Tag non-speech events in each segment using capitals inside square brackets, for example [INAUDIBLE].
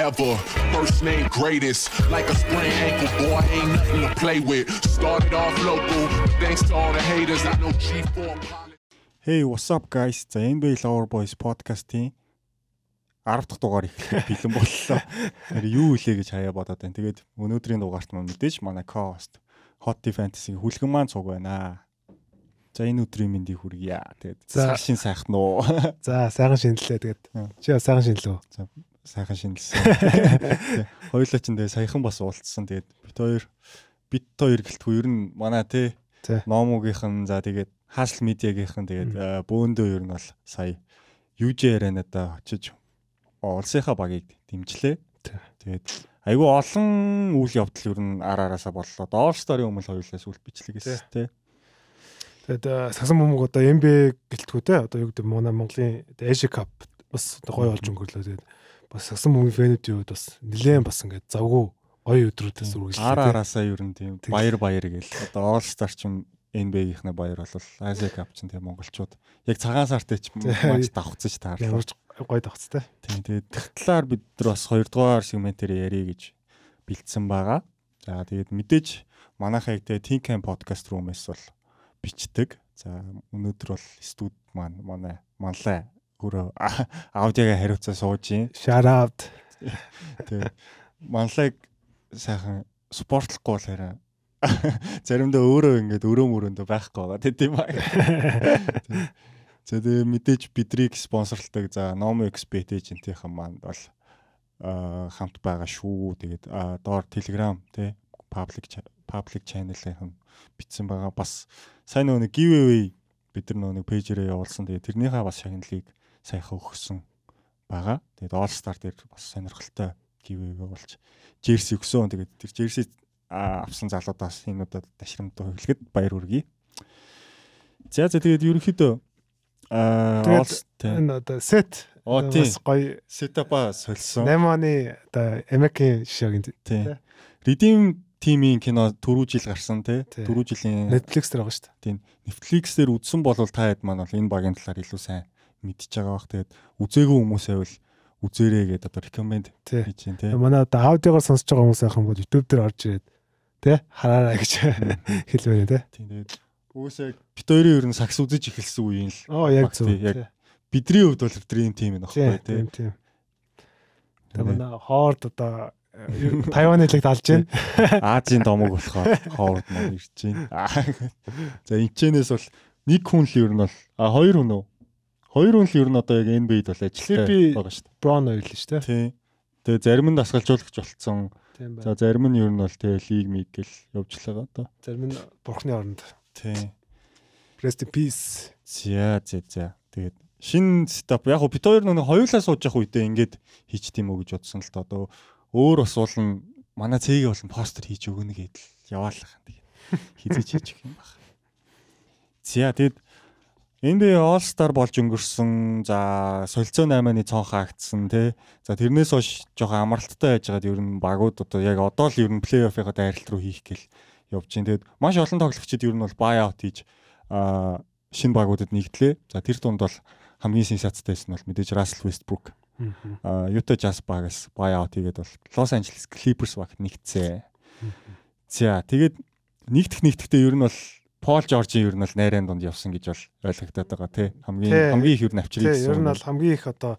forever. First name greatest, like a sprained ankle, boy, ain't nothing to play with. Started off local, thanks to all the haters. I know G4. Hey, what's up guys? За NBA Lover Boys podcast-ийн 10 дахь дугаар их бэлэн боллоо. Тэр юу илээ гэж хаяа бодоод байна. Тэгээд өнөөдрийн дугаарт маань мэдээж манай co-host Hot Fantasy хүлгэн маань цуг байна. За энэ өдрийн мэндийг хүргье. Тэгээд сайхан сайхан уу. За сайхан шинэллээ. Тэгээд чи сайхан шинэлөө. За сайхан шинэлсэн. [LAUGHS] Хоёулаа ч энэ саяхан бас уулзсан. Тэгээд бит хоёр бит хоёр гэлтгүй ер нь манай те номогийнхэн за тэгээд хаасл медиагийнхэн тэгээд бөөндөө ер нь бол сая юужээр надаа очиж улсынхаа багийг дэмжлээ. Тэгээд айгүй олон үйл явдал ер нь ар араасаа боллоо. Доор стори өмнө хоёулаас үл бичлэгээс те. Тэгээд сагсан бөмбөг одоо MB гэлтгүү те. Одоо юу гэдэг манай Монголын Asia Cup бас гоё болж өнгөрлөө. Тэгээд бас сагсан бөмбөгийн фэнүүдийн хувьд бас нэлээд бас ингээд завгүй гоё өдрүүдээс үргэлжлээ. Ар араасаа ер нь тийм баяр баяр гээл. Одоо All Star ч юм NBA-гийнхнээ баяр бол Asia Cup ч тийм монголчууд яг цагаан сартай ч [LAUGHS] маш давхцаж таарлаа. Ямар гоё давхцтай. Тийм тэгээд тэгтлаар бид нар бас 2 дугаар сегментээр ярих гэж бэлдсэн байгаа. За тэгээд мэдээж манайхаа яг Think Camp podcast room-ээс бол бичдэг. За өнөөдөр бол студ маань манай манлай өөрөө аудиогийн хариуцаа сууж юм. Shout out. Тэгээд манлайг сайхан спортлохгүй бол хараа заримдаа өөрөө ингээд өрөө мөрөндөө байхгүй байгаа тийм ба. За тэгээ мэдээж бидрийг спонсорлдог за Nomo Expert agent-ийнхэн маань бол хамт байгаа шүү. Тэгээд доор Telegram тий public public channel-ийнхэн бичсэн байгаа. Бас сайн нөгөө giveaway бид нар нөгөө пэйжээрээ явуулсан. Тэгээд тэрнийхээ бас шагналыг сайхан өгсөн байгаа. Тэгээд All Star дээр бас сонирхолтой giveaway болж jersey өгсөн. Тэгээд тэр jersey авсан залуудаас энэ удаад ташрамтаа хөглөхөд баяр хүргэе. За за тэгээд ерөнхийдөө аа энэ одоо set бас гоё сетапа сольсон. 8 оны одоо Америкийн жишээгийн тийм. Redeem тимийн кино түрүү жил гарсан тий. Түрүү жилийн Netflix дээр байгаа шүү дээ. Тийм. Netflix дээр үзсэн бол та хэд маань бол энэ багийн талаар илүү сайн мэдчихэж байгаа бах. Тэгээд үзээгүй хүмүүсээ бол үзээрэй гэдэг одоо recommend хийж байна тий. Манай одоо аудиогоор сонсож байгаа хүмүүс ахын бол YouTube дээр орж ирээд тий хараарай гэж хэлвэнэ тий. Тийм тэгээд үгүйсээ бит хоёрын ер нь сакс үзэж эхэлсэн үеийн л. Оо яг зөв. Яг бидний хувьд бол dream team нөхгүй тий. Тийм. Тэгээд манай хоорд одоо Тайваны лиг далж байна. Азийн домог болохоор хоорд мөн ирж байна. [LAUGHS] За энэчнээс бол нэг хүн л ер нь бол а хоёр хүн үү? Хоёр хүн л ер нь одоо яг NBA-д бол ажилттай байгаа шүү дээ. Brown ойл шүү дээ. Тийм. Тэгээ зарим нь дасгалжуулагч болцсон. За зарим нь ер нь бол тэгээ лиг миг гэл явж л байгаа одоо. Зарим нь бурхны оронд. Тийм. Rest in peace. За за за. Тэгээд шин стап яг бит хоёр нэг хоёулаа сууж явах үедээ ингээд хийч тийм үү гэж бодсон л та одоо өөр бас уулын манай цэгийг болон постэр хийж өгнө гэдэл яваалах. Тэгээд [LAUGHS] хизэж хийж өгөх юм байна. За тэгэд NBA All Star болж өнгөрсөн. За солилцоо 8-ны цонх хаагдсан тий. За тэрнээс хойш жоохон амралттай байжгаад ер нь багууд одоо яг одоо л ер нь плей-оффыгаа дайралт руу хийх гэл явж байна. Тэгэд маш олон тоглогчид ер нь бол buy out хийж а шинэ багуудад нэгдлээ. За тэр дунд бол хамгийн сенсацтайсэн бол мэдээж Russell Westbrook а Utah Jazz багаас buyout хийгээд бол Los Angeles Clippers багт нэгтсэн. За тэгээд нэгдэх нэгдэхдээ ер нь бол Пол Жоржийн ер нь бол найрын дунд явсан гэж бол ойлгогдоод байгаа тий. Хамгийн хамгийн их ер нь авчрыг гэсэн. Ер нь бол хамгийн их одоо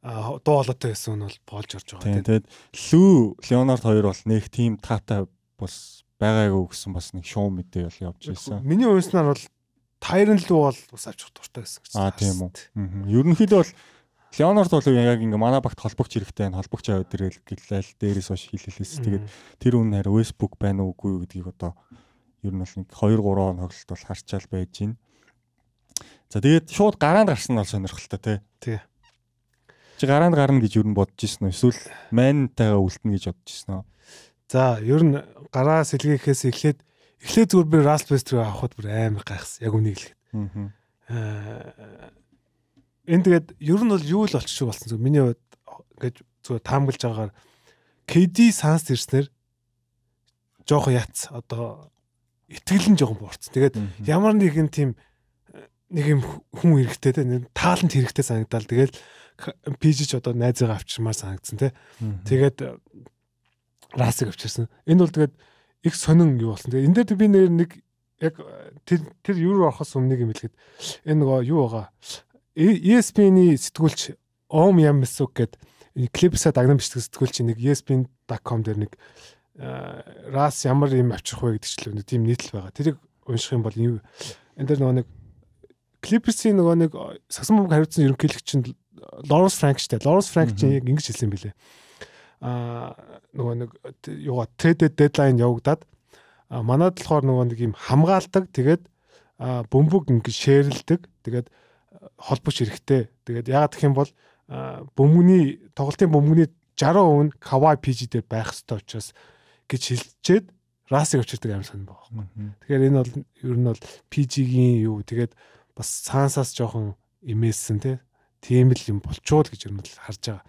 дуу хоолойтой байсан нь бол Пол Жорж байгаа тий. Тэгээд Лүү Леонард хоёр бол нэг тим таатай бас байгаагүй гэсэн бас нэг шоу мэдээ бол явж байсан. Миний уйснаар бол Тайрон лүү бол бас авч дуртай байсан гэж. Аа тийм үү. Ерөнхийдөө бол Леонард бол яг ингээ манай багт холбогч хэрэгтэй байна. Холбогч аваад ирэл гэлээл дээрээс хойш хэлэлээс. Тэгээд тэр үн хараа Facebook байна уугүй гэдгийг одоо ер нь бол нэг 2 3 тоглолт бол харчаал байж гин. За тэгээд шууд гараанд гарсан нь бол сонирхолтой тий. Тий. Чи гараанд гарна гэж ер нь бодож ирсэн үү? Эсвэл майнтайгаа үлдэнэ гэж бодож ирсэн үү? За ер нь гараа сэлгээхээс эхлээд эхлээд зүгээр би Rastbester авахд бүр амар гайхсан. Яг үнийг хэлэхэд. Аа энэ тэгээд ер нь бол юу л болчих болсон зүг миний хувьд ингээд зүгээр таамаглаж байгаагаар KD санс ирснээр жоохон яц одоо итгэл нь жоохон буурсан. Тэгээд ямар нэгэн тийм нэг юм хүн хэрэгтэй те таалант хэрэгтэй санагдал. Тэгэл ч одоо найзгаа авчирмаар санагдсан те. Тэгээд расыг авчирсан. Энэ бол тэгээд их сонин юу болсон. Тэгээд энэ дээр би нэг яг тэр тэр юу орохоос өмнө нэг юм хэлэхэд энэ нөгөө юу байгаа? ESPN-ийн сэтгүүлч Ом Ямсук гэдэг клипсаа дагнан бичдэг сэтгүүлч нэг ESPN.com дээр нэг рас ямар юм авчрах вэ гэдэг чиглэл нэг тийм нийтлэл байгаа. Тэрийг унших юм бол энэ дээр нөгөө нэг Clippers-ийн нөгөө нэг сагсан бомбог хариуцсан ерөнхийлөгч чинь Lawrence Frank штэ. Lawrence Frank чинь яг ингэж хэлсэн билээ. Аа нөгөө нэг юугаа trade deadline явагдаад манад болохоор нөгөө нэг юм хамгаалдаг. Тэгээд бөмбөг ингэж шеэрлдэг. Тэгээд холбогч хэрэгтэй. Тэгээд яагаад гэх юм бол бөмбөгний тоглолтын бөмбөгний 60% нь Kawhi PG дээр байх ёстой учраас гэж хэлчихэд Расыг авчирдаг аим сонь байгаа. Тэгэхээр энэ бол ер нь бол PG-гийн юу тэгээд бас цаансаас жоохон имээсэн тий. Тийм л юм болчуул гэж ер нь бол харж байгаа.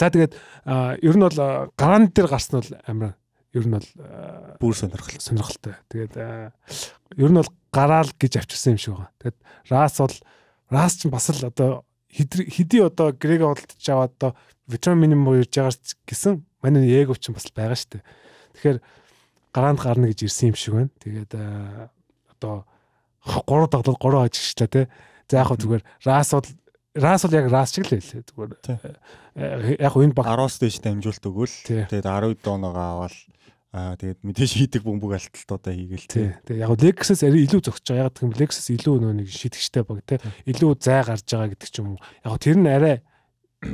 За тэгээд ер нь бол гараан дээр гарсан бол амар ер нь бол бүр сонирхол сонирхолтой. Тэгээд ер нь бол гараал гэж авчирсан юм шиг байгаа. Тэгээд Рас бол Рас ч бас л одоо хэдий одоо Грег олдож аваад одоо ветеран минимум ирж байгаа гэсэн манай Егов ч бас байгаа шүү дээ. Тэгэхээр гараанд гарна гэж ирсэн юм шиг байна. Тэгээд одоо 3 тоглолт 3 ажигчлаа те. За яг зүгээр Рас бол Рас бол яг Рас шиг л байлээ. Зүгээр яг энэ баг 10-аас дээш дамжуулт өгөөл. Тэгээд 10 доноогоо аваад Аа тэгээд мэдээж хийдэг бөмбөг алталтуудаа хийгээл тий. Тэгээд яг Lexus арай илүү зөгсөж байгаа. Яг гэх юм Lexus илүү нөө нэг шидэгчтэй баг тий. Илүү зай гарч байгаа гэдэг ч юм уу. Яг тэр нь арай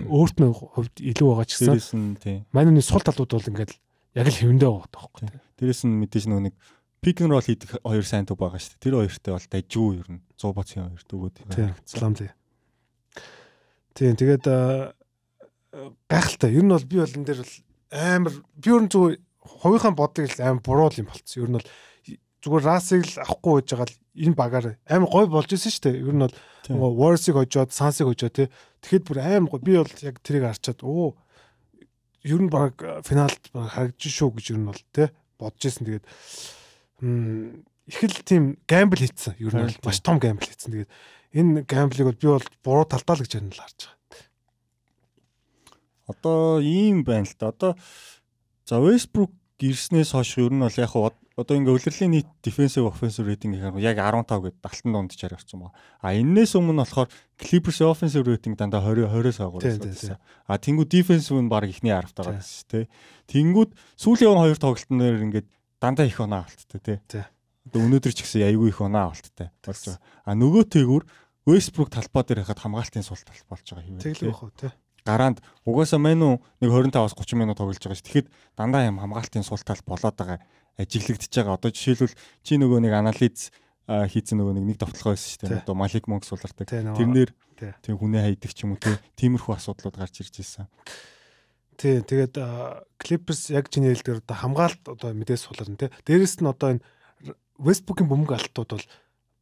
өөрт нь хувьд илүү байгаа ч гэсэн. Манай сул талууд бол ингээд яг л хэвэндээ байгаа тоххой. Дээрээс нь мэдээж нөгөө нэг пик н рол хийдэг хоёр сайн төв байгаа шүү дээ. Тэр хоёртой бол дажгүй ер нь 100 боцын хоёр төгөөд. Салам тий. Тийм тэгээд гайхалтай. Ер нь бол би бол энэ дээр бол амар би ер нь зүгээр хувийнхаа бодлыг амар буруу юм болцсон. Ер нь бол зүгээр расыг л авахгүй байж байгаа л энэ багаар амар гой болж исэн шүү дээ. Ер нь бол Warriors-ыг хожоод, Suns-ыг хожоод тий. Тэгэхэд бүр амар гой. Би бол яг тэрийг харчаад оо ер нь баг финалд харагдаж шүү гэж ер нь бол тий бодож исэн. Тэгээд их л тийм гамбл хийцэн. Ер нь бол маш том гамбл хийцэн. Тэгээд энэ гамблыг бол би бол буруу талтаа л гэж нь л харж байгаа. Одоо ийм байна л да. Одоо За Westbrook ирснээс хойш ер нь бол яг одоо ингээ улирлын нийт defensive offensive rating гэх яг 15 гэдэг талтан донд чаар авсан байна. А энээс өмнө болохоор Clippers offensive rating дандаа 20 20-оос агуулсан. А тэнгууд defensive нь баг ихний 10 тагаад байсан шүү дээ. Тэнгууд сүүлийн хоёр тоглолтын дээр ингээд дандаа их оноо авалттай тий. Одоо өнөөдөр ч гэсэн аягүй их оноо авалттай болж байгаа. А нөгөө тэгүр Westbrook талбай дээр хахад хамгаалтын сул талбай болж байгаа юм. Тэглэх байх уу тий гараанд угаасаа мань уу нэг 25-аас 30 минут тоглож байгаа ш. Тэгэхэд дандаа юм хамгаалтын сул тал болоод байгаа ажиглагдчихж байгаа. Одоо жишээлбэл чи нөгөө нэг анализ хийцэн нөгөө нэг нэг товтлогоо байсан шүү дээ. Одоо Малик Монк сулардаг. Тэрнэр тийм хүнээ хайдаг ч юм уу тиймэрхүү асуудлууд гарч ирж ирсэн. Тий, тэгээд Clippers яг чиний хэлдгээр одоо хамгаалт одоо мэдээс суларна тий. Дээрэс нь одоо энэ Westbrook-ийн бөмбөг алтууд бол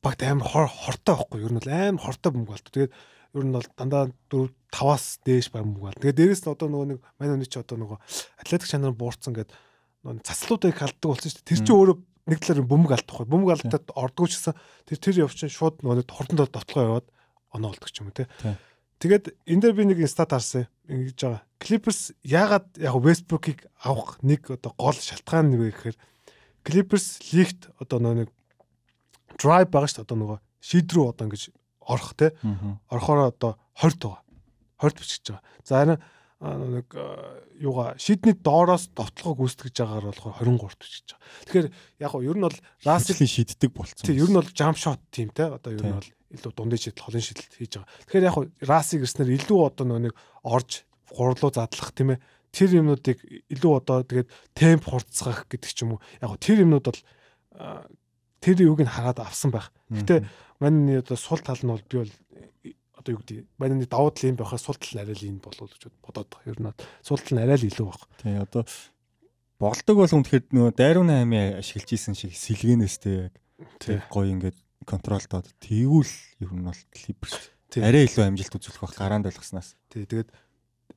багт амар хортой байхгүй юу? Ер нь бол амар хортой бөмбөг алт. Тэгээд ер нь бол дандаа 4 5-аас дээш баг мөнгө бол. Тэгээ дээрэс нь одоо нөгөө нэг мань өний чи одоо нөгөө атлетик чанар буурсан гэдэг нөгөө цацлуудыг халддаг болсон шүү дээ. Тэр чинь өөрөө нэг талаар бөмбөг алдах бай. Бөмбөг алдаад ордгоо ч гэсэн тэр тэр явчихсан шууд нөгөө хурданд дотлогоо яваад оноо болдог ч юм уу те. Тэгээд энэ дээр би нэг стат харсан ингэж байгаа. Clippers яагаад яг Westbrook-ыг авах нэг одоо гол шалтгаан нь вэ гэхээр Clippers лигт одоо нэг drive байгаа шүү дээ одоо нөгөө шийдрүү одоо ингэж орох те. Орохоор одоо 20 байгаа. 20 бичиж байгаа. За харин нэг юугаа шидний доороос довтлогоо гүйцэтгэж байгаагаар болохоор 23 бичиж байгаа. Тэгэхээр яг нь ер нь бол Раслийн шиддэг болцсон. Тийм ер нь бол jump shot тийм те. Одоо ер нь бол илүү дундын шидэл, холын шидэлт хийж байгаа. Тэгэхээр яг Расыг ирснээр илүү одоо нэг орж гурлуу задлах тийм ээ. Тэр юмнуудыг илүү одоо тэгээд темп хурцгах гэдэг ч юм уу. Яг тэр юмнууд бол тэр юуг нь хараад авсан байх. Гэтэ Манай одоо сул тал нь бол би бол одоо юу гэдэг манай давуу тал юм байхаас сул тал арай л энэ болов гэж бодоод байгаа. Ер нь сул тал нь арай л илүү баг. Тий одоо болдог бол үнэхээр нөгөө дайруу 8 ашиглаж исэн шиг сэлгэнэстэй яг тий гоё ингээд контролтоод тэгвэл ер нь бол клиперс арай илүү амжилт үзүүлэх бах гараанд байлгаснаас. Тий тэгээд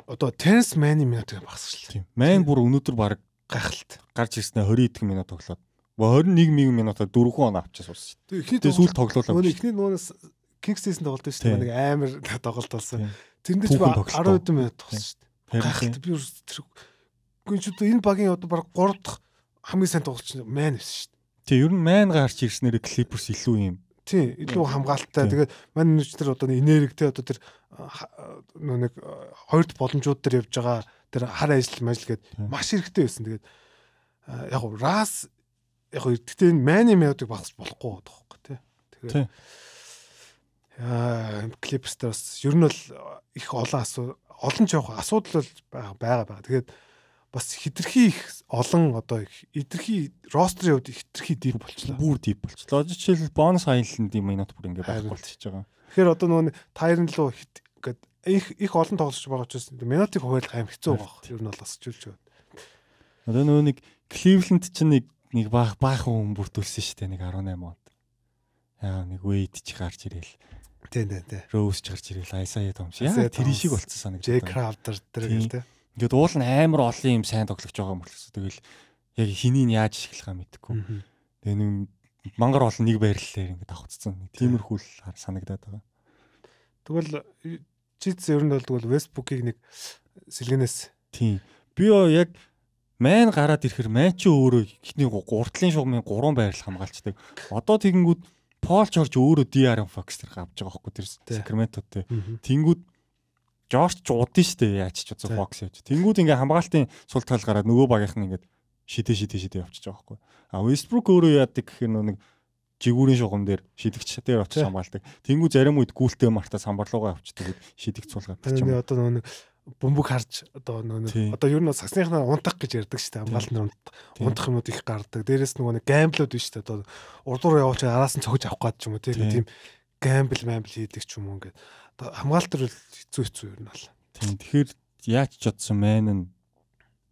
одоо Terence Mann-ийн минутыг багсчлаа. Тийм. Ман бүр өнөөдөр баг гайхалт гарч ирснээр 20 эдэн минут тоглоод 21 минутаар 4 он авчихсан ус шүү дээ. Тэгээ сүүл тоглоулаа. Нөгөө эхний нуунаас Kingston тоглолт шүү дээ. Нэг амар тоглолт болсон. Тэрэнд ч 10 минут тоглосон шүү дээ. Гайхалтай би тэр гүн ч энэ багийн одоо баг 3 дахь хамгийн сайн тоглолч мэн байсан шүү дээ. Тий, ер нь мэн гарч ирснээр Clippers илүү юм. Тий, илүү хамгаалалттай. Тэгээд мань нүч тэр одоо энергтэй одоо тэр нэг хоёрт боломжууд дээр явж байгаа тэр хар ажил мажил гээд маш хэрэгтэй байсан. Тэгээд яг гоо рас яг гэхдээ энэ мани мядыг багс болохгүй байхгүй тий. Тэгээд яа клипстер бас ер нь бол их олон асуу олон ч явах асуудал бол байгаа байгаа. Тэгээд бас хитрхи их олон одоо хитрхи рострын хувьд хитрхи дип болчлаа. Бүр дип болчлоо. Жишээл бонус хайлтын дим минут бүр ингээд байх болчихж байгаа. Тэгэхээр одоо нөгөө тайрн лөө ингээд их их олон тоглож байгаа учраас минутыг хуваалах аим хэцүү байгаа. Ер нь бол бас чүлж байна. Одоо нөгөө нэг Кливленд чинь нэг нэг баах баахан хүн бүрдүүлсэн шүү дээ нэг 18 онд. Яа нэг Вейд ч гарч ирээл. Тийм тийм тийм. Роуз ч гарч ирээл Айсая Томс. Яа тэр шиг болцсон санагдав. Джей Кравдер тэр гэл тийм Ингээд уул нь амар олон юм сайн тоглож байгаа юм болчихсон. Тэгэл яг хэнийг яаж ашиглахаа мэдэхгүй. Тэгээ нэг мангар олон нэг байрлалаар ингээд авцсан. Тиймэрхүү л санагдаад байгаа. Тэгвэл чиц ер нь бол тэгвэл Westbrook-ийг нэг сэлгэнээс тийм. Би яг майн гараад ирэхэр майн чи өөрөө ихний гуртлын шугамын 3 байрлал хамгаалцдаг. Одоо тэгэнгүүт Пол Жорж өөрөө DR Fox тэр авч байгаа хөөхгүй тэр Сакраменто тэ. Тэнгүүд Жорж ч шүү дээ яаж ч удсан Фокс яаж. Тэнгүүд ингээ хамгаалтын сул тал гараад нөгөө багийнх нь ингээд шидэ шидэ шидэ явчихж байгаа байхгүй. А Westbrook өөрөө яадаг гэхээр нэг жигүүрийн шугам дээр шидэгч дээр очиж хамгаалдаг. Тэнгүү зарим үед гүйлтэй мартаа самбарлуугаа авчдаг шидэгч суулгаад юм. Одоо нөгөө бөмбөг харж одоо нөгөө одоо ер нь сагсныхнаа унтах гэж ярьдаг шүү дээ. Хамгаалт нь унтах юмуд их гардаг. Дээрээс нөгөө нэг гамблууд биш дээ. Одоо урдуур явууч араас нь цогж авах гээд ч юм уу тийм гамбл мамбл хийдэг ч юм уу ингээд хамгаалт төр хэцүү хэцүү ер нь бол. Тийм. Тэгэхээр яаж ч бодсон мэн нь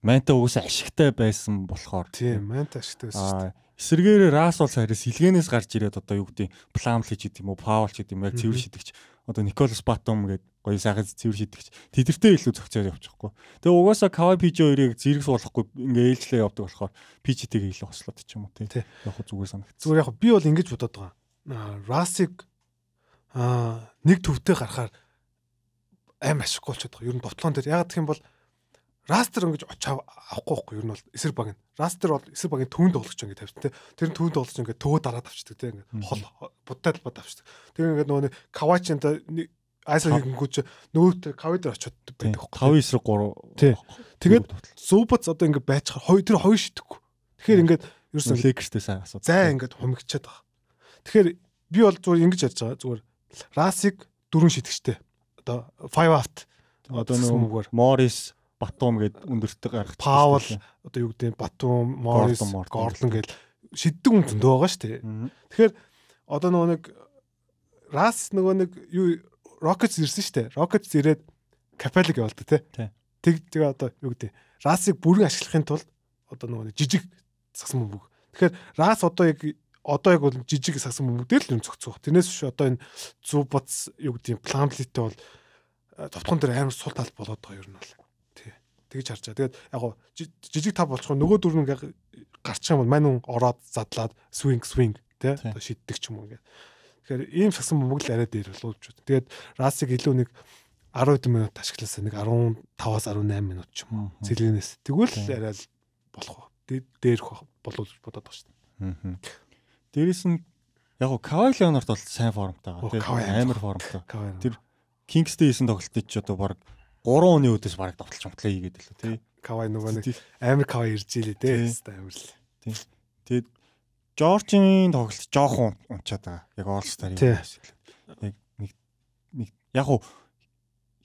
мантай угсаа ашигтай байсан болохоор тийм мантай ашигтай байсан шүү дээ. Эсэргээр рас бол харис сэлгэнээс гарч ирээд одоо юу гэдэг плам л хийж идэм үү паул ч гэдэг юм яг цэвэр шидэгч одоо Николас Батум гэдэг гоё сайхан цэвэр шидэгч тэдэртэй илүү зохицоод явчихгүй. Тэгээ угаасаа Кавай Пижи хоёрыг зэрэг суулгахгүй ингээ ээлжлээ явдаг болохоор Пижитэйг илүү хослоод ч юм уу тий. Яг зүгээр санагд. Зүгээр яг би бол ингэж бодоод байгаа. Расиг аа нэг төвтэй гарахаар аим ашиггүй болчиход байгаа. Ер нь довтлон дээр яг гэх юм бол растер ингэж очоо авахгүй байхгүй ер нь бол эсрэг баг нь. Растер бол эсрэг багийн тоглож байгаа ингэ тавьчихсан те. Тэр нь төвөнд тоглож ингэ төвөө дараад авчдаг те ингэ хол будтай талбад авчдаг. Тэр ингэ нөгөө кавачинта айсер хийгэнгүүч нөгөөт кави дээр очиод байдаг байхгүй. 5 эсрэг 3. Тий. Тэгээд зүүбац одоо ингэ байцхаар хоёр тэр хоёр шидэхгүй. Тэгэхээр ингээд ерөөсөн лекертэй сайн асуу. Зай ингээд хумигчаад байгаа. Тэгэхээр би бол зүгээр ингэж ярьж байгаа зүгээр Расиг дөрөв шитгэжтэй. Одоо 5 out. Одоо нөгөө Морис Батум гээд өндөртөг гаргах. Паул одоо юу гэдэг Батум, Морис, Горлон гээд шиддэг хүн зөндөө байгаа шүү дээ. Тэгэхээр одоо нөгөө нэг Рас нөгөө нэг юу Rockets ирсэн шүү дээ. Rockets ирээд Capelli явуулдаг тий. Тэг тэгээ одоо юу гэдэг Расыг бүрэн ашиглахын тулд одоо нөгөө жижиг зассан мөнгө. Тэгэхээр Рас одоо яг одоо яг бол жижиг сагсан бүгдээр л юм зөгцөх. Тэрнээс биш одоо энэ зүү боц юу гэдэг пламплиттэй бол товтгон дээр амар сул тал болоод байгаа юм бол. Тэгж харж байгаа. Тэгээд яг гоо жижиг тав болчихоо нөгөө дөрөв ингээ гарчих юм бол мань хүн ороод задлаад swing swing тий одоо шиддэг ч юм уу ингээ. Тэгэхээр ийм сагсан бөмбөг л арай дээр боловч. Тэгээд расыг илүү нэг 10 минут ашигласаа нэг 15-аас 18 минут ч юм уу. Цэлгэнээс. Тэгвэл арай л болох. Дээрх болов бодоод байгаа шүү дээ. Аа. Дээрээс нь яг Кавай Леонард бол сайн формтой байгаа. Амар формтой. Тэр Кингстэй хийсэн тоглолтыг ч одоо баг 3 оны өдөөс баг давталж амтлаа хийгээд л тий. Кавай нөгөө нэг амар Кавай ирж илээ дээ. Амар л. Тий. Тэгээд Жоржийн тоглолт жоохон унчаад байгаа. Яг юм. Яг нэг нэг яг уу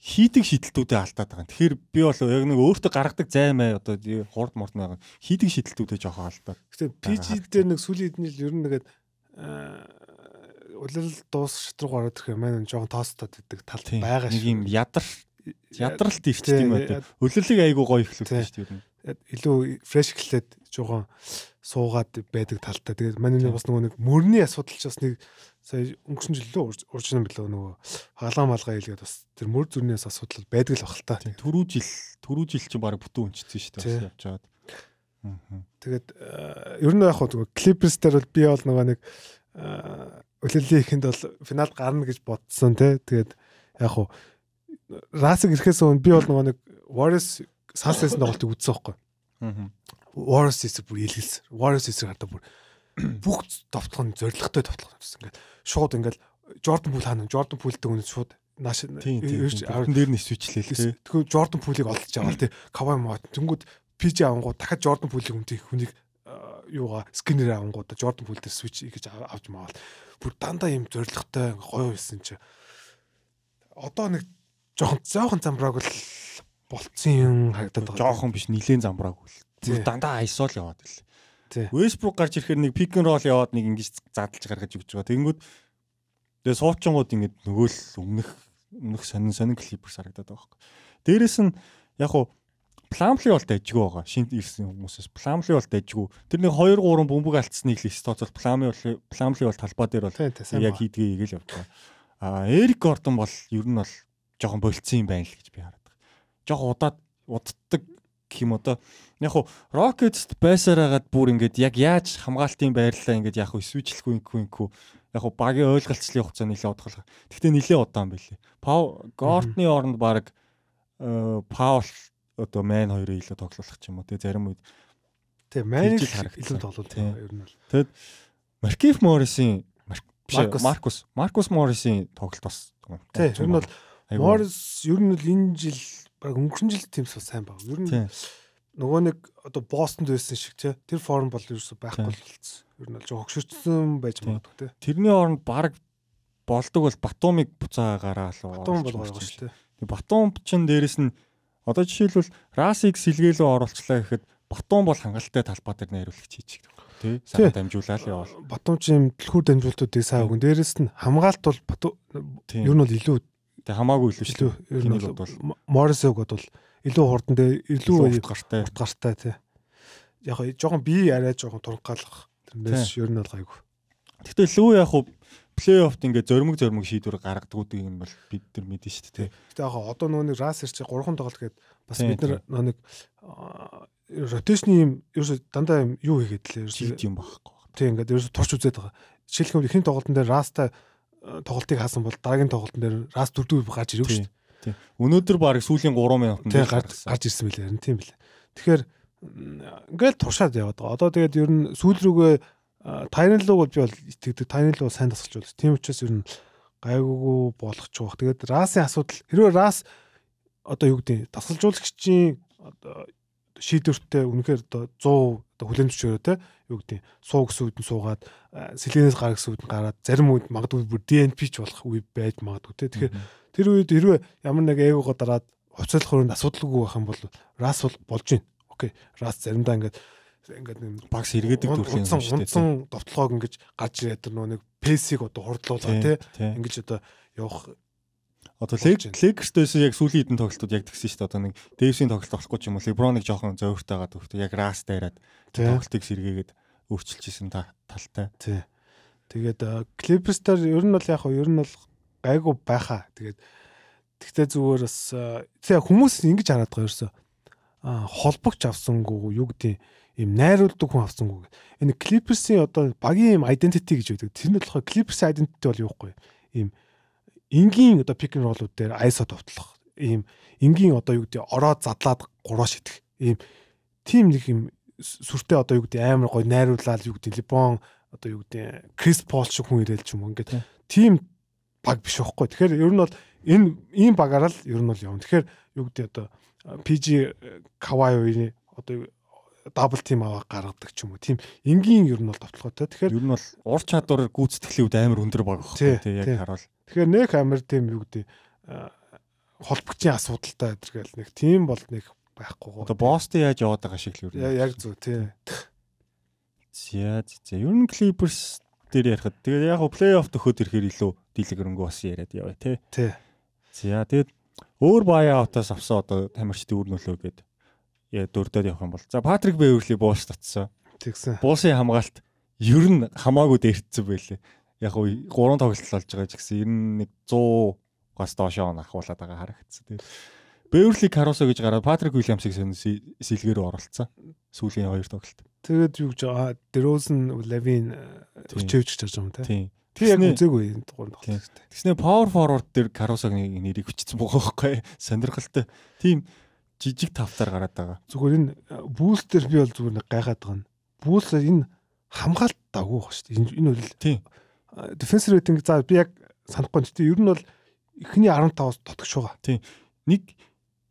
хийдэг шидэлтүүдэд алдаад байгаа. Тэгэхээр би бол яг нэг өөртөө гаргадаг займаа одоо хурд мурд байгаа. Хийдэг шидэлтүүдэд жоохон алдаад. Гэтэ PG дээр нэг сүүлийн хэдэн жил ер нь нэгээд улирал дуус шатруу гараад ирэх юм маань жоохон тоостоод идэг тал байгаа шүү. Нэг юм ядар ядралт ирчт юм байна. Улирлыг айгуу гоё ихлүүлсэн шүү дээ. Илүү фреш эхлээд жоохон суугаад байдаг талтай. Тэгээд манай нэг бас нөгөө нэг мөрний асуудал ч бас нэг сая өнгөрсөн жил лөө уржин билүү нөгөө хагалаа малгай хэлгээд бас тэр мөр зүрнээс асуудал байдаг л бах л та. Түрүү жил түрүү жил чинь баг бүтэн өнчсөн шүү дээ явж байгаад. Тэгээд ер нь яг хөө Clippers дээр бол би бол нөгөө нэг өлөлийн ихэнд бол финалд гарна гэж бодсон тий. Тэгээд яг хөө Расыг ирэхээс өмнө би бол нөгөө нэг Warriors Suns-ын тоглолтыг үзсэн байхгүй. Аа. Warriors эсрэг бүр илгэлсэн. Warriors эсрэг хардаа бүр бүх товтлого нь зоригтой товтлого гэсэн. Ингээд шууд ингээд Jordan Poole хаана Jordan Poole-тэй үнэ шууд нааш аврын дээр нь свичлээ л. Тэгэхээр Jordan Poole-ыг олдож аваад тий. Kawhi мод тэнгууд PJ авангууд дахиад Jordan Poole-ыг үнтэй хүнийг юугаа скинер авангууд Jordan Poole дээр switch гэж авч маавал бүр дандаа юм зоригтой гоё байсан чи одоо нэг жоохон жоохон замбрааг л болцсон юм харагдаад байгаа. Жоохон биш нилийн замбрааг үл. Бүр дандаа айсол яваад л. Westbrook гарч ирэхээр нэг pick and roll яваад нэг ингэж задлж гаргаж өгч байгаа. Тэнгүүд тэгээ суучингууд ингэж нөгөө л өмнөх өмнөх сонин сонин клипер харагдаад байгаа байхгүй. Дээрээс нь яг хуу Пламли бол дайжгүй байгаа. Шинэ ирсэн хүмүүсээс Пламли бол дайжгүй. Тэр нэг 2 3 бөмбөг алдсныг л стоцол Пламли бол Пламли бол талбай дээр бол яг хийдгээ игээл явдаг. А Эрик Гордон бол ер нь бол жоохон болцсон юм байна л гэж би хараад байгаа. Жоохон удаад уддаг гэх юм одоо яг хуу Rockets-т байсараагаад бүр ингээд яг яаж хамгаалтын байрлалаа ингээд яг хуу свичлэхгүй инкүү яг хуу багийн ойлголцлын хугацаа нэлээд удахлах. Гэхдээ нэлээд удаан байлээ. Пау Гортны оронд баг Паул одоо Мэн хоёрыг илүү тоглох ч юм уу те зарим үед те Мэн илүү тоглол ер нь бол. Тэгэд Маркиф Моррисын Маркус Маркус Моррисын тоглолт бас те ер нь бол Моррис ер нь бол энэ жил баг өнгөрсөн жил тимс бас сайн баг. Ер нь нөгөө нэг одоо Бостонд байсан шиг те тэр форм бол ерөөсөй байхгүй болсон. Ер нь бол жоо хөгшөрсөн байж магадгүй те. Тэрний оронд баг болдог бол Батумыг буцаагараа л Батум бол байгаа шүү дээ. Батум ч дээрэс нь Одоо жишээлбэл RAS-ыг сэлгээлөө оруулчлаа гэхэд Батум бол хангалттай талбай дээр хийж байгаа тий? Сайн дамжуулаад явал Батум ч юм дэлхүүр дамжуултуудыг сайн өгөн дээрэс нь хамгаалт бол Батум ер нь бол илүү тий хамаагүй илүү шүү ер нь бол. Морисог бол илүү хурдан дээр илүү урт гартай урт гартай тий. Яг жоохон бие арай жоохон тургаалах тэрнээс ер нь бол гайгүй. Гэхдээ лүү яг хуу плей-оффт ингээд зөрмөг зөрмөг шийдвэр гаргадаг үүдийг нь бол бид нар мэдэн шүү дээ. Гэтэ яг одоо нөгөө нэг Расер чи 3 тоглолт гээд бас бид нар нэг ротейшны юм ерөөсө дандаа юм юу хийгээд лээ? ерөөсө юм багхгүй. Тийм ингээд ерөөсө турч үзээд байгаа. Жишээлбэл ихэнх тоглолтын дээр Растай тоглолтыг хаасан бол дараагийн тоглолтын дээр Рас дөрөвдүгээр гарч ирэх шүү дээ. Өнөөдөр баг сүүлийн 3 минутанд гарч гарч ирсэн байлээ. Харин тийм билээ. Тэгэхээр ингээд туршаад яваад байгаа. Одоо тэгээд ер нь сүүл рүүгээ Тайран луг бол би бол итгэдэг. Тайран луг сайн тасалж байна. Тийм учраас ер нь гайгүй болох ч баг. Тэгээд расын асуудал хэрвээ рас одоо юу гэдэг тасалжуулагчийн одоо шийдвэртэй үнэхээр одоо 100 одоо хүлэн зөвшөөрөө те юу гэдэг суу гэсэн үдэн суугаад сэлгэнээс гар гэсэн үдэн гараад зарим үед магадгүй бүр DNP ч болох үе байж магадгүй те тэгэхээр тэр үед хэрвээ ямар нэг ээгоо дараад хувьцаалах өрөөнд асуудалгүй байх юм бол рас бол болж байна. Окей. Рас заримдаа ингээд ингээд нэг багс эргээдэг төрлийн юм шүү дээ. Унтсан довтлогоог ингэж гарч ирээд тэр нөгөө нэг пэсийг одоо хурдлуулаа тий. Ингэж одоо явах Одоо Lakers-ээс яг сүүлийн хэдэн тоглолтууд яг тэгсэн шүү дээ. Одоо нэг Дэвсийн тоглолт болохгүй ч юм уу. LeBron-ыг жоохон зөөвөртэйгаад өгтөө яг Ras дайраад тоглолтыг сэргээгээд өөрчилчихсэн талтай. Тий. Тэгээд Clippers-таар ер нь бол яг ер нь бол гайгүй байхаа. Тэгээд тэгтээ зүгээр бас тий хүмүүс ингэж хараад байгаа ерөөсө. А холбогч авсангүй юу гэдэг ийм найруулдаг хүн авсангүй. Энэ Clippers-ийн одоо багийн ийм identity гэж байдаг. Тэр нь болохоор Clippers-ийн identity бол юу вэ? Энгийн одоо pick and roll-ууд дээр ISO товтлох. Ийм энгийн одоо юу гэдэг ороод задлаад гураа шидэх. Ийм тим нэг юм сүртэй одоо юу гэдэг амар гой найруулаад юу гэдэг Либон одоо юу гэдэг Крис Пол шиг хүн ирээл ч юм ингээд тим баг биш байхгүй. Тэгэхээр ер нь бол энэ ийм багаараа л ер нь бол явна. Тэгэхээр юу гэдэг одоо PG Kawhi одоо дабл тим аваа гаргадаг ч юм уу. Тийм энгийн ер нь бол товтлоготой. Тэгэхээр ер нь бол ур чадвар гүйцэтгэлийн үед амар өндөр баг багхгүй тий яг харуул. Тэгэхээр нэг амар тийм юу гэдэг холбогчийн асуудалтай гэдэргээл нэг тийм бол нэг байхгүй. Одоо босто яаж яваад байгаа шиг л юу. Яг зөв тий. За за ер нь Clippers дээр ярихад тэгээд яг плей-офф төхөд ирэхээр илүү дийлэг өнгө бас яриад яваа тий. Тий. За тэгээд өөр аутаас авсан одоо тамирчдын үр нөлөө гэдэг дөрдөд явах юм бол. За Патрик Бэверли бууш татсан. Тэгсэн. Буусын хамгаалт ер нь хамаагүй дээрцсэн байлээ. Яг уу 3 тоглолт болж байгаа ч гэсэн ер нь нэг 100 гас доошоо ахуулаад байгаа харагдсан. Тэгээд Бэверли Каросо гэж гараад Патрик Уильямсыг сэлгээр оролцсон. Сүүлийн хоёр тоглолт. Тэгээд юу гэж байгаа Дрозен, Левин өчөөж гэж байгаа юм те. Тийм. Тэр яг үзээгүй энэ дугаар тоглолт. Тэгснэ power forward дээр Каросог нэрийг хүчсэн байгаа байхгүй сонирхолтой. Тийм жижиг тавтаар гараад байгаа. Зүгээр энэ бүүстер би бол зүгээр нэг гайхаад байгаа нь. Бүүстер энэ хамгаалт дагуу баг шүү дээ. Энэ бол тийм. Defense rating за би яг санахгүй нь тийм ер нь бол эхний 15-аас тотгош байгаа. Тийм. Нэг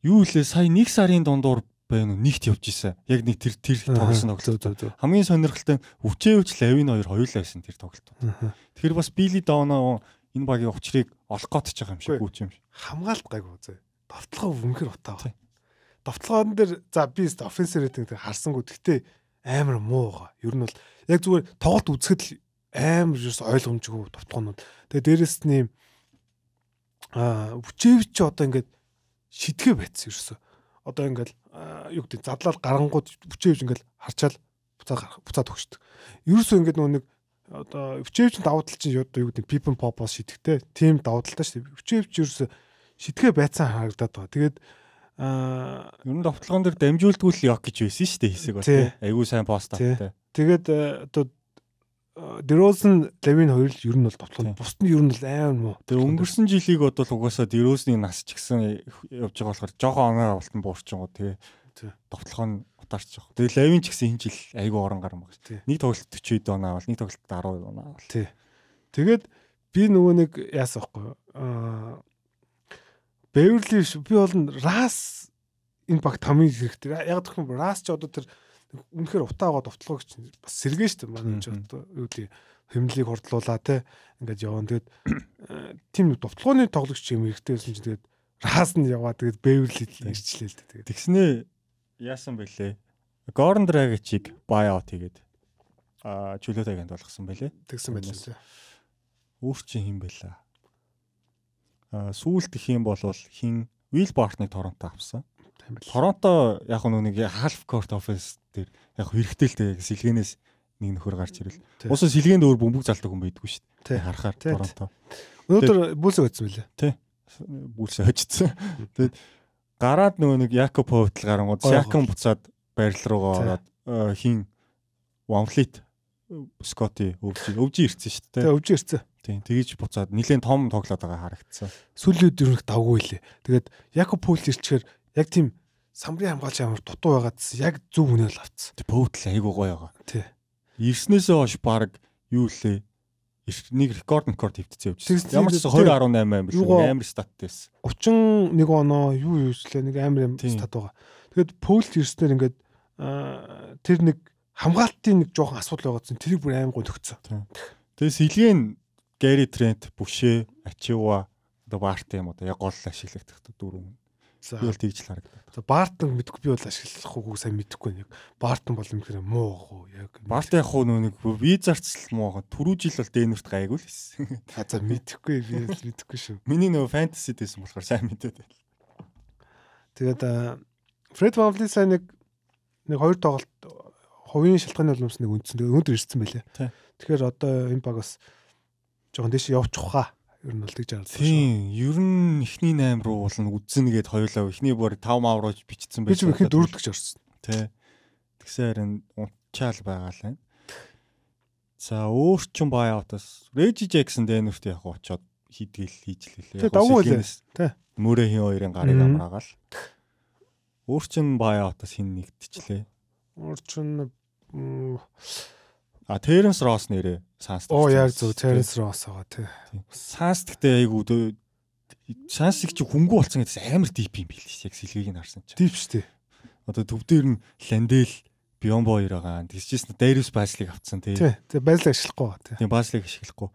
юу илээ сая 1 сарын дундуур байна уу нэгт явж исэн. Яг нэг тэр тэр тоглосон тоглолт. Хамгийн сонирхолтой өвчөөч лавин хоёр хоёулаа байсан тэр тоглолт. Тэгэхээр бас Билли Доно энэ багийн учрыг олох гэж байгаа юм шиг гүч юм шиг. Хамгаалт гайгүй зөө. Довтлогоо үнэхэр утаа. Довтлогоон дээр за би offensive rating дээр харсангүй. Гэхдээ амар муу байгаа. Ер нь бол яг зүгээр тоглолт үзэхэд л амар ерөөс ойлгомжгүй довтлогоонууд. Тэгээ дээрэс нь аа Бүчээвч одоо ингээд шидгээ байцсан ерөөсөө одоо ингээл юу гэдэг задлал гарангууд бүчээвж ингээл харчаал буцаа гарах буцаа төгшдөг. Ерөөсөө ингээд нөгөө нэг одоо бүчээвч давуу тал чинь одоо юу гэдэг пипен попос шитгэхтэй тим давуу талтай шүү. Бүчээвч ерөөсөө шитгэ байцсан харагдаад байгаа. Тэгээд аа ер нь довтлогон дээр дамжуулдгүй л яг гэж байсан шүү дээ хэсэг бол тий. Айгуу сайн пост автай. Тэгээд одоо Дэрозен Левин хоёр л ер нь бол тоглоно. Бусд нь ер нь л аймаа муу. Тэгээ өнгөрсөн жилиг бодвол угаасаа Дэрозны нас ч гэсэн явж байгаа болохоор жоохон оноо авалтан буурчин гоо тэгээ. Тоглоом утаарч жоох. Тэгээ Левин ч гэсэн энэ жил айгүй орон гарan баг. Нэг тоглолт 40 оноо авал, нэг тоглолт 10 оноо авал. Тий. Тэгээд би нөгөө нэг яасан байхгүй аа Бэверли би бол Рас энэ багт хамгийн хэрэгтэй. Яг юм Рас ч одоо тэр үнэхээр утаагаа гэж бас сэргээ штэ манай ч одоо юу тий хэмнэлийг хордлуулаа те. Ингээд явна. Тэгээд э, тийм довтлогооны тоглогч юм хэрэгтэй байсан чинь тэгээд рас нь яваа. Тэгээд бэвэрли ирчлээ л тэгээд тэгснээ яасан бэлээ? Горн Драгичиг buyout хийгээд а чөлөөтэй агент болгосон байлээ тэгсэн байлээ өөр чинь хин байла а сүүлд их юм бол хин Bart-ыг Торонто авсан Торонто яг нүг half court offense дээр яг хэрэгтэй л тэг сэлгэнээс нэг нөхөр гарч ирэл. Уусаа сэлгээнд өөр бөмбөг залдаг хүн байдгүй шүү дээ. Харахаар Торонто. Өнөөдөр бүлсээ өгсөн байлээ. Тий. Бүлсээ хожицсан. Тэгээд гараад нөгөө нэг Якоб хөвтл гарангууд Сякан буцаад байрал руугаа ороод хин Вамфлит Скотти өвжи өвжи ирсэн шүү дээ. Тий, өвжи ирсэн. Тийм. Тэгэж буцаад нилээн том тоглоод байгаа харагдсан. Сүлүүд юу нэг давгүй лээ. Тэгээд Якоб Пул ирчихээр яг тийм самбарын хамгаалч ямар дутуу байгаад яг зөв үнэ л авцсан. Тэг пөвтл айгуу гоё байгаа. Тий. Ирснээсээ хойш баг юу лээ? Нэг рекорд рекорд хөвтцээ явж. Ямар ч 2018 амир амар статтэйс. 31 оноо юу юуслээ нэг амар юм стат байгаа. Тэгэд пөвтл ирснээр ингээд тэр нэг хамгаалтын нэг жоохон асуудал байгаадсан тэрийг бүр аим гоо төгцсөн. Тэгээ сэлгэн Гэри Трент, Бүшээ, Ачива одоо Барт юм одоо яг гол ашиглагдах дөрөв Би бол тэгж л харагдав. За Бартон мэдгүй би бол ашиглах уу сайн мэдэхгүй нэг. Бартон бол юм хэрэг муу гоо яг. Барт яг хуу нэг ви зарцл муу гоо. Түрүү жил бол Дэнүрт гайгүй л хэлсэн. А за мэдэхгүй би мэдэхгүй шүү. Миний нөгөө фэнтези дэсэн болохоор сайн мэдээд байл. Тэгээд Фред Ванвли сайн нэг нэг хоёр тоглолт хувийн шалтгааны улмс нэг үндсэн. Тэгээд өндөр ирсэн байлээ. Тэгэхээр одоо энэ баг бас жоохон дэше явчих хаа Ер нь бол тэгж харагдсан шүү. Тийм, ер нь эхний 8 руу бол үзнэ гэд хоёулаа эхний бүр 5 мав руу бичсэн байж. Би ч ихний 4 гэж орсон. Тэ. Тэгсэн харин унтчаал байгаа л байна. За өөрчн баяатаас Reggie Jackson дэнүрт яг очоод хийдгэл хийж лээ. Тэ давгүй лээ. Тэ. Мөрөхийн хоёрын гарыг амраагаал. Өөрчн баяатаас хин нэгтчлээ. Өөрчн А Terence Ross нэрээ Санс. Оо яг зөв Terence Ross байгаа тий. Санс гэхдээ айгу Санс их чи хөнгүү болсон гэдээс амар дип юм билээ. Яг сэлгийг нь харсан чинь. Дип шүү. Одоо төв дээр нь Ландел Биомбо хоёр байгаа. Тэгсчээс Darius Basley авцсан тий. Тий. Basley ашиглахгүй тий. Тийм Basley ашиглахгүй.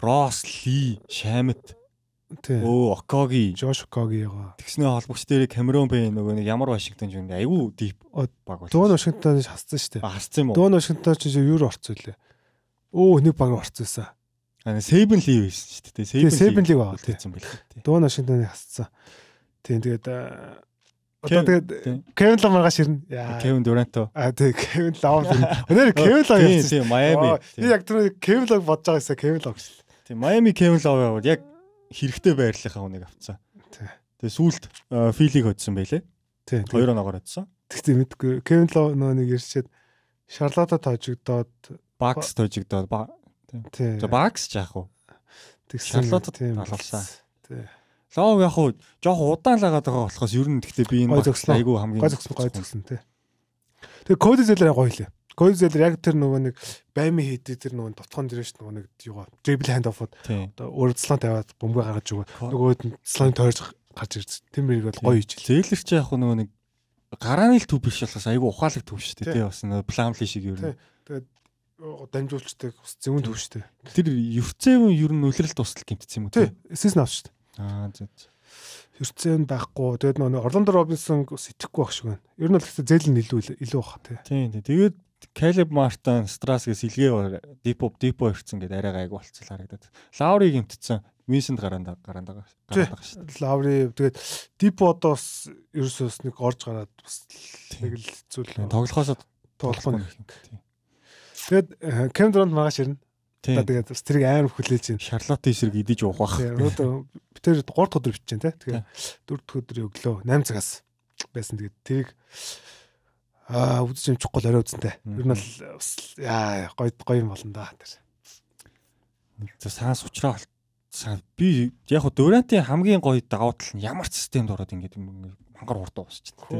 Ross, Lee, Shamit Тий. Өө Окоги, Жош Окоги ягаа. Тэгснээ холбогч дээр Камерон Бэй нөгөө нэг ямар Вашингтон юм айгүй дип баг бол. Дуун Вашингтон хассан шүү дээ. Хассан юм уу? Дуун Вашингтон ч юу орцсон лээ. Өө нэг баг орцсон. Аа Сейбен Ли байсан шүү дээ. Сейбен Сейбен Ли байгаа тийм байлээ. Дуун Вашингтоныг хассан. Тийм тэгээд Одоо тэгээд Кевин Лав маргааш ирнэ. Яа. Кевин Дуранто. А тий Кевин Лав. Өнөр Кевин Лав явсан. Тийм Майами. Би яг тэр Кевин Лав бодож байгаа юмсаа Кевин Лав гэсэн. Тийм Майами Кевин Лав яваад яг хэрэгтэй байрлалынхаа хүнийг авцсан. Тэгээ сүүлд филиг хоцсон байлээ. Тийм. Хоёр оноогоор хоцсон. Тэгтээ мэдгүй. Кевин Лов нөгөө нэг ирчээд Шарлота тоожигдоод Бакс тоожигдоод тийм. За Бакс ч яах вэ? Тэгсэн Шарлотад алгалсан. Тийм. Лов яг хуу жоох удаан лагаад байгаа болохоос ер нь гэхдээ би энэ айгүй хамгийн гой зөксөн гой зөксөн тий. Тэгээ Коди Зелер гоё лээ. Зелер яг тэр нөгөө нэг баймын хийдэг тэр нөгөө тутхан дэрэж нөгөө нэг юугаа дрибл ханд оффод одоо слон тавиад бөмбөг гаргаж өгөө. Нөгөөд нь слон тойрж гарч ирсэн. Тэр мэрийг бол гоё хийж. Зелер ч яг нөгөө нэг гарааны л төв биш болохоос айгүй ухаалаг төв шүү дээ тий бас нөгөө пламли шиг ер нь. Тэгээд дамжуулчдаг зэвүүн төв шүү дээ. Тэр ертцээвэн ер нь үлрэл тусдал гэмтсэн юм уу тий. Эсэс нь авч шүү дээ. Аа зөв. Ертцэн байхгүй. Тэгээд нөгөө Орландо Робинсон сэтгэхгүй байх шиг байна. Ер нь бол гэхдээ зээл нь илүү илүү бах тий. Тийм тий. Тэгээд Калеб Мартин, Страсгээс илгээ Дипо Дипо ирсэн гэдэг арай гайг болцол харагдаад. Лаури гимтсэн. Винсент гараанд гараанд байгаа шүү дээ. Лаури тэгээд Дипо одоо бас ерөөсөөс нэг орж гараад бас нэг л зүйл тоглохоосоо тоглох нь. Тэгээд Кем Дронт маргааш ирнэ. Одоо тэгээд бас тэрийг амар хүлээж байна. Шарлотын эсрэг идэж уух бах. Өнөөдөр би тэр 3 дахь өдөр байна те. Тэгээд 4 дахь өдрийн өглөө 8 цагаас байсан. Тэгээд тэрийг аа үзэж юмчихгүй л орой үзэнтэй. Ер нь бол яа гоё гоё юм болно да тэр. За саас уучраа би яг хөө Дурантын хамгийн гоё давуу тал нь ямар ч системд ороод ингээд мангар уусчихдаг.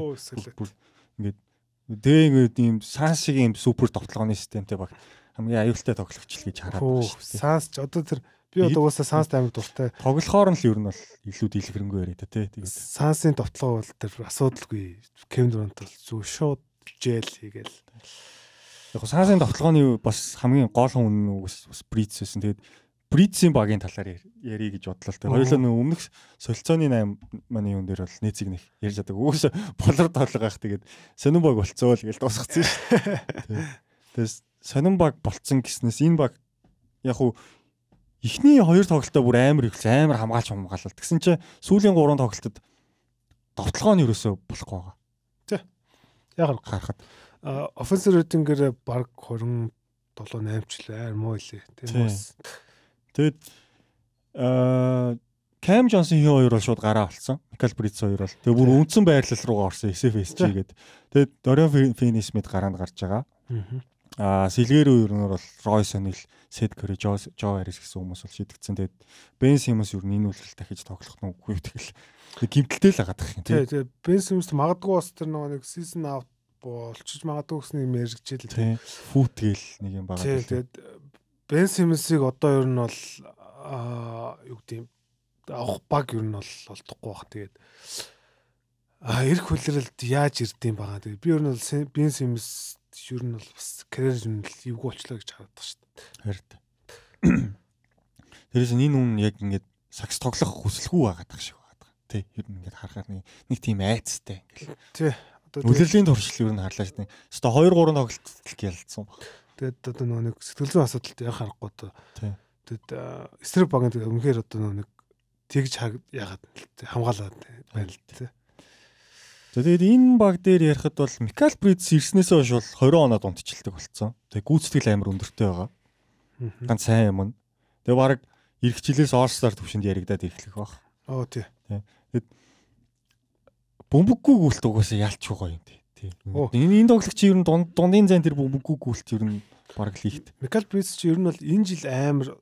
Ингээд тэгээ ингээд ийм саас шиг ийм супер товтлооны системтэй баг хамгийн аюултай тоглогч л гэж хараад байна шүү дээ. Саас ч одоо тэр би одоо уусаа Санс таймд дуртай. Тоглохоор нь л ер нь бол илүү дийлхэрэнгүй яриа та тий. Тэгээд Сансын товтлого бол тэр асуудалгүй. Кевин Дурант бол зөв шууд жээл хийгээл. Яг Сансын товтлогооны бас хамгийн гол хүн бас Бриц байсан. Тэгээд Брицийн багийн талаар ярий гэж бодлоо дээ. Хоёулаа нөө өмнөх солилцооны 8 манай юун дээр бол нээцэг нэг ярьж чаддаг. Угсаа болор тоглогаах тэгээд сонин баг болцоо л гэж дуусгацсан шүү. [LAUGHS] Тэгээс сонин баг болцсон гэснээс энэ баг яг уу эхний хоёр тоглолтоо бүр амар ихс амар хамгаалж хамгаалал. Тэгсэн чинь сүүлийн гурван тоглолтод довтлогоо нь ерөөсөө болохгүй байгаа. Яг харахад offensive rating-ээр баг 27 8 ч л амар муу илээ. Тийм бас. Тэгэд аа Кам Джонсон хин хоёр бол шууд гараа болсон. Микал Бриц хоёр бол. Тэгээ бүр үндсэн байрлал руугаа орсон SFSG гээд. Тэгээд Финис мэд гараанд гарч байгаа. Аа сэлгээр өөрнөр бол Сонил, Сед Кори, Жо Жо Харис гэсэн хүмүүс бол шийдэгдсэн. Тэгээд Бен Симс юу энэ үлрэл дахиж тоглох нь үгүй тэгэл. Тэг гимтэлтэй л агаад их юм тий. Тий. Бен Симс магадгүй бас тэр нэг season out болчих магадгүй гэсэн юм ярьжчихэл тий. Фут гээл нэг юм байгаа. Тэгээд Бен Симсийг одоо ер нь бол аа юу гэдэг юм авах баг ер нь бол олдохгүй бах. Тэгээд а эрх хүлрэлд яаж ирдэм байгаа. Тэгээд би ер нь бол Бен Симс ер нь бол бас карьер юм л эвгүй болчлоо гэж хараад байгаа шүү дээ. Харин. Тэрээс энэ хүн яг ингээд сакс тоглох хүсэлгүй байгаад байгаа шиг байгаа. Тэ ер нь ингээд харахаар нэг нэг тийм айцтай ингээл. Тий. Үлрэлийн туршил ер нь харлаа шүү дээ. Өстой 2 3 тоглолт гялцсан баг. Тэгээд одоо нөгөө нэг сэтгэл зүйн асуудалт яг харахгүй одоо. Тий. Тэгээд эсрэг тэгээд өмнөхөр одоо нөгөө нэг тэгж яагаад хамгаалаад байна л тий. Тэгээд энэ баг дээр ярихад бол Микал Бриц ирснээс хойш бол 20 оноод унтчихлдаг болсон. Тэгээд гүйцэтгэл амар өндөртэй байгаа. Ганц сайн юм. Тэгээд баг ирэх жилээс All-Star төвшөнд яригадаад эхлэх баг. Оо тий. Тэгээд бөмбөггүй гүйлт угаасаа ялч байгаа юм тий. Энэ энэ тоглогч ер нь дундын зайн тэр бөмбөггүй гүйлт ер нь баг л ихт. Микал Бриц чи ер нь бол энэ жил амар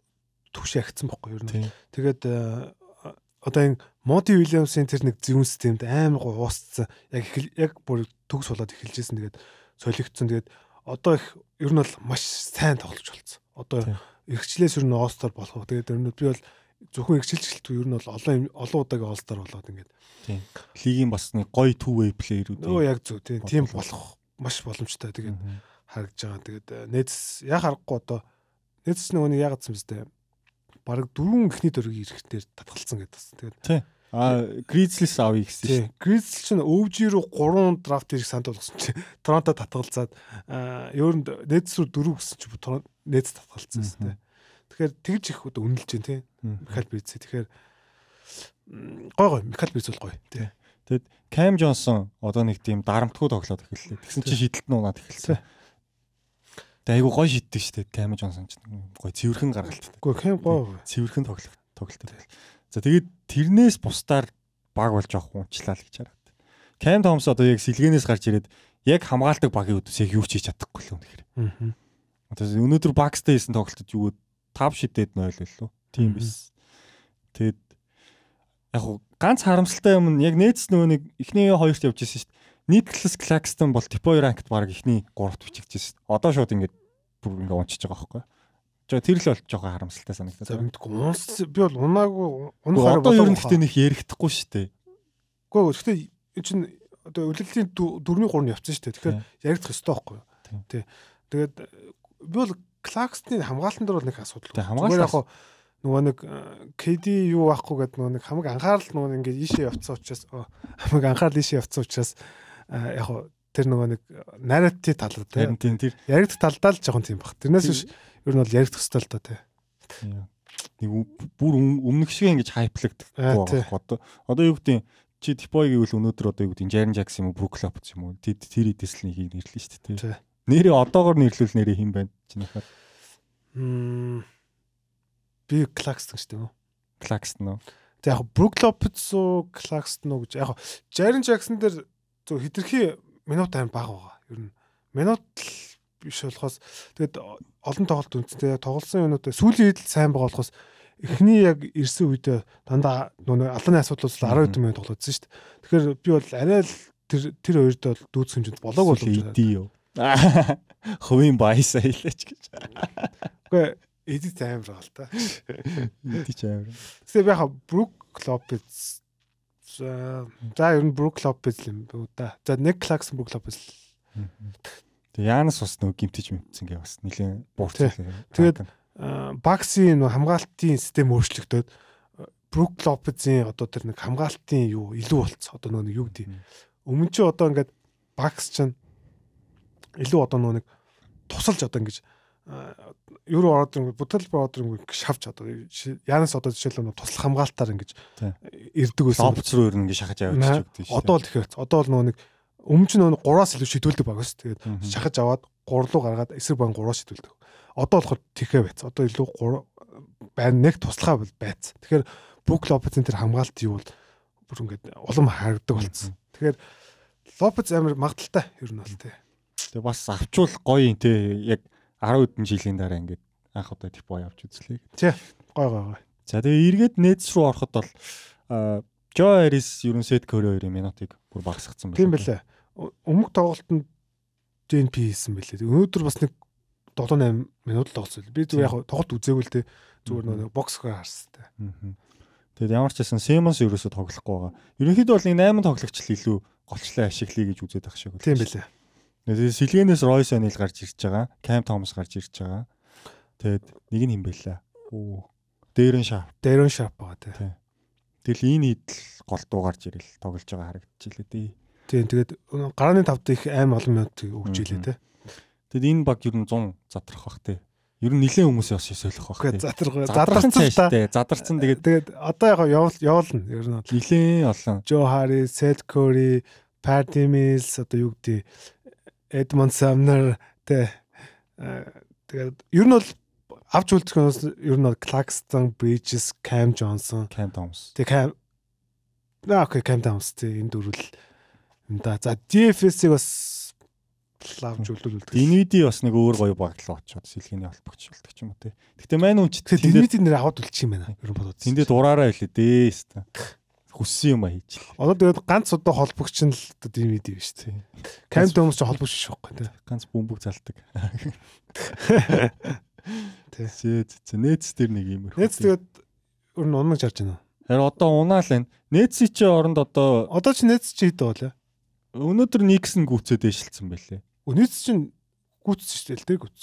төвш агцсан бохгүй ер нь. Тэгээд одоо энэ Моди Уильямсын тэр нэг зүүн системд амар гоо уусцсан. Яг яг бүр төгс болоод эхэлжсэн. Тэгээд солигдсон. Тэгээд одоо их ер нь бол маш сайн тоглож болцсон. Одоо эргчлээс ер нь All-Star болох. Тэгээд ер нь би бол зөвхөн эргчлэлт ер нь бол олон олон удаагийн All-Star болоод ингээд. Тийм. Лигийн бас нэг гоё two way плеерүүд. Өө яг зөв тийм. Тийм болох маш боломжтой. Тэгээд харагдаж байгаа. Тэгээд Nets яг харахгүй одоо Nets нөгөө нэг яагаад юм бэ? Бараг дөрвөн ихний дөрвийг ирэхтэр татгалцсан гэдэг бас. Тэгээд. А Grizzlies авъя гэсэн чинь. Grizzlies чинь өвж рүү 3 драфт ирэх санд болгосон чинь Торонто татгалзаад ерөөнд Nets рүү 4 гэсэн чинь Nets татгалцсан юм тийм. Тэгэхээр тэгж их одоо үнэлж байна тийм. Михаил Бриц. Тэгэхээр гой гой Михаил Бриц бол гой тийм. Тэгэд Cam Johnson одоо нэг тийм дарамтгүй тоглоод эхэллээ. Тэгсэн чинь шидэлт нь унаад эхэлсэн. Тэгээ айгу гой шиддэг дээ. Cam Johnson ч гой цэвэрхэн гаргалттай. Үгүй Cam гой. Цэвэрхэн тоглох тоглолттой. За тэгээд тэрнээс бусдаар баг болж авах унчлаа л гэж хараад. Cam Thomas одоо яг сэлгэнээс гарч ирээд яг хамгаалдаг багийн үдээс яг юу ч хийж чадахгүй л үнэхээр. Аа. Одоо өнөөдөр Bucks-тэй хийсэн тоглолтод юу тав шидэд нойл лөө. Тийм биш. Тэгэд яг ганц харамсалтай юм нь яг нээц нөгөө нэг эхний хоёрт явж ирсэн шүү дээ. Nicholas Claxton бол Tipo ranked баг эхний 3-т бичигдсэн. Одоо шууд ингээд бүр ингээд унчиж байгаа байхгүй. За тэр л бол жоохон харамсалтай санагдаад. За мэдгүй унс би бол унаагүй унахаар одоо ер нь гэхдээ нэг ярихдаггүй шүү дээ. Үгүй ээ гэхдээ чинь одоо дөрвний 3 нь явцсан шүү дээ. Тэгэхээр яригдах ёстой байхгүй юу? Тий. Тэгээд би бол Клаксны хамгаалтан дээр бол нэг асуудал. Тий хамгаалал яг нөгөө нэг KD юу байхгүй гэдэг нөгөө нэг хамаг анхаарал нөгөө ингээд ийшээ явцсан учраас хамаг анхаарал ийшээ явцсан учраас яг тэр нөгөө нэг нарратив талаар тийм тэр яригдах талдаа л жоохон тийм баг. Тэрнээс биш ер нь бол яригдах хэвээр л доо тий. Нэг бүр өмнөх шиг ингэж хайплагддаг байгаа одоо одоо юу гэдэг чи Типой гэвэл өнөөдөр одоо юу гэдэг Jaren Jackson юм уу Brook Lopez юм уу тэр тэр идэс л нэгийг нэрлэн шүү дээ. Нэрээ одоогор нэрлүүл нэрээ хэн байна? Чинийхээ. Мм би Claxton шүү дээ. Claxton уу? Тэг яг Brook Lopez уу Claxton уу гэж яг Jaren Jackson дээр зөв хитрхи минут тайм бага байгаа. Ер нь минут биш болохоос тэгээд олон тоглолт үнэтэй тоглосон юмнууд сүүлийн үед сайн байгаа болохоос эхний яг ирсэн үедээ дандаа нөгөө алааны асуудал бол 10 хэдэн минут тоглоодсон шүү дээ. Тэгэхээр би бол арай л тэр тэр хоёрт бол дүүц хэмжээнд болоог болж байна. [LAUGHS] Хувийн баясаа хэлээч гэж. Үгүй эдит амар байгаа л та. Эди ч амар. Би яхаа Брук Лопез за ер нь Брук Лопез юм бүү да. За нэг Клакс Брук Лопез. Тэгээ Янас бас нөгөө гимтэж мэдсэн гээ бас нэлийн буурч. Тэгээд Баксийн хамгаалтын систем өөрчлөгдөөд Брук Лопезийн одоо тэр нэг хамгаалтын юу илүү болцсон. Одоо нөгөө юу гэдэг. Өмнө чи одоо ингээд Бакс чинь илүү одоо нөгөө нэг тусалж одоо ингэж евро ороод ирэнгүүт будал ороод ирэнгүүт шавж одоо Янас одоо жишээлбэл туслах хамгаалтаар ингэж ирдэг байсан. Лопц руу ер нь ингэ шахаж аваад гэдэг шүү. Одоо л тэгэхээр одоо л нөгөө нэг өмнө нь нөгөө 3-аас илүү шидүүлдэг баг ус. Тэгээд шахаж аваад 3 руу гаргаад эсрэг баг 3-аас шидүүлдэг. Одоо болохоор тэхээ байц. Одоо илүү 3 байна нэг туслахаа бол байц. Тэгэхээр Бук Лопецын тэр хамгаалт юу бол бүр ингээд улам харагдаг болсон. Тэгэхээр Лопец амар магадaltaй ер нь бол тий. Тэгээ бас авчвал гоё юм тий. Яг 10 хэдэн жилийн дараа ингээд анх удаа боо явж үзлээ. Тий. Гой гой гой. За тэгээ эргээд нээц рүү ороход бол Жо Арис ерөн сет Кори 2-ын минутыг бүр багасгацсан байна. Тийм байлаа. Өмнөх тоглолтод JNP хийсэн байлээ. Өнөөдөр бас нэг 7 8 минут л тоглосон. Би зүгээр яг тоглолт үзээгүй л те зүгээр нэг боксхоо харсан те. Тэгэд ямар ч байсан Симонс ерөөсө тоглохгүй байгаа. Ерөнхийдөө бол нэг 8 тоглогч л илүү голчлаа ашиглая гэж үзээд ах шиг. Тийм байлээ. Тэгээд сэлгэнээс Ройс Анил гарч ирж байгаа. Кам Томас гарч ирж байгаа. Тэгэд нэг нь химбэлээ. Оо. Дээрэн шарп. Дээрэн шарп байгаа те. Тэгэл энэ идэл голдуу гарч ирэл тоглож байгаа харагдчихлээ дээ. Тийм тэгээд гарааны тавд их аим олон минут өгч илээ те. Тэгэд энэ баг ер нь 100 задрах бах те. Ер нь нилээн хүмүүс бас бах те. Задрах задарсан те. Задарсан тэгээд тэгээд одоо яг явал явуулна ер нь нилээн олон. Жо Хари, Сет Кори, Пати Милс одоо юу гэдэг Эдмонд Самнер те. Тэгээд ер нь бол авч үлдэх нь ер нь бол Claxton, Bridges, Cam Johnson, Cam Thomas. Тэг Cam Наа окей Cam Thomas те энэ дөрвөл юм да. За DFS-ийг бас лавж үлдүүлдэг. Динвиди бас нэг өөр гоё багтлаа очоод сэлгээний холбогч болдог юм уу те. Гэтэ мань үуч тэгэхээр Динвиди нэр аваад үлчих юм байна. Ер нь бодоод. Тэндээ дураараа хэлээ дээ. Хүссэн юм а хийж. Одоо тэгээд ганц одоо холбогч нь л одоо Динвиди биш те. Кам Томс ч холбогч биш байхгүй те. Ганц бөмбөг залдаг. [LAUGHS] Тэ. Зээ нээц дээр нэг юм их. Нээц тэгээд ер нь унаж харж байна. Харин одоо унаал байна. Нээцийн чи оронд одоо одоо чи нээц чи хэд болоо? Өнөөдөр Никс нь гүцээд дэшилсэн байлээ. Нээц чин гүцсэн шүү дээ л дээ гүц.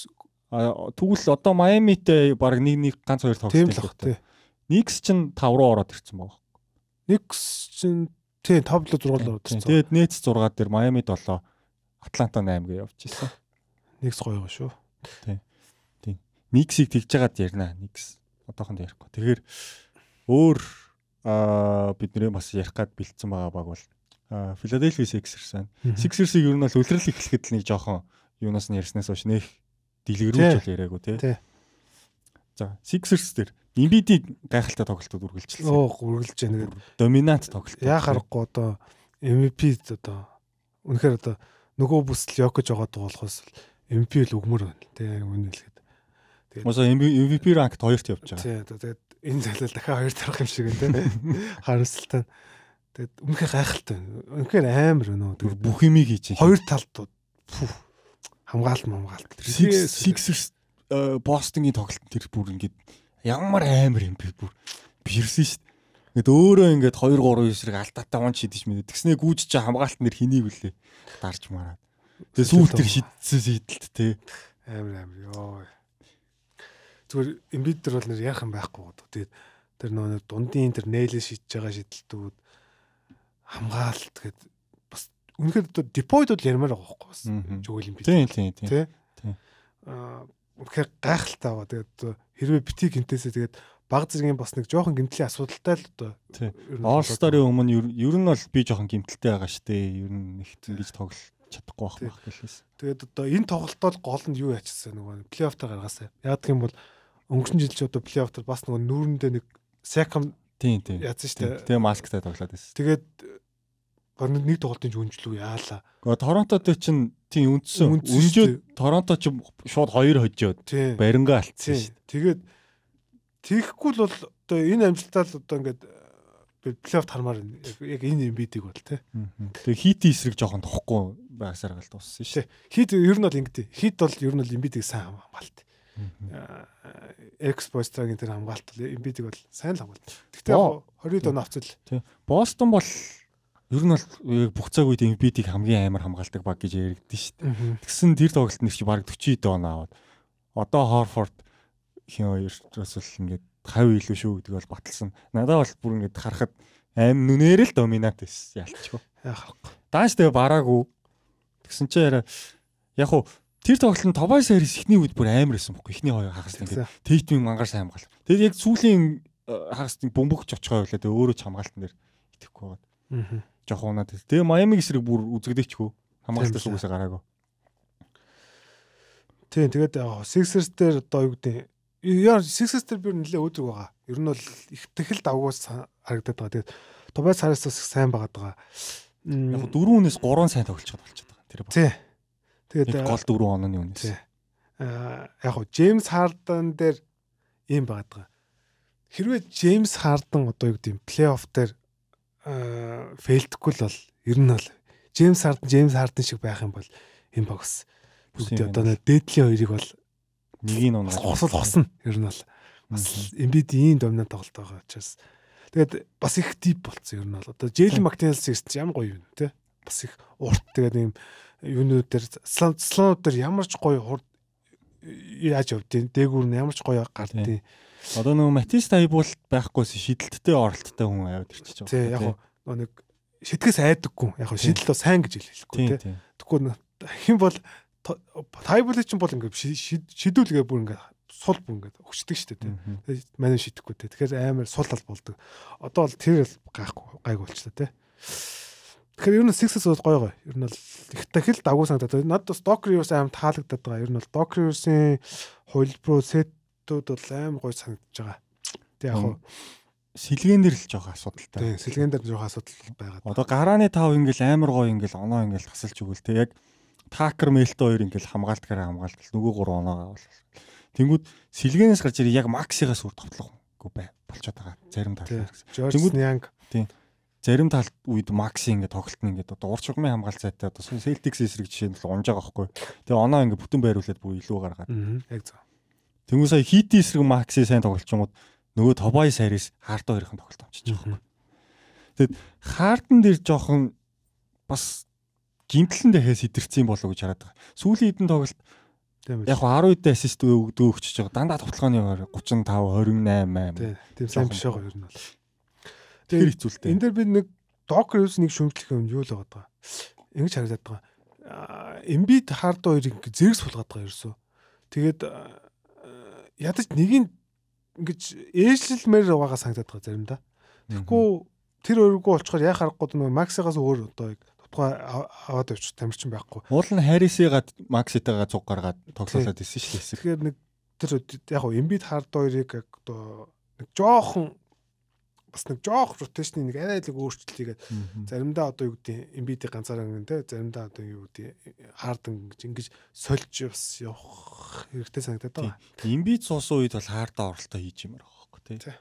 А тэгвэл одоо Майамитэй баг нэг нэг ганц хоёр тоглолт байлаа. Никс чин 5 руу ороод ирсэн байгаа. Никс чин тий 5 л 6 л ороод ирсэн. Тэгээд нээц 6 дээр Майамид 7 Атланта 8 гээ явж ирсэн. Никс гоё шүү. Тий. Тий. Никсийг тэгж жагаад ярина. Никс одоохонд ярихгүй. Тэгэхээр өөр аа бид нэрээ бас ярих гад бэлдсэн байгаа баг бол Philadelphia Sixers байна. Sixers-ийг ер нь бол үлрэл эхлэхэд л нэг жоохон юунаас нь ярьснаас хойш нэх дэлгэрүүлж бол яриаггүй тий. За Sixers дээр Embiid-ийг гайхалтай тоглолтод үргэлжилсэн. Оо үргэлж яана гэдэг. Доминант тоглолт. Яа харахгүй одоо MVP одоо үнэхээр одоо нөгөө бүсэл Йокич байгаа болохоос MVP л өгмөр байна. Тэ үнэ хэлгээд. Тэгээд Мосо MVP ранкт хоёрт явж байгаа. Тий, тэгээд энэ залуу дахиад хоёр тарах юм шиг байна те. [LAUGHS] Харамсалтай. Тэгээд үнэхээр гайхалтай. Үнэхээр амар өнөө. Тэгээд бүх юмыг хийж чинь. Хоёр талд хамгаалт хамгаалт. Sixers Бостонгийн тоглолт тэр бүр ингээд ямар амар юм бэ бүр бирсэн шүү дээ. Ингээд өөрөө ингээд 2 3 9 зэрэг алдаатай он шидэж мэдээ. Тэгснээ гүйж чи хамгаалт нэр хэнийг вүлээ дарж мараад. Тэгээ сүүл тэр шидсэн сийдэлт те. Амар амар ёо. Зүгээр эмбид төр бол нэр яах юм байхгүй гоо. Тэгээд тэр нөгөө дундын тэр нээлээ шидэж байгаа шидэлтүүд хамгаалт гэд бас үнэхээр одоо депойд бол ярмаар байгаа байхгүй бас. Жөөл эмбид. Тийм тийм тийм. Аа үнэхээр гайхалтай байгаа. Тэгээд хэрвээ бити гинтээсээ тэгээд баг зэргийн бас нэг жоохон гимтлийн асуудалтай л одоо All Star-ын өмнө ер нь бол би жоохон гимтэлтэй байгаа штэ. Ер нь их ингэж тоглож чадахгүй байх байх гэлээс. Тэгээд одоо энэ тоглолтод гол нь юу ячсан нөгөө плей-офф та гаргаасаа. Гэх юм бол өнгөрсөн жил ч одоо плей-офф төр бас нөгөө нүүрэндээ нэг Секам тийм тийм яасан штэ. Тэгээ масктай тоглоод байсан. Тэгээд гол нэг тоглолтын жүнжлүү яалаа. Гэхдээ Торонтод чинь тийм үндсэн. Үнжөөд Торонто ч шууд 2 хожоод барингаа алдсан шүү. Тэгээд Тэгэхгүй л бол одоо энэ амжилтаа л одоо ингээд плей-офф хармаар яг энэ эмбидийг бол тий. Тэгээ хит эсрэг жоохон тохгүй байсаар гал дууссан шүү. Хит ер нь бол ингэдэй. Хит бол ер нь бол эмбидийг сайн хамгаалт. Экспострагийн тэр хамгаалт бол эмбидийг бол сайн л хамгаалт. Гэхдээ 20 дон авцал. Тий. Бостон бол ер нь бол бүх цаг үед эмбидийг хамгийн амар хамгаалдаг баг гэж яригдэн шүү дээ. Тэгсэн тэр тоглолт нэр чи баг 40 дон аваад одоо Хорфорд хин хоёроос бол ингээд 50 илүү шүү гэдэг бол баталсан. Надад бол бүр ингээд харахад аим нүнээр л доминант байсан ялчгүй. Яах вэ? Дааш тэгээ бараагүй. Тэгсэн чи яра яг хуу тэр тоглолт нь Тобай Сарис ихний үед бүр амар байсан бохгүй. Ихний хоёр хагас ингээд Тейтмийн мангар сайн хамгаал. Тэгээд яг сүүлийн э, хагас бөмбөгч очихоо байлаа. Тэгээ өөрөө ч хамгаалтан дээр итгэхгүй байгаа. Аа. Жохоо унаад. Тэгээ Майами эсрэг бүр үзэгдээчгүй. Хамгаалтаас үгүйсээ гараагүй. Тийм тэгээд Sixers дээр одоо юу гэдэг Яа Sixers дээр би нэлээ өөдрөг байгаа. Ер нь бол их тэхэл давгуус харагдаад байгаа. Тэгээд Тобайс Хараас бас сайн байгаад байгаа. Яг дөрөв үнээс 3 сайн байгаа болчиход байгаа. Тэр баг. Тий. Тэгээд гол дөрөв онооны үнээс. Тий. Аа яг хуу Джеймс Харден дээр ийм байгаад байгаа. Хэрвээ Джеймс Харден одоо юу гэдэг юм плей-офф дээр Э, фейлдэхгүй л бол ер нь бол Джеймс Харден Джеймс Харден шиг байх юм бол энэ бокс. Бүгд одоо дээдлийн хоёрыг бол нэг нь унаа хосол хосно ер нь бол бас Эмбид ийм домнод тоглолт байгаа учраас. Тэгээд бас их дип болцсон ер нь бол. Одоо Джейлен Мактенс гэсэн чинь ямар гоё юм те бас их урт. Тэгээд ийм юунууд дээр слам слонууд дээр ямар ч гоё хурд яаж явдیں۔ Дээгүүр нь ямар ч гоё гардیں۔ Одоо нөгөө Матис Тайбул байхгүйс шидэлттэй оролттой хүн аваад ирчихэж байгаа. Тий яг нэг шитгэс айдаггүй. Яг шидэл бол сайн гэж хэлэхгүй тий. Тэгвэл хэн бол тайбл чинь бол ингээд шидүүлгээ бүр ингээд сул бүр ингээд өгчдөг шүү дээ. Тэгээд манай шидэхгүй те. Тэгэхээр амар сул тал болдог. Одоо бол тэр гайхгүй гайг болчлаа те. Тэгэхээр ер нь Sixers бол гоё гоё. Ер нь бол их дахил дагуу санагдаад. Надад бас Doc Rivers аим таалагдаад байгаа. Ер нь бол Doc Rivers-ийн хувилбаруу сеттүүд бол аим гоё санагдаж байгаа. Тэг яг хуу сэлгэн дээр л жоох асуудалтай. Тийм, сэлгэн дээр жоох асуудал байгаа. Одоо гарааны тав ингээл амар гоё ингээл оноо ингээл тасалж өгвөл те яг Такер Мелто хоёр ингээл хамгаалтгаараа хамгаалтал нөгөө гурван оноогоо бол. Тэнгүүд сэлгэнээс гарч ирээ яг Максигаас үр товтлохгүй бай болчиход байгаа. Зарим талаар. Тэнгүүд Янг. Тийм. Зарим талд үед Макси ингээд тоглолт нь ингээд одоо урт шугамын хамгаалт сайтай одоо Celtics эсрэг жишээ нь л унж байгаа байхгүй. Тэгээ оноо ингээд бүтэн байруулад бүр илүү гаргаад. Яг зөв. Тэнгүү сая Хити эсрэг Макси сайн тоглолчингууд нөгөө Тобай Сарис Харто хоёрын тоглолт авчиж байгаа. Тэгэд Хартан дээр жоохон бас гимтлэн дахиас идэрсэн болов гэж хараад байгаа. Сүүлийн хэдэн тоглолт яг 10 үедээ ассист өгдөө өгчөж байгаа. Дандаа тоглооны 35 28 8. Тийм сайн биш байгаа ер нь бол. Тэр хэцүүлтэй. Энд дээр би нэг док юус нэг шүмжлэх юм юу л байгаа. Ингэж харагдаад байгаа. Эмбид хард хоёрыг зэрэг суулгаад байгаа ерөөсөө. Тэгээд ядаж нэгийг ингэж ээжлэлмээр байгаа санагдаад байгаа заримдаа. Тэгэхгүй тэр өөргөө олчоор яа харахгүй нөгөө Максигаас өөр одоо тухай аваад явчих тамирчин байхгүй. Уул нь Харисыгаа Макситайгаа цуг гаргаад тоглоулаад исэн шүү дээ. Тэгэхээр нэг тэр яг гоо Embiid Hard хоёрыг одоо нэг жоохон бас нэг жоох ротейшны нэг арай л өөрчлөлт хийгээд заримдаа одоо юу гэдэг Embiid-ийг ганцаараа гэн тэ заримдаа одоо юу гэдэг Harden гэж ингэж сольж бас явах хэрэгтэй санагдаад байгаа. Embiid суусан үед бол Harden оролтоо хийж юмар байхгүй тий.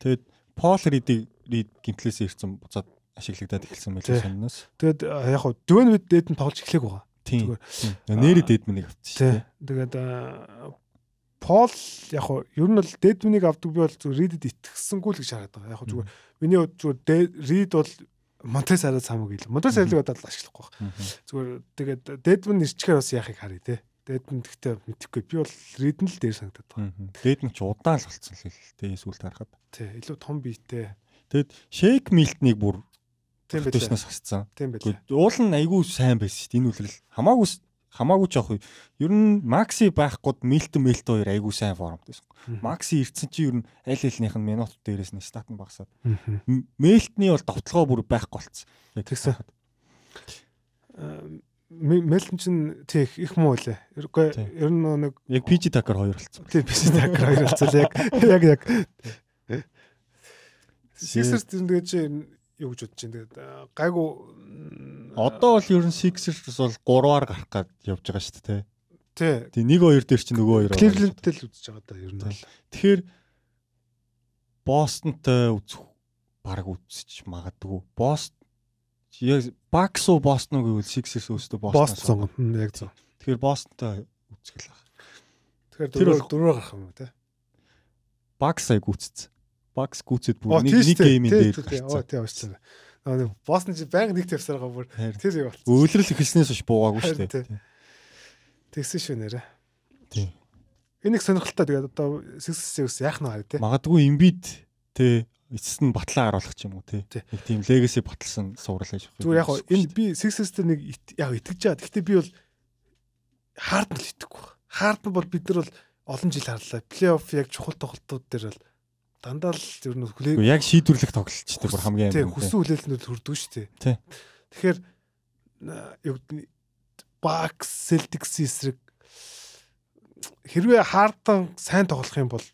Тэгэд Paul Reed-ийг Reed гимтлээс ирсэн буцаад ашиглагдаад эхэлсэн байл сонноос. Тэгэд яг хуу Dwayne Wade дээд нь тоглож эхлэх байгаа. Тийм. Нэрээ дээд мэнийг авчихсан. Тэгээд Пол яг хуу ер нь бол Дэдминийг авдаг би бол зүгээр Ридэд итгэсэнгүй л гэж хараад байгаа. Яг хуу зүгээр миний хувьд зүгээр Рид бол Монтес арай самаг ил. Монтес арилыг бодоод ашиглахгүй байна. Зүгээр тэгээд Дэдмин ирчихээр бас яахыг харъя те. Дэдмин гэхдээ мэдхгүй. Би бол Рид нь л дээр санагдаад байгаа. Дэдмин ч удаан л болцсон л те сүүлд харахад. Тий, илүү том биетэй. Тэгэд Шейк Милтнийг бүр тийм байлаа. Тэшнээс хасцсан. Тийм байлаа. Уул нь айгүй сайн байсан шүү дээ. Энэ үлрэл хамаагүй хамаагүй жоох юу. Ер нь Макси байхгүй Милтон Милт хоёр айгүй сайн формд байсан. Макси ирсэн чи ер нь аль алинх нь минут дээрээс нь стат нь багасаад. Милтний бол довтлогоо бүр байхгүй болцсон. Тэгсэн. Мэлтэн чин тийх их муу лээ. Үгүй ер нь нэг яг PG Tucker хоёр болцсон. Тийм PG Tucker хоёр болцсон. Яг яг яг Сисерс тэгээд чи юу гэж бодож чинь тэгээд гайгүй одоо бол ер нь Sixers бол 3-аар гарах гад явж байгаа шүү дээ тий. Тий нэг хоёр дээр чинь нөгөө хоёр Cleveland-тэй л үзэж байгаа да ер нь бол. Тэгэхээр Boston-тай үзэх баг үзэж магадгүй. Boston яг Bucks уу Boston уу гэвэл Sixers өөстөө Boston сонгоно яг зөв. Тэгэхээр Boston-тай үзэх л байна. Тэгэхээр дөрөв дөрөв гарах юм уу те? Bucks аяг үзсэн. Bucks гүцэд бүр нэг нэг геймийн дээр гарсан. Тий уучлаарай. Нэг Босton чи баян нэг тавьсаар байгаа бүр тэр юу болсон. Өөлрөл эхэлснээс хойш буугаагүй шүү дээ. Тэгсэн шүү нэрэ. Тий. Энэ их сонирхолтой тэгээд одоо Sixers яах нь хараа тий. Магадгүй Embiid тий эцэст нь батлаа харуулах юм уу тий. Нэг тийм баталсан сурал хийж байгаа. Зүгээр яг энэ би Sixers дээр нэг яг итгэж байгаа. Гэхдээ би бол хаард нь л итгэхгүй. Хаард нь бол бид нар бол олон жил харлаа. Плей-офф яг чухал тоглолтууд дээр бол дандаа л ер нь хүлээ. Яг шийдвэрлэх тоглолтчтой бүр хамгийн аим. Тийм хүссэн хүлээлтнүүд хүрдэг шүү дээ. Тийм. Тэгэхээр юу гэдэг Bucks Celtics эсрэг хэрвээ хаардан сайн тоглох юм бол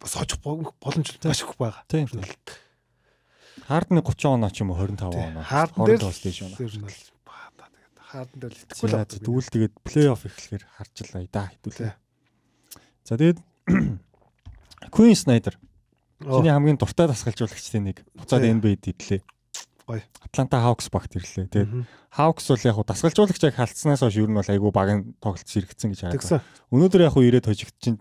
бас хожих боломж маш их байгаа. Тийм. Хардны 30 оноо ч юм уу 25 оноо. Хаардан дээр л дэж байна. Тэр нь хаардан дээр л итгэхгүй л байна. Тэгвэл тэгээд плей-офф эхлэхээр харчлаа да хэдүүлээ. За тэгээд [CLEARS THROAT] Queen Snyder Чиний хамгийн дуртай дасгалжуулагчдын нэг буцаад NBA-д идлээ. Гоё. Атланта Hawks багт ирлээ. Тэгээд Hawks бол яг хуу дасгалжуулагчийг халтснаас хойш ер нь бол айгүй багын тоглолт сэргэгцэн гэж харагдав. Өнөөдөр яг хуу ирээд хожигдчихин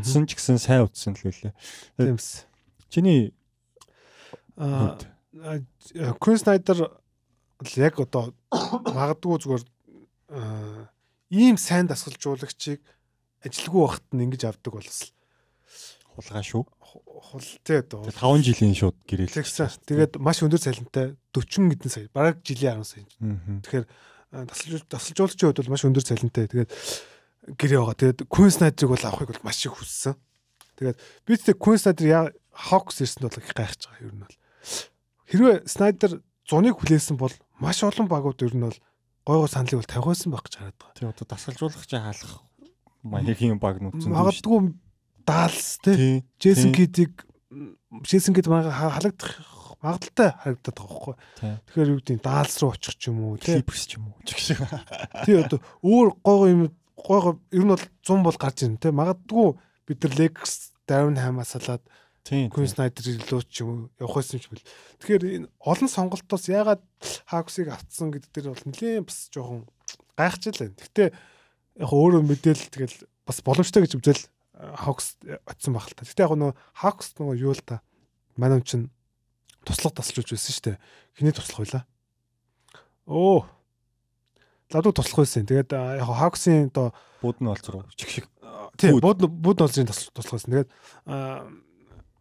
сэн ч гэсэн сайн утсан л үлээ. Тиймс. Чиний аа Quinn Snyder яг одоо магадгүй зүгээр ийм сайн дасгалжуулагчийг ажилгүй багт нь ингэж авдаг болсол хулгай шүү. Хултэй одоо 5 жилийн шууд гэрэл. Тэгээд маш өндөр цалинтай 40 хэдэн сая, бараг жилийн 10 сая. Тэгэхээр тасалж тасалжуулагчийн хувьд бол маш өндөр цалинтай. Тэгээд гэрээ байгаа. Тэгээд Queen Snyder-ыг бол авахыг бол маш их хүссэн. Тэгээд би тэгтээ Queen Snyder Hawks ирсэнд бол их гайхаж байгаа юм бол. Хэрвээ Snyder 100-ыг хүлээсэн бол маш олон багууд ер нь бол гойго саналыг бол тавихсан байх гэж хараад байгаа. Тийм одоо дасгалжуулагчаа хаалах маягийн баг нүцэн. Магадгүй Далс тий. Джейсон Кидийг Джейсон Кид халагдах магадaltaй харагдаад байгаа байхгүй. Тэгэхээр юу гэдэг Далс руу очих ч юм уу, Клиперс ч юм уу. Тий одоо өөр гойго юм гойго ер нь бол 100 бол гарч ирнэ тий. Магадгүй бид нар Lakers Darren Ham-аас салаад Queen Snyder илүү ч юм явах байсан ч бил. Тэгэхээр энэ олон сонголтоос яагаад Hawks-ыг автсан гэдэг дээр бол нэлээд бас жоохон гайхчихлаа. Гэхдээ яг өөрөө мэдээл тэгэл бас боломжтой гэж үзэл Hawks очсон баг л та. Гэтэ яг нөгөө Hawks нөгөө юу л та. Манай хүн чинь туслах тасалж үзсэн шүү дээ. Хиний туслах байлаа? Оо. Ладуу туслах байсан. Тэгээд яг Hawks-ийн одоо бууд нь олзруу чих шиг. Тийм, бууд бууд олзрын туслах байсан. Тэгээд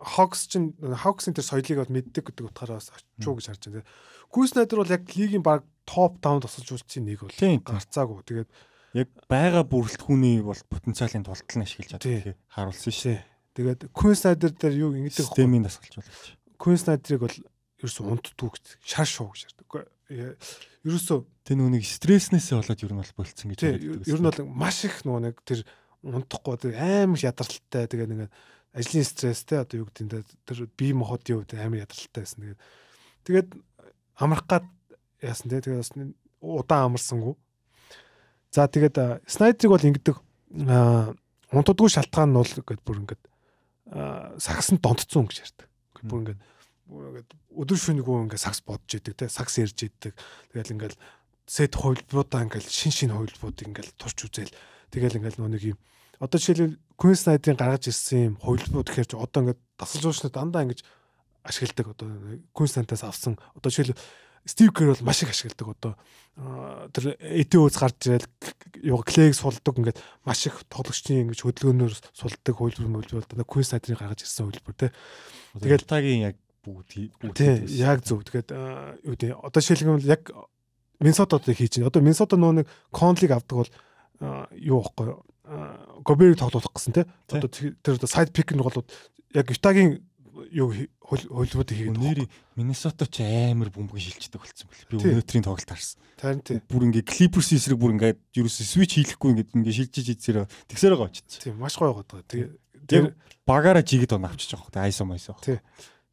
Hawks чинь Hawks-ийн тэр соёлыг бол мэддэг гэдэг утгаараа бас очуу гэж харж байна. Гүйснайдер бол яг лигийн баг топ даун тусалж үзсэн нэг бол гарцаагүй. Тэгээд яг байгаа бүрэлдэхүүний бол потенциалын тултал нь ашиглаж чаддаг харуулсан шүү. Тэгээд Queen Snyder дээр юу ингэдэг системийн дасгалж болгож. Queen Snyder-ыг бол ерөөсө унтдгүй шар шуу гэж ярьдаг. Ерөөсө тэр нүг стресснээсээ болоод ер нь бол болцсон гэж ярьдаг. Ер нь бол маш их нөгөө нэг тэр унтахгүй амар ядаралтай тэгээд ингээд ажлын стресстэй одоо юу гэдэг нь тэр бие махбодын хувьд амар ядаралтай байсан. Тэгээд тэгээд амрах гад яасан тэгээд бас удаан амарсангүй. За тэгээд снайдрыг бол ингэдэг унтдаггүй шалтгаан нь бол ингээд бүр ингээд сагсан донтцсон гэж ярьдаг. Бүр ингээд ингээд өдөр шөнөгүй ингээд сагс бодж идэг те сагс ярьж идэг. Тэгэл ингээд сет хувилбаруудаа ингээд шин шин хувилбаруудыг ингээд турч үзэл. Тэгэл ингээд нэг юм одоо жишээлбэл Queen Snyder-ийн гаргаж ирсэн юм хувилбарууд гэхээр одоо ингээд дасгал жуулчнууд дандаа ингэж ашигладаг одоо Queen Snyder-аас авсан одоо жишээлбэл Стив Кэр бол маш их ашигладаг одоо тэр эдөөс гарч ирэл юу клейг сулдаг ингээд маш их тоглогчдын ингэж хөдөлгөөнөөр сулдаг хөлбөр мөлбөр одоо Queen Snyder-ийн гаргаж ирсэн хөлбөр те. Тэгээд тагийн яг бүгд бүгд яг зөв. Тэгээд юу тий одоо шилгэн яг Минсотод хийж байна. Одоо Минсото нөө нэг Конлиг авдаг бол юу байхгүй Гоберийг тоглуулах гэсэн те. Одоо тэр сайд пик нь бол яг Ютагийн юу хөлбөд хийгээд нэр Миннесота ч амар бөмбөг шилждэг болсон бэл. Би өнөөдрийн тоглолт харсан. Харин тийм. Бүр ингээ Clippers эсрэг бүр ингээ ерөөсө switch хийхгүй ингээ ингээ шилжиж ийцээр тэгсээр байгаа очиж. Тийм маш гоё байгаа. Тэгээ багаараа жигэд он авчиж байгаа хөөхтэй айсо майсо. Тийм.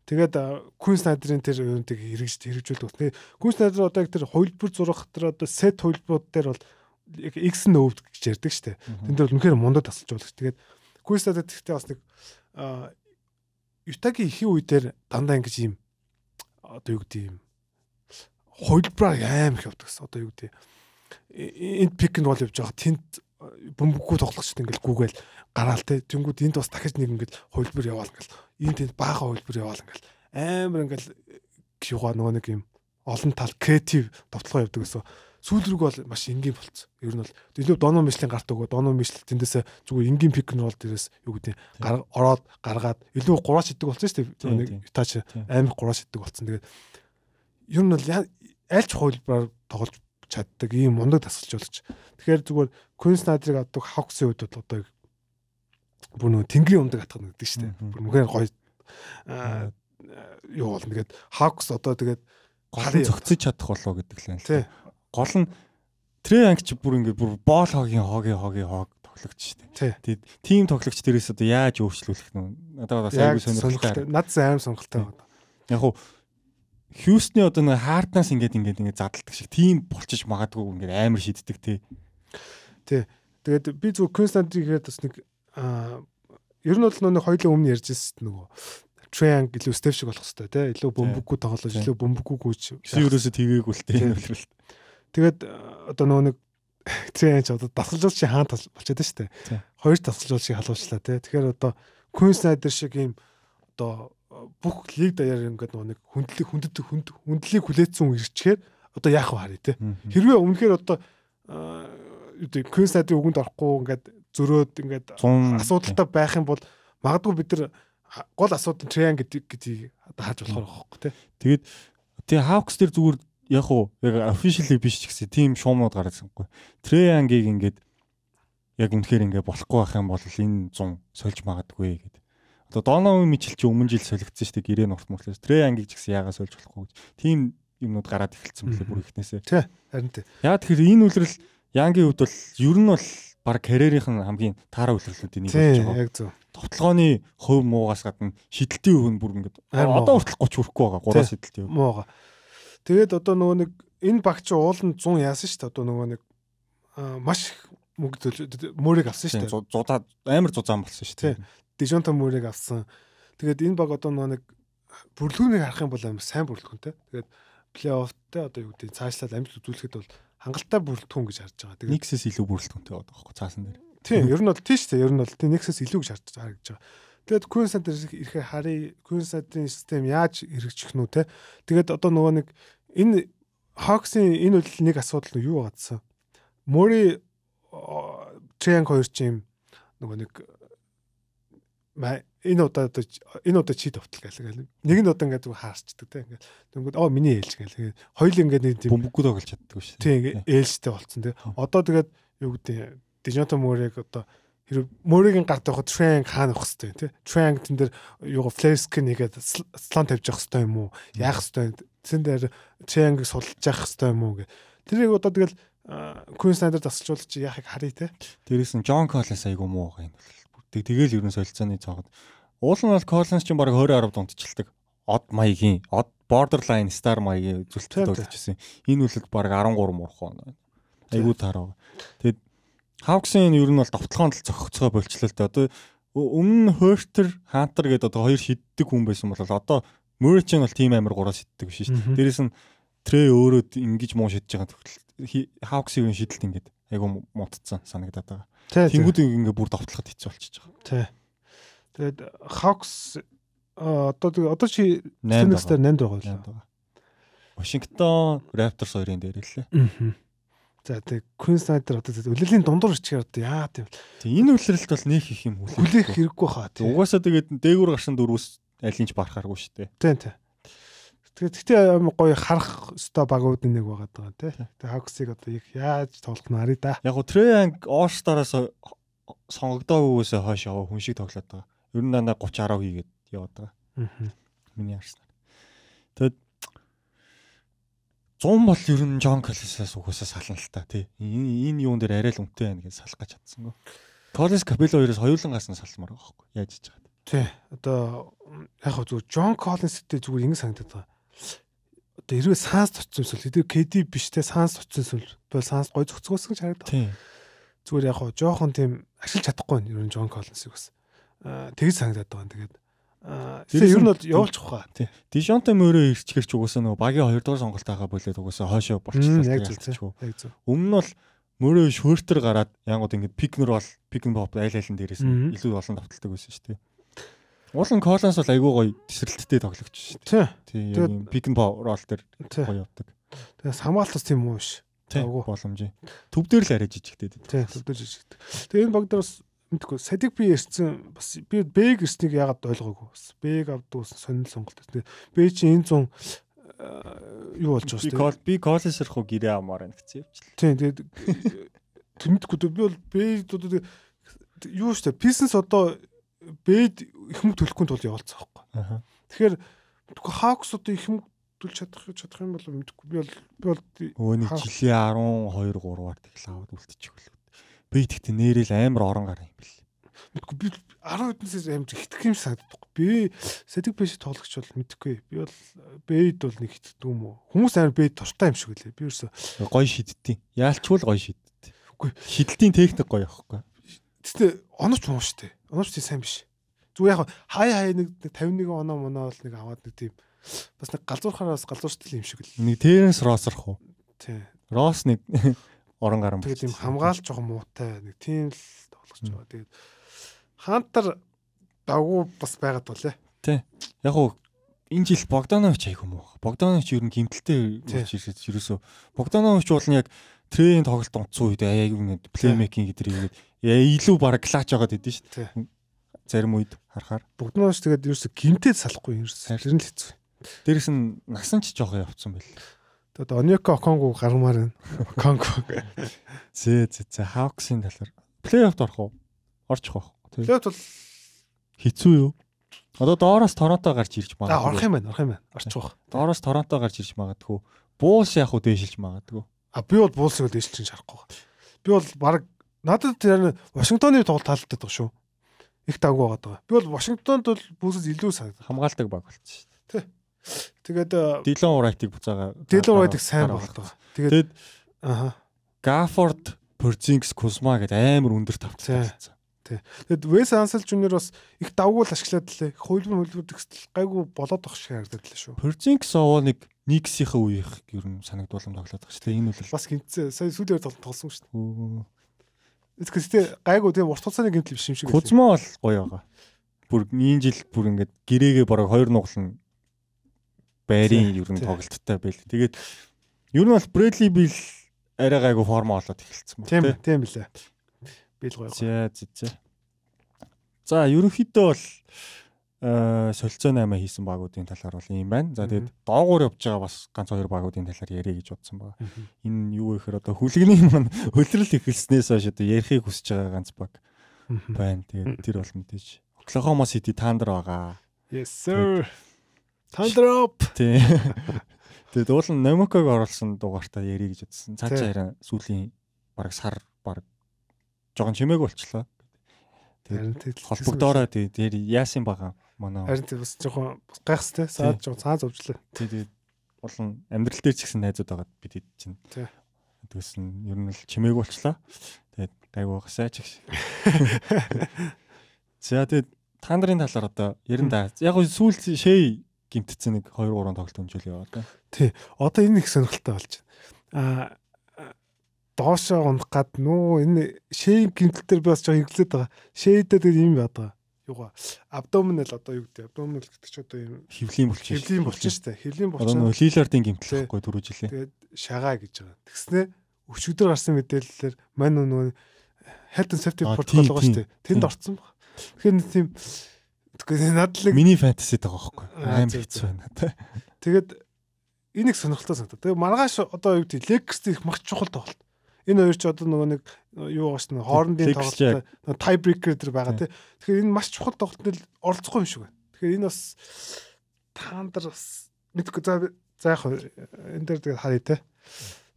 Тэгээд Queen Snyder-ын тэр юунтыг хэрэгж хэрэгжүүлдэг. Queen Snyder одоо яг тэр хувилбар зурах тэр одоо set хувилбарууд дээр бол X нь өвд гэж ярьдаг штэ. Тэнд бол үнэхээр мундад тасалж болох. Тэгээд Queen Snyder тэгтээ бас нэг Ютагийн ихийн үе дээр дандаа ингэж юм одоо юу гэдэг юм хувилбар аим их явдагс одоо юу гэдэг энд пик нь бол явж байгаа тэнд бөмбөггүй тоглогчд ингээл гүгээл гараал те тэнгууд энд бас дахиж нэг ингээл хувилбар яваал ингээл энд тэнд баахан хувилбар яваал ингээл амар ингээл юугаа нөгөө нэг юм олон тал креатив товтлогоо явдаг гэсэн сүүл рүү бол маш энгийн болцсон. Ер нь бол илүү доно мишлийн гарт өгөө доно мишл тэндээсээ зүгээр энгийн пик нь бол дээрээс юу гэдэг гар ороод гаргаад илүү гураач идэг болсон шүү дээ. Нэг ютач амар гураач идэг болсон. Тэгээд ер нь бол альч хувилбараар тоглож чаддаг ийм мундаг тасалж болж. Тэгэхээр зүгээр Queen's Nadir-ыг авдаг Hawks-ийн үед бол одоо бүр нөгөө тэнгэрийн ундаг атгах нэгдэг шүү дээ. Бүр мөхөр гоё юу бол нэгэд Hawks одоо тэгээд гол зөгцөж чадах болоо гэдэг л юм. Гол нь Трэ анги ч бүр ингээд бүр боол хогийн хогийн хогийн хог тоглогч шүү дээ. Тэгээд тим тоглогч дээрээс одоо яаж өөрчлүүлэх нь надад бас аягүй сонирхолтой. Над аим сонирхолтой байна. Яг хуу Хьюстны одоо нэг харднаас ингээд ингээд ингээд задалдаг шиг тим болчих магадгүй ингээд амар шиддэг тий. Тий. Тэгээд би зөв Константигээд бас нэг аа ер нь бол нөгөө хоёулын өмнө ярьж ирсэн нөгөө Triangle илүү step шиг болох хэрэгтэй тий. Илүү бөмбөггүй тоглож, илүү бөмбөггүй гүйч. Би ерөөсө тгээгүй л тий. Тэгээд э, одоо нөгөө нэг [LAUGHS] тренч одоо дасгалжуулагч чи хаан болчиход штэ. Хоёр дасгалжуулагчийг халуулчлаа тий. Тэгэхээр одоо Queen Snyder шиг ийм одоо бүх лиг даяар ингээд нөгөө нэг хүндлэг хүндэт хүндлийг хүлээсэн ирчихээр одоо яах вэ харъя тий. Хэрвээ өмнөхөр одоо э, Queen Snyder үгэнд орохгүй ингээд зөрөөд ингээд асуудалтай байх юм бол магадгүй бид нар гол асуудал Triangle гэдэг гэдгийг одоо харж болохоор байгаа хөөхгүй тий. Тэгээд тэгээ Hawks дээр зүгээр яг уу яг officially биш ч гэсэн тийм шуумнууд гараадсангүй. Треянгийг ингээд яг үнэхээр ингээд болохгүй байх юм бол энэ 100 сольж магадгүй гэдэг. Одоо Донови Мичл чи өмнө жил солигдсон шүү дээ гэрээ нурт мөртлөөс. Треянгийг ч гэсэн яагаад сольж болохгүй гэж. Тийм юмнууд гараад эхэлсэн мөлий бүр ихнээсээ. Тий, харин тий. Яг тэгэхээр энэ үлрэл Янгийн хувьд бол ер нь бол баг карьерийнх нь хамгийн таараа үлрэлүүдийн нэг болж байгаа. Яг зөв. Тоглооны хувь муугаас гадна шидэлтийн хувь нь бүр ингээд одоо хүртэл 30 хүрэхгүй байгаа. 3 шидэлтийн хувь. Муу байгаа. Тэгээд одоо нөгөө нэг энэ багч уул нь 100 яасан шүү дээ. Одоо нөгөө нэг маш мөнгө мөрийг авсан шүү дээ. Зудаа амар зузаан болсон шүү дээ. Дижонто мөрийг авсан. Тэгээд энэ баг одоо нөгөө нэг бүрлгүүнийг харах юм бол амар сайн бүрлгүүнтэй. Тэгээд плей-оффтэй одоо юу гэдэг цаашлаад амжилт үзүүлэхэд бол хангалттай бүрэлдэхүүн гэж харж байгаа. Тэгээд Никсээс илүү бүрэлдэхүүнтэй байгаа байхгүй цаасан дээр. Тийм, ер нь бол тийм шүү дээ. Ер нь бол тийм Никсээс илүү гэж харж байгаа. Тэгээд Queen Center ирэхээр харъя Queen Center-ийн систем яаж хэрэгжих нь үү те. Тэгээд одоо нөгөө нэг энэ Hawks-ийн энэ үйл нэг асуудал нь юу байгаадсан? Мори Triangle хоёр ч юм нөгөө нэг энэ удаа энэ удаа чи товтол гээл. Нэг нь удаа ингээд хаарчдаг те ингээд. Тэнгүүд оо миний ээлж гээл. Хоёул ингээд нэг тийм бөмбөггүй тоглож чаддаг шүү. Тийм ингээд ээлжтэй болцсон те. Одоо тэгээд юу гэдэг Дижонто Мориг одоо хэрэг мөригийн гарт явахад Triangle хаана авах хэвтэй тий. Triangle тэн дээр юу флэшк нэгээд слон тавьж явах хэвтэй юм уу? Яах хэвтэй? Тэн дээр Triangle сулж явах хэвтэй юм уу гэ. Тэрийг одоо тэгэл Queen Snyder тасалжуулж яахыг харъя те. Дээрээс нь John Collins айгу муу байгаа юм бол. Тэгэл ерөн солилцооны цоогод. Уул нь бол Collins ч баг 20 10 дундчилдаг. Од маягийн, од borderline star маягийн зүлтэлд болчихсон. Энэ үлэг баг 13 мурах байна. Айгу таараа. Тэгэд Hawks-ын ер нь бол давталгаанд л зохицгоо болчлоо л дээ. Одоо өмнө Hurter, Hunter гэдэг одоо хоёр шиддэг хүн байсан бол одоо Murray ч бол тим амир гураа шиддэг биш шүү дээ. Дээрээс нь Trey өөрөө ингэж муу шидэж байгаа төгөл Hawks-ийн шидэлт ингээд айгу мунтцсан санагдаад байгаа. Тэнгүүдийг ингээ бүр давтлахад хэцүү болчихж байгаа. Тий. Тэгээд Hawks одоо одоо чи Phoenix-дээр 8 байгаа. Вашингтон Raptors хоёрын дээр лээ. Аа. За тэг Queen Snyder одоо үлрэлийн дундуур ичгээр одоо яа гэв. Тэг энэ үлрэлт бол нөх их юм хүлээх хэрэггүй хаа. Угаасаа тэгээд дээгүүр гарсан дөрвөөс алинч барахааргүй шүү дээ. Тийм тийм. Тэгээд гэхдээ гоё харах өстой багууд нэг байгаад байгаа тий. Тэгээд Хаксыг одоо яаж тоглох нь харъя да. Яг го Трейанг All-Star-аас сонгогдоогүйгээс хойш яваа хүн шиг тоглоод байгаа. Ер нь дандаа 30 10 хийгээд яваад байгаа. Аа. Миний харснаар. Тэгэд 100 бол ер нь Джон Коллисаас угаасаа сална л та тий. Энэ юун дээр арай л үнэтэй байна гэж салах гэж чадсангүй. Коллис Капело хоёроос хоёулангаас нь салмаар байгаа байхгүй. Яаж хийж байгаа. Тий. Одоо яг хөө зүгээр Джон Коллинстэй зүгээр ингэ санагдаад байгаа одоо хэрвээ саанс тоцсон эсвэл хэдий KD биш те саанс тоцсон эсвэл бол саанс гой зөкцгөөс гэж харагдав. Тийм. Зүгээр яг хоо жоохон тийм ашиглаж чадахгүй нь ер нь Джон Коллинсыг бас. Аа тэгж санагдаад байгаа. Тэгээд Тэгээ ер нь бол явуулчих واخа. Тий. Дижонтой мөрөө ирчихэрч угсаа нөгөө багийн 2 дугаар сонголтаага болоод угсаа хойшоо болчихлоо. Яг зөв. Яг зөв. Өмнө нь бол мөрөө шөөртөр гараад янгууд ингэ пикнер бол пикн поп айл айлын дээрээс нь илүү олон давталдаг байсан шүү дээ. Уулын колонс бол айгүй гоё тесрэлттэй тоглогч шүү дээ. Тий. Тийм пикн поп рол төр гоё явдаг. Тэгээс хамгаалт тийм үү биш. Боломж. Төв дээр л арай жижигтэй. Тий. Төв дээр жижигтэй. Тэгээ энэ баг дээр бас мэдгүй садик би ирсэн бас би бэг ирснийг яагаад ойлгоогүй. Бас бэг авдаг ус сонир сонголт. Тэгээ бэ чи энэ зун юу болж байгаа шүү дээ. Би коллеж ирэх уу гэрээ амаар гэсэн явчихлаа. Тий, тэгээд тэмдэггүй би бол бэ юу шүү дээ. Бизнес одоо бэд их мөнгө төлөхгүй тул явуулцсан байхгүй. Тэгэхээр мэдгүй хаакс одоо их мөнгө төлж чадах чадах юм бол мэдгүй би бол би бол өөний жилийн 12 3-аар тэгэл аваад үлдчих хөлөө. Би тэгтээ нэрэл амар орон гар юм бэл. Мэдгүй би 10 хэднээс амар хитгэх юм санагддаг. Би сэтг пэш тоглогч бол мэдгүй. Би бол бэд бол нэг хитдэг юм уу? Хүмүүс амар бэд туртай юм шиг үлээ. Би ерөөсө гоё шиддтiin. Яалчгүй гоё шиддтiin. Үгүй шидэлтийн техник гоё явахгүй. Гэтэ оноч муу штэ. Оноч тий сайн биш. Зүгээр яг хай хай нэг 51 оноо моноо бол нэг аваад нэг тийм бас нэг галзуурхараас галзуурчтай юм шиг л. Нэг Теренс Россрах уу? Тий. Росс нэг орон гарan. Тэгээд юм хамгаалж жоохон муутай нэг тийм л тоглож байгаа. Тэгээд Хантер дагуу бас байгаад болээ. Тий. Яг уу энэ жил Богданович айгүй муу. Богданович ер нь гимтэлтэй ирсэн. Ерөөсө Богданович бол яг трейн тоглолт онцсон үед аяагүй нэг плеймейкинг гэдэр игээд илүү бараг клач байгаад идэв шүү дээ. Зарим үед харахаар бүгднээс тэгээд ерөөсө гимтэд салахгүй ерөөсө тэр нь л хэцүү. Дээрэс нь насан ч жоохон явцсан байл. Тэгээд Оньоко Оконгу гармаар байна. Оконго. Зээ зээ зээ Хавксын талаар плей-оффд орох уу? Орчих واخ. Плей-офф бол хэцүү юу? Одоо доороос Торонто гарч ирж магадгүй. Орох юм байна, орох юм байна. Орчих واخ. Доороос Торонто гарч ирж магадгүй. Буулс яг уу дээшилж магадгүй. А би бол буулсыг дээшилж шарахгүй. Би бол баг надад тэр Вашингтоны тоглолт таалагддаг шүү. Их давгүй байгаа даа. Би бол Вашингтонд бол бүүсээс илүү санагдав. Хамгаалдаг баг болчих шүү дээ. Тэгээд Дилон Урайтыг буцаага. Дилон Урайтыг сайн болдог. Тэгээд аха Гафорд Порзингс Кузма гэдэг амар өндөр тавцсан. Тий. Тэгэд Вес Ансел Жуниор бас их давгуул ашиглаад лээ. Хуйлбар хөлбөр тэгсэл гайгүй болоод тах шиг харагдаад лээ шүү. Порзингс овоо нэг Никсийнхээ үеийнх ер нь санагдуулам тоглоод байгаа шүү дээ. Энэ үл бас гинцээ сая сүүлийн тоглолт тоглосон шүү дээ. Эсвэл гайгүй тийм урт хугацааны гэмтэл биш юм шиг. Кузма бол гоё байгаа. Бүр энэ жил бүр ингээд гэрээгээ бараг хоёр нуглан байрын ер нь тоглолттой байл. Тэгээд ер нь бол Брэдли бил арай гайгүй форма олоод эхэлсэн байна. Тийм тийм билээ. Бил гоё. За за. За ерөнхийдөө бол Э, солилцоо 8 хийсэн багуудын талаар бол ийм байна. За тэгээд доогуур явж байгаа бас ганц хоёр багуудын талаар яриа гэж бодсон байгаа. Энэ юу гэхээр одоо хүлэгний маань [LAUGHS] хөлрөл эхэлснээс хойш одоо ярихыг хүсэж байгаа ганц баг байна. Тэгээд тэр бол мэдээж Oklahoma City Thunder байгаа. Yes sir. Thunder up. Тий. Тэгээд уул нь Номоког оруулсан дугаартаа ярих гэж бодсон. Цаашаа хараа сүүлийн баг сар баг жоохон чимээг болчлоо. Тэгээд холбогдоороо тэгээд яасан байгаа манай. Харин тийм бас жоохон гайхстай. Саад жоохон цаа зовжлаа. Тэгээд болон амьдрал дээр ч гэсэн найзууд байгаа бид хэд чинь. Тэгээс нь ер нь л чимээг болчлоо. Тэгээд гайгүй гасаач их. [LAUGHS] За тэгээд та нарын талаар одоо ярин да. Яг нь сүүл шээ гимтцэн нэг 2 3 тоглолт өнжөл яваа да. Тий. Одоо энэ их сонирхолтой болж байна. Аа доошоо унах гад нөө энэ шээ гимтэл дээр би бас жоо хэрэглээд байгаа. Шээдээ тэр юм байдаг. Юугаа абдоминал одоо юу гэдэг абдоминал гэдэг чи одоо юм хөвлийн болчих. Хөвлийн болчих шүү дээ. Хөвлийн болчих. Одоо лилардын гимтэл байхгүй түрүү жилээ. Тэгээд шагаа гэж байгаа. Тэгснэ өчигдөр гарсан мэдээлэлээр мань нөгөө health and safety protocol байгаа шүү дээ. Тэнд орцсон баг. Тэгэхээр тийм Тэгэхээр надлаг мини фэнтези байгаа байхгүй аим хэцүү байна. Тэгээд энийг сонирхолтой санагдав. Тэгээд маргааш одоо юу гэдэг Lakers их маш чухал тоглолт. Энэ хоёр ч одоо нөгөө нэг юу шнэ хоорондын тоглолт tie breaker дээр байгаа тий. Тэгэхээр энэ маш чухал тоглолтод оролцохгүй юм шиг байна. Тэгэхээр энэ бас таандар бас мэдгүй за за яг энэ дээр тэгээд харъя тий.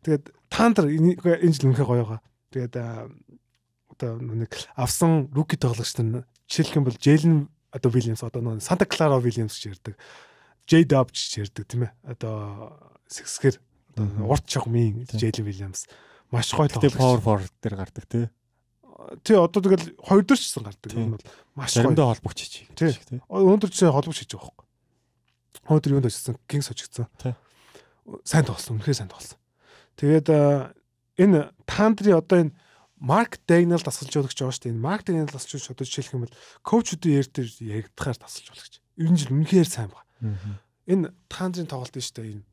Тэгээд таандар энэ энэ жил үнэхээр гоё байгаа. Тэгээд одоо нэг авсан руки тоглогчтой жишээлх юм бол Jalen одоо Williams одоо нэг Santa Clara Williams гэж ярьдаг. J Dub гэж ярьдаг тийм ээ. Одоо сэгсгэр одоо урт чагмын Jalen Williams маш гоё тоглож. Тэгээ power forward дээр гардаг тий. Тий одоо тэгэл хоёр дээр ч гэсэн гардаг. Энэ бол маш гоё. Заримдаа холбогч хийж. Тий. Өнөөдөр ч холбогч хийж байгаа байхгүй. Өнөөдөр юунд очсон? Kings очсон. Тий. Сайн тоглосон. Үнэхээр сайн тоглосон. Тэгээд энэ Тандри одоо энэ Марк Дэгнал тасалж өгч байгаа шүү дээ. Энэ Марк Дэгнал тасалж өгч одоо жишээлх юм бол коучдын яар дээр яригдахаар тасалж өгч. Ер нь жил үнэхээр сайн байна. Энэ таандрын тоглолт нь шүү дээ. Энэ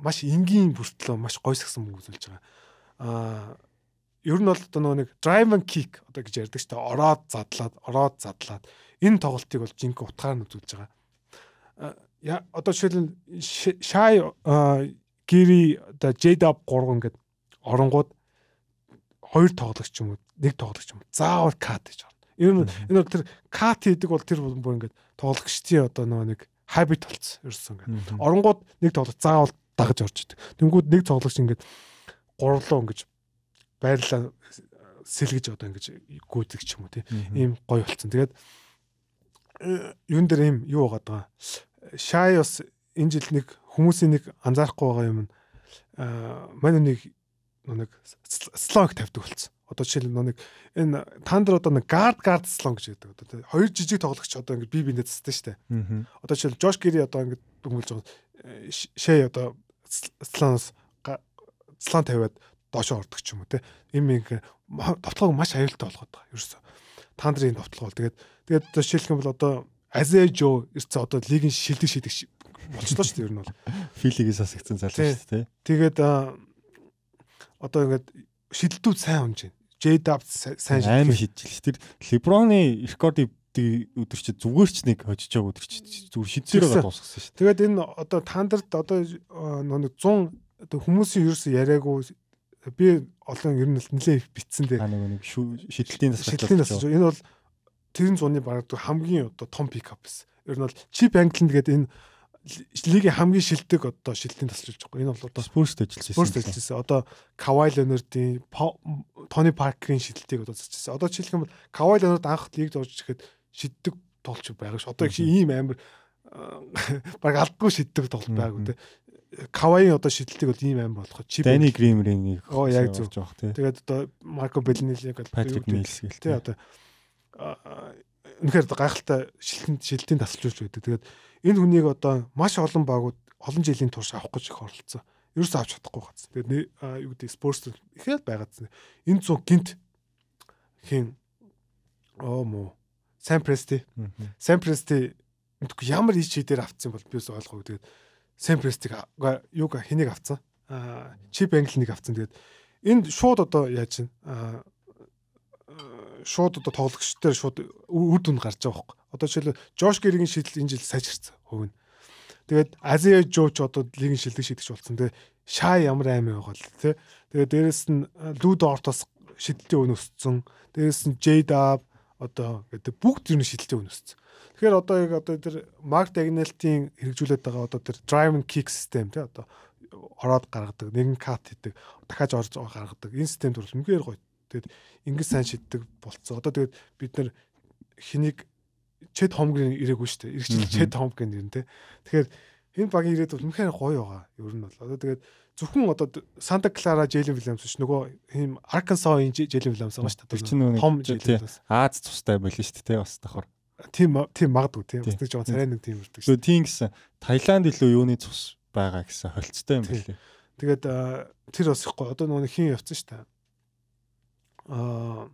маш энгийн бүртлөө маш гойсгсан мөнгө үзүүлж байгаа. Аа ер нь бол одоо нөгөө нэг drive and kick одоо гэж ярьдаг шүү дээ. Ороод задлаад, ороод задлаад энэ тоглолтыг бол жинхэнэ утгаар нь үзүүлж байгаа. Я одоо жишээл шай гири одоо J-Dub 3 ингээд оронгууд хоёр тоглогч юм уу нэг тоглогч юм заавал кат гэж орно. Ер нь энэ бол тэр кат хийдэг бол тэр бүр ингээд тоглогчдын одоо нөгөө нэг хабит болцсон ерөөсөн ингээд. Оронгууд нэг тоглогч заавал дагаж орж идэг. Тэнгүүд нэг тоглогч ингээд гурлуу ингэж байрлаа сэлгэж одоо ингэж гүйдэг ч юм уу тийм ийм гоё болцсон. Тэгээд э, юун дээр ийм юу байгаа даа. Шай бас энэ жил нэг хүмүүсийн нэг анзаарахгүй байгаа юм. Аа манай нэг нэг слонг тавьдаг болсон. Одоо жишээл нэг энэ тандер одоо нэг гард гард слонг гэж байдаг. Одоо хоёр жижиг тоглогч одоо ингэ бие биенээ цэцтэй штэ. Одоо жишээл Жош Гери одоо ингэ дүнгэлж байгаа шээ одоо слоноос слон тавиад доошоо ордог ч юм уу те. Им ингэ товтлогоо маш аюултай болгоод байгаа. Ерөөсө тандрын товтлогоо. Тэгээд тэгээд жишээлх юм бол одоо Азежо ирсэн одоо лигийн шилдэг шидэг болчихлоо шүү дээ ер нь бол. Филигээс асагцсан залуу шүү дээ. Тэгээд одоо ингээд шидэлтүүд сайн унж байна. J-Dub сайн амар шидэж. Тэр LeBron-ы рекордыг өдөр чи зүгээр ч нэг хожиж байгаа өдөр чи зүгээр шидсээр байгаа дуусгасан шүү. Тэгээд энэ одоо тандарт одоо нэг 100 одоо хүмүүсийн ерөөсөө яриаггүй би олон ер нь нэлээ битсэн дээ. Нэг нэг шидэлтийн тасалж. Шидэлтийн тасалж. Энэ бол тэрэн зуны баг хамгийн одоо том пикап байсан. Ер нь бол чип англинд гэдэг энэ лигийн хамгийн шилдэг одоо шилтийн тасалж байгаа. Энэ бол одоо Спурст ажилласан. Спурст ажилласан. Одоо Кавай Ленардын Тони Паркерийн шилтгийг одоо зочилсан. Одоо жишээлх юм бол Кавай Ленард анх лигд орж ирэхэд шиддэг тоглож байгаа ш. Одоо их ийм амар баг алдгүй шиддэг тоглолт байгаагүй те. Кавайын одоо шидэлтийг бол ийм амар болох чи Дани Гримрийн Оо яг зөв жоох те. Тэгээд одоо Марко Беллинелиг Патрик Милс гэл те одоо үнэхээр гайхалтай шилтэн шилтийн тасалж байдаг. Тэгээд энэ хүнийг одоо маш олон багууд олон жилийн турш авах гэж их оролцсон. Ерөөс авч чадахгүйгац. Тэгээд юу гэдэг спортс ихэд байгаадсан. Энэ зүү гинт хин оо мо Сан Прести. Сан Прести мэдгүй ямар ич дээр авцсан бол би бас ойлгоогүй. Тэгээд Сан Престиг юуга хэнийг авцсан? Аа чип англиг авцсан. Тэгээд энд шууд одоо яаж чинь шууд одоо тоглогчдоор шууд үр дүнд гарч байгаа байхгүй. Одоо жишээлбэл Жош Гэрийн шийдэл энэ жил сайжирсан хувь нь. Тэгээд Азия Жо ч одоо лигийн шилдэг шийдэгч болсон. Тэгээд Шаа ямар аймаг байгаа л тий. Тэгээд дээрэс нь Лудо Ортос шидэлтийн өн өссөн. Дээрэс нь J Dub одоо гэдэг бүгд юу нэг шидэлтэй үнэссэн. Тэгэхээр одоо яг одоо тэр Mark Dagnall-ийн хэрэгжүүлээд байгаа одоо тэр driving kick system тий одоо ороод гаргадаг, нэгэн кат хийдэг, дахиад орж гаргадаг. Энэ системд бол үнэхээр гоё. Тэгээд ингэж сайн шиддэг болцсон. Одоо тэгээд бид нар хэнийг Чэд Хомгийн ирээгүй шүү дээ. Иргэжил Чэд Хомгийн нэр нь тий. Тэгэхээр энэ багийн ирээд бол үнэхээр гоё байгаа. Ер нь бол одоо тэгээд зөвхөн одоо Санта Клара Джейлен Вильямс биш нөгөө ийм Аркансагийн Джейлен Вильямс байгаа шүү дээ. Том Джейлен Вильямс. Аз цустай байл шүү дээ бас давхар. Тийм тийм магадгүй тийм бас нэг жоо царай нэг тийм үрдэг шүү. Тийм гэсэн Таиланд илүү юуны цус байгаа гэсэн холцтой юм билээ. Тэгээд тэр бас ихгүй одоо нөгөө хин явцсан шүү дээ. Аа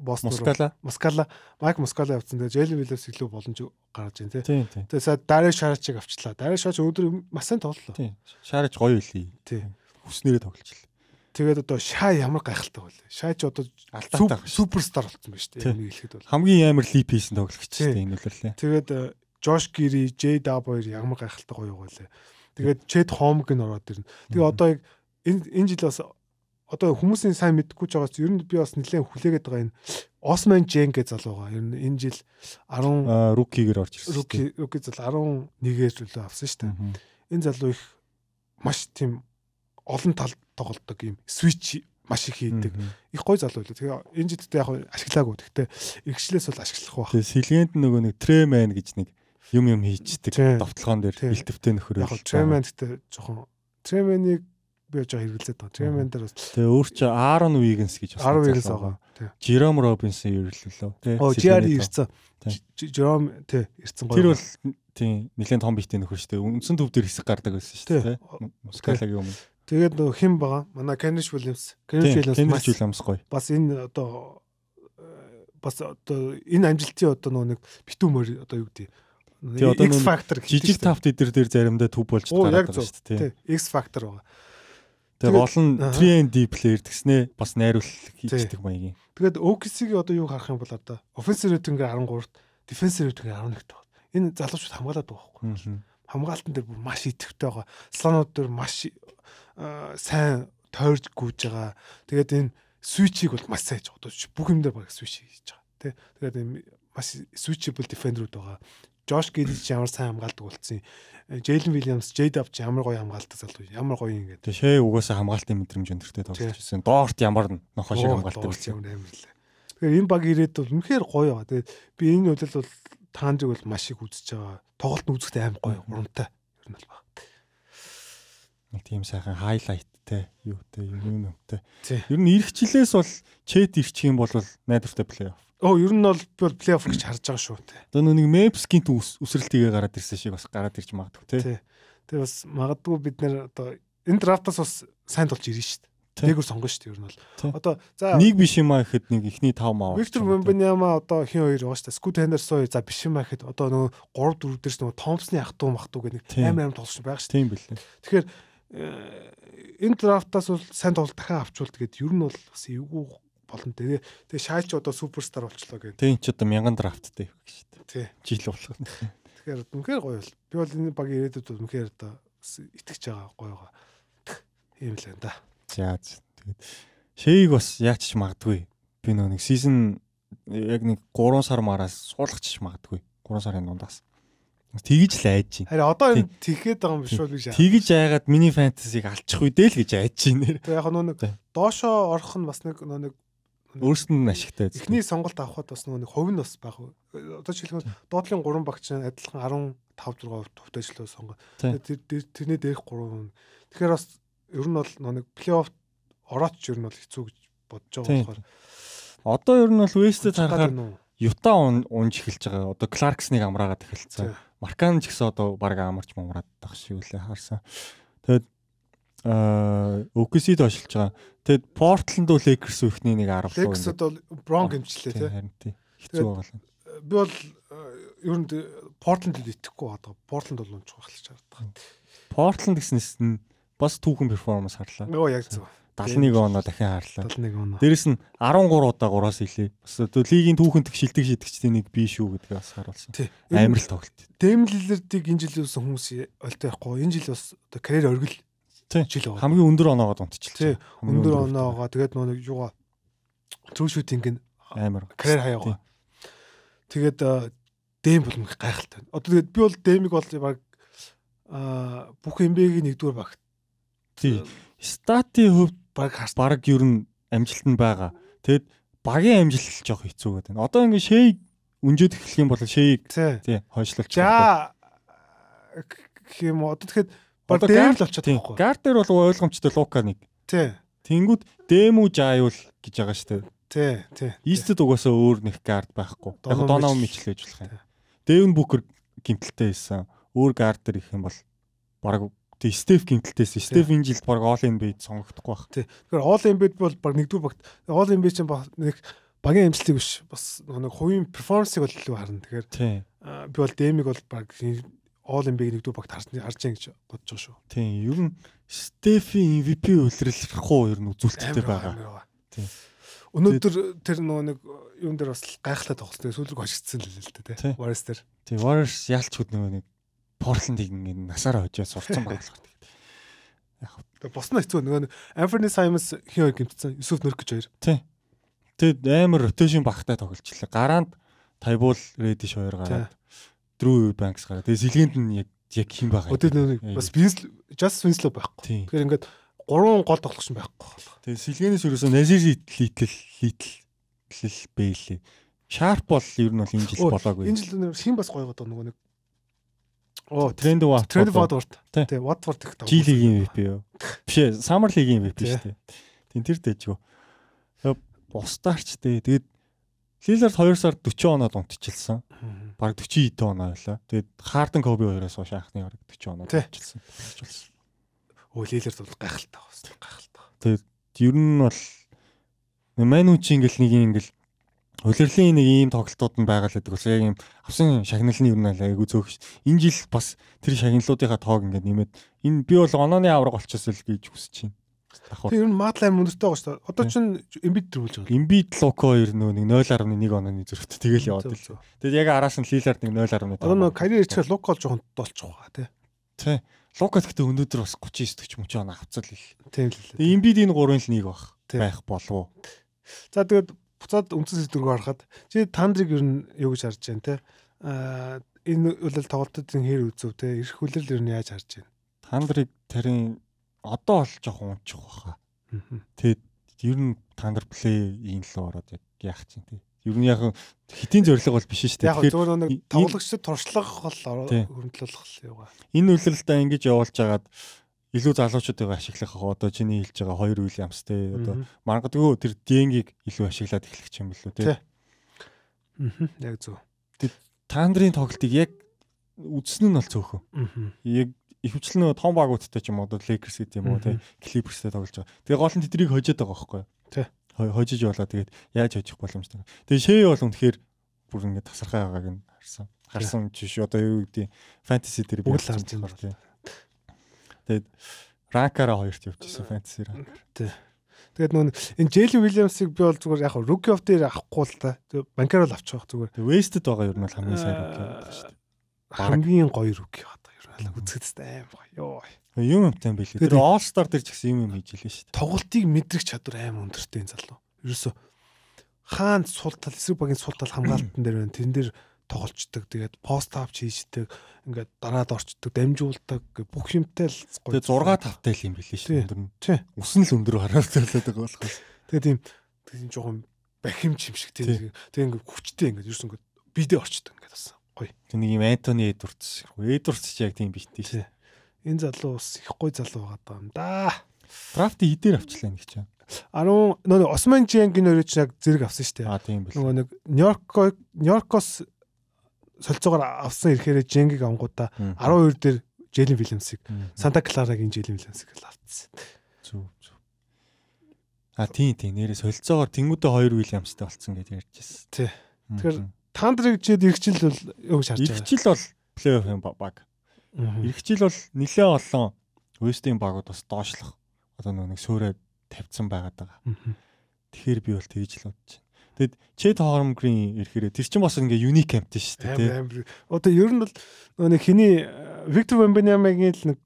Бостон Москала Москала Майк Москала явцсан. Тэгээ Джейлен Вильямс илүү боломж гаргаж байна тий. Тэгээ сая Дарэ Шарачиг авчлаа. Дарэ Шарач өдөр маш сайн тоглолоо. Тий. Шарач гоё үлээ. Тий. Хүснээрээ тоглолчихлоо. Тэгээд одоо Шаа ямар гайхалтай бол. Шаа ч одоо суперстар болсон байна шүү дээ. Энийг хэлэхэд бол. Хамгийн амар липисэн тоглогч шүү дээ энэ үлэрлээ. Тэгээд Жош Гири, J Dub хоёр ямар гайхалтай гоё лээ. Тэгээд Чэд Хомг н ороод ирнэ. Тэгээ одоо яг энэ энэ жил бас одоо хүмүүсийн сайн мэдгүй ч байгаас ер нь би бас нэлээд хүлээгээд байгаа энэ Осман Жен гэж залуу байгаа. Ер нь энэ жил 10 рукигээр орж ирсэн. Руки руки зал 11-ээр л авсан шүү дээ. Энэ залуу их маш тийм олон тал тоглолдог юм свич маш их хийдэг. Их гой залуу лээ. Тэгээ энэ жидтэй яг ашиглаагүй. Гэхдээ иргэшлээс бол ашиглах байх. Тэгээ сэлгээнд нөгөө нэг Трэмен гэж нэг юм юм хийчдэг. Довтлогоон дээр бэлтгэвтэй нөхөр. Яг Трэмен гэдэг жоохон Трэменийг би яаж хэрэглээд байгаа. Трэмен дээр бас Тэгээ өөр чи Aaron Wiggins гэж бас Aaron Wiggins байгаа. Jerome Robinson ирлээ. Оо GR ирсэн. Jerome тий ирсэн гоё. Тэр бол тий нэлээд том битийн нөхөр шүү дээ. Үндсэн төв дээр хэсэг гардаг байсан шүү дээ. Мускалагийн өмнө. Тэгээд нөгөө хэн байгаа? Манай Williams. Kenrich Williams Williams гоё. Бас энэ одоо бас одоо энэ амжилтын одоо нөгөө нэг битүүмөр одоо юу гэдэг Тэгээ одоо X factor жижиг тавт эдэр дээр заримдаа төв болж гараад байгаа шүү дээ. X factor байгаа. Тэгээ олон 3D player гэснээ бас найруулах хийдэг маягийн. Тэгээд OKC-ийн одоо юу харах юм бол одоо offensive rating-ээр 13-т, defensive rating-ээр 11-т байгаа. Энэ залуучууд хамгаалаад байгаа байхгүй. Хамгаалтан дээр бүр маш идэвхтэй байгаа. Слонууд дээр маш сайн тойрж гүйж байгаа. Тэгээд энэ switch-ийг бол маш сайн хийж байгаа. Бүх юм дээр баг switch хийж байгаа. Тэ. Тэгээд маш switchable defender-ууд байгаа. Жош Гидич ямар сайн хамгаалдаг болсон юм. Джейлен Вильямс, Джейдаб ч ямар гоё хамгаалдаг залуу. Ямар гоё юм. Тэгээ шээ угаасаа хамгаалтын мэдрэмж өндөртэй тоглож байсан. Доорт ямар нохоо шиг хамгаалдаг болсон юм амар лээ. Тэгэхээр энэ баг ирээд бол үнэхээр гоё байгаа. Тэгээд би энэ үйл бол таандрыг бол маш их үзэж байгаа. Тоглолт нь үзэхдээ амар гоё, урамтай. Ер нь бол баг. Нэг тийм сайхан хайлайттай, юутай, юм юмтай. Ер нь ирэх жилээс бол чэт ирчих юм бол найдвартай плей-офф Оо ер нь бол би бол плей-офф гэж харж байгаа шүү те. Одоо нэг Мепскийн үсрэлтийгээ гараад ирсэн шиг бас гараад ирж магадгүй те. Тэгээ бас магадгүй бид нэр одоо энэ драфтаас бас сайн тулж ирнэ шүү дээ. Дээгүр сонгоно шүү дээ ер нь бол. Одоо за нэг биш юм аа гэхэд нэг ихний 5 маа. Виктор Мбаньяма одоо хин хоёр байгаа шүү дээ. Скут Хендерсон хоёр за биш юм аа гэхэд одоо нөгөө 3 4 дээрс нөгөө Томпсны ах トゥ мах トゥ гэх нэг амар амар тоглож байгаа шүү дээ. Тийм билээ. Тэгэхээр энэ драфтаас бол сайн тоглолт дахин авчвал тэгээд ер нь бол бас эвгүй болно. Тэгээ шаалч одоо суперстар болчлоо гэх. Тэгээ ч одоо мянган драфттай их гэж шүү дээ. Жил болох. Тэгэхээр үнэхээр гоё бол. Би бол энэ багийн ирээдүйд бол үнэхээр одоо итгэж байгаа гоё байгаа. Ийм л энэ да. За тэгээд шэйг бас яач ч магадгүй. Би нөө нэг сизон яг нэг 3 сар мараас суулгачих магадгүй. 3 сарын дундаас. Тэгж л айж байна. Харин одоо энэ тэгэхэд байгаа юм биш үү гэж. Тэгж айгаад миний фэнтезиг алчих үедээ л гэж айж байна. Тэгээ яг нөө нэг доошоо орох нь бас нэг нөө нэг өөрсөнд нь ашигтай. Эхний сонголт авахд бас нөгөө нэг хувь нь бас баг. Одоо жишээлбэл доотлын 3 багч адилхан 15 6 төвтэйчлөө сонгоо. Тэр тэрний дээрх 3. Тэгэхээр бас ер нь бол нэг плей-офф орооч ер нь бол хэцүү гэж бодож байгаа болохоор одоо ер нь бол Вестэд харахаар Юта унж эхэлж байгаа. Одоо Кларксныг амраагаад эхэлсэн. Маркан ч гэсэн одоо баг амарч мамраад тах шиг үлээ харсан. Тэгээд аа OKC-д очилж байгаа. Тэгэд Portland уу Lakers үхний нэг 10 луу. Lakers одоо Bron гэмчлээ тий. Харин тий. Хэцүү байгаа. Би бол ер нь Portland-д итгэхгүй байгаа. Portland бол унчих байх л чардаг. Portland гэснээс нь бас түүхэн перформанс харлаа. Оо яг зөв. 71 оноо дахин хаарлаа. 71 оноо. Дээрэс нь 13 удаа 3-аас илээ. Бас одоо лигийн түүхэнд шилдэг шидэгчдийн нэг бий шүү гэдгээ бас харуулсан. Амар л тоглолт. Дэмлэлэрдийг энэ жил юусан хүмүүс өлтэй байхгүй. Энэ жил бас одоо карьер оргил жил байгаа. Хамгийн өндөр оноогоо унтчихлаа. Өндөр оноогоо тэгээд нөгөө юугаа трүү шүтинг нь амар карьер хаяагаа. Тэгээд дэм бол их гайхалтай. Одоо тэгээд би бол дэмиг бол баг а бүх эмбэгийн нэгдүгээр баг. Тий. Статын хувьд баг баг ер нь амжилт нь байгаа. Тэгэд багийн амжилт жоох хэцүү гэдэг. Одоо ингэ шэйг үнжээд эхлэх юм бол шэйг тий хойшлуулчих. За юм одоо тэгэхэд баг дэм л болчиход байгаа байхгүй. Гардер бол ойлгомжтой Лука нэг. Тий. Тэнгүүд дэмүү жааюул гэж байгаа шүү дээ. Тий, тий. Истэд угаасаа өөр нэг гард байхгүй. Яг доноо мичлээж болох юм. Дэвн бүкер гимтэлтэй байсан. Өөр гардер их юм бол баг тий Стеф гимтэлтэйс. Стеф энэ жилд баг All NBA-д сонгогдохгүй байх. Тий. Тэгэхээр All NBA-д бол баг нэгдүгээр багт All NBA чинь нэг багийн амжилтыг биш бас нэг хувийн перформансыг бол илүү харна. Тэгэхээр би бол дэмиг бол баг All NBA нэгдүгээр багт харж харж байгаа гэж бодож байгаа шүү. Тийм. Ер нь Стефи MVP уу ер нь үзүүлэлттэй байгаа. Тийм. Өнөөдөр тэр нөгөө нэг юун дээр бас гайхалтай тоглосон. Сүүлрэг хожигдсан л л дээ тий. Warriors дээр. Тий, Warriors ялч хөд нөгөө нэг Portland-ийг ингэ насаараа хожоо сурцсан баглах. Яг тэгээ босно хэцүү нөгөө Anthony Simons хин хоёр гимтсэн. Нөрк гэж хоёр. Тий. Тэгэд амар rotation багтай тоглолчлаа. Гараанд Тайбул Reddish хоёр гараад Drew Banks гараад. Тэгээ сэлгээнд нь яг яг хин байгаа. Өдөр нэг бас Vince Just Winslow байхгүй. Тэгэхээр ингээд гурван гол тоглогч байхгүй. Тэгээ сэлгээнээс ерөөсөө Назир литэл литэл бэлээ. Sharp бол ер нь бол энэ жил болоогүй. Энэ жил хин бас гоё гоо нөгөө нэг Оо, Тренд Ват. Тренд Ватворд. Тий, Ватворд их тоглож. Жилигийн MVP юу? Биш ээ, Summer League-ийн MVP шүү дээ. Тин тэр дэжгүй. Бусдаарч дээ. Тэгээд Лилард 2 сар 40 оноод унтчихсан. Бараг 40 эд оноо байлаа. Тэгээд Харден Коби хоёроос хойш анхны бараг 40 оноод унтчихсан. Өө Лилард бол гайхалтай байна. Гайхалтай. Тэгээд ер нь бол Манучи ингээл нэг ингээл Улирлын нэг ийм тоглолтууд нь байгаа л гэдэг бас яг ийм авсан шагналны ер нь айгу зөөх. Энэ жил бас тэр шагналуудынхаа тоог ингээд нэмээд энэ би бол онооны авраг болчихсон л гэж хүсэж байна. Давхар. Тэр нь Мадлайн өндөртэй байгаа шүү дээ. Одоо чинь Эмбид дөрвөлж байгаа. Эмбид Локо хоёр нөө нэг 0.1 онооны зөрөвт тэгэл яваад л. Тэгээд яг араас нь Лилард нэг 0.1. Одоо нөө карьер ирчихэл Локо л жоохон долчих байгаа тий. Тий. Локо гэхдээ өнөөдөр бас 39 40 мөч оноо авцал л. Тийм л. Эмбид энэ гурвын л нэг баг байх болов. За тэгээд буцаад үндсэн сэдврүү харахад чи тандрыг ер нь юу гэж харж байна те а энэ үйл тоглолтын хэр үзв те эрх хүлэл ер нь яаж харж байна тандрыг тарийн одоо бол жоохон унчих баха. Тэгээд ер нь тандер плей ийм л ороод яах чинь тий. Ер нь яг хитийн зорилго бол биш шүү дээ. Тэгэхээр зөвхөн нэг тоглогчдод туршлага бол хөрөнгөлөх юугаа. Энэ үйлрэлтээ ингэж явуулж хагаад илүү залуучуудыг ашиглах одоо чиний хэлж байгаа хоёр Уильямс те одоо маргадгүй тэр Денгийг илүү ашиглаад эхлэх юм билүү те. Аа яг зөв. Тандрын тоглолтыг яг үзсэн нь бол цөөхөн. Яг ихэвчлэн нөгөө том багуудтай ч юм уу Lakers гэдэг юм уу тий Clippers-тэй тоглож байгаа. Тэгээ гол нь тэднийг хожоод байгаа байхгүй юу? Тий. Хожиж болоо тэгээд яаж хожих боломжтой. Тэгээ Shea бол үнэхээр бүр ингэ тасархай байгааг нь харсан. Харсан жиш одоо юу гэдэг fantasy дээр бүгд л харж байгаа тий. Тэгээд ранкаараа хоёрт явчихсан fantasy ранкаар. Тий. Тэгээд нөө энэ Джейли Уильямсыг би бол зүгээр яг rookie of year авахгүй л та. Банкар бол авчих зүгээр. Wasted байгаа нь бол хамгийн сайн rookie байна шүү дээ. Хамгийн гоё rookie байна үзэхэд аим ёо. Юм юмтай байлээ. Тэр All Star дээр ч гэсэн юм юм хийж илээ шүү дээ. Тоглолтыг мэдрэх чадвар аим өндөртэй энэ залуу. Ерөөсө хаан сул тал эсрэг багийн сул тал хамгаалтан дээр байна. Тэрэн дээр тоглолцдог. Тэгээд пост авч хийждэг. Ингээд дараад орчдөг, дамжуулдаг бүх юмтай л гоё. Тэгээд 6 тавтай л юм билээ шүү өндөр нь. Тий. Усан л өндөр хараад байлаад байгаа болохоос. Тэгээд тийм тийм жоохон бахимч юм шиг тийм. Тэгээд ингээд хүчтэй ингээд ерөөс ингээд бидээ орчдөг ингээд басан гоё. Тэг нэг юм Антони Эдвардс. Эдвардс ч яг тийм биштэй шээ. Энэ залуу бас их гоё залуу байгаа юм да. Драфт идээр авчлаа нэг чинь. 10 нөгөө Осман Женгийн өөрөө ч яг зэрэг авсан шүү дээ. Аа тийм бэл. Нөгөө нэг Нью-Йорк Нью-Йоркос солилцоогоор авсан ирэхээр Женгийг ангуудаа 12 дээр Джейлен Вильямсыг Санта Кларагийн Джейлен Вильямсыг л авцсан. Зүг зүг. А тийм тийм нэрээ солилцоогоор тэнгуүдээ 2 Вильямстай болцсон гэж ярьжсэн. Тий. Тэгэхээр Тандрыг чид иргэжил бол юу харж байгаа. Иргэжил бол плей-офф юм баг. Иргэжил бол нэлээ олон Вестийн багууд бас доошлох одоо нэг сөөрэ тавьсан байгаад байгаа. Тэгэхээр би бол тэгж л бодож байна. Тэгэд Чэд Хормгрийн ирэхээр тэр чинь бас ингээ юник камптэй шүү дээ. Одоо ер нь бол нэг хиний Виктор Вембенямагийн л нэг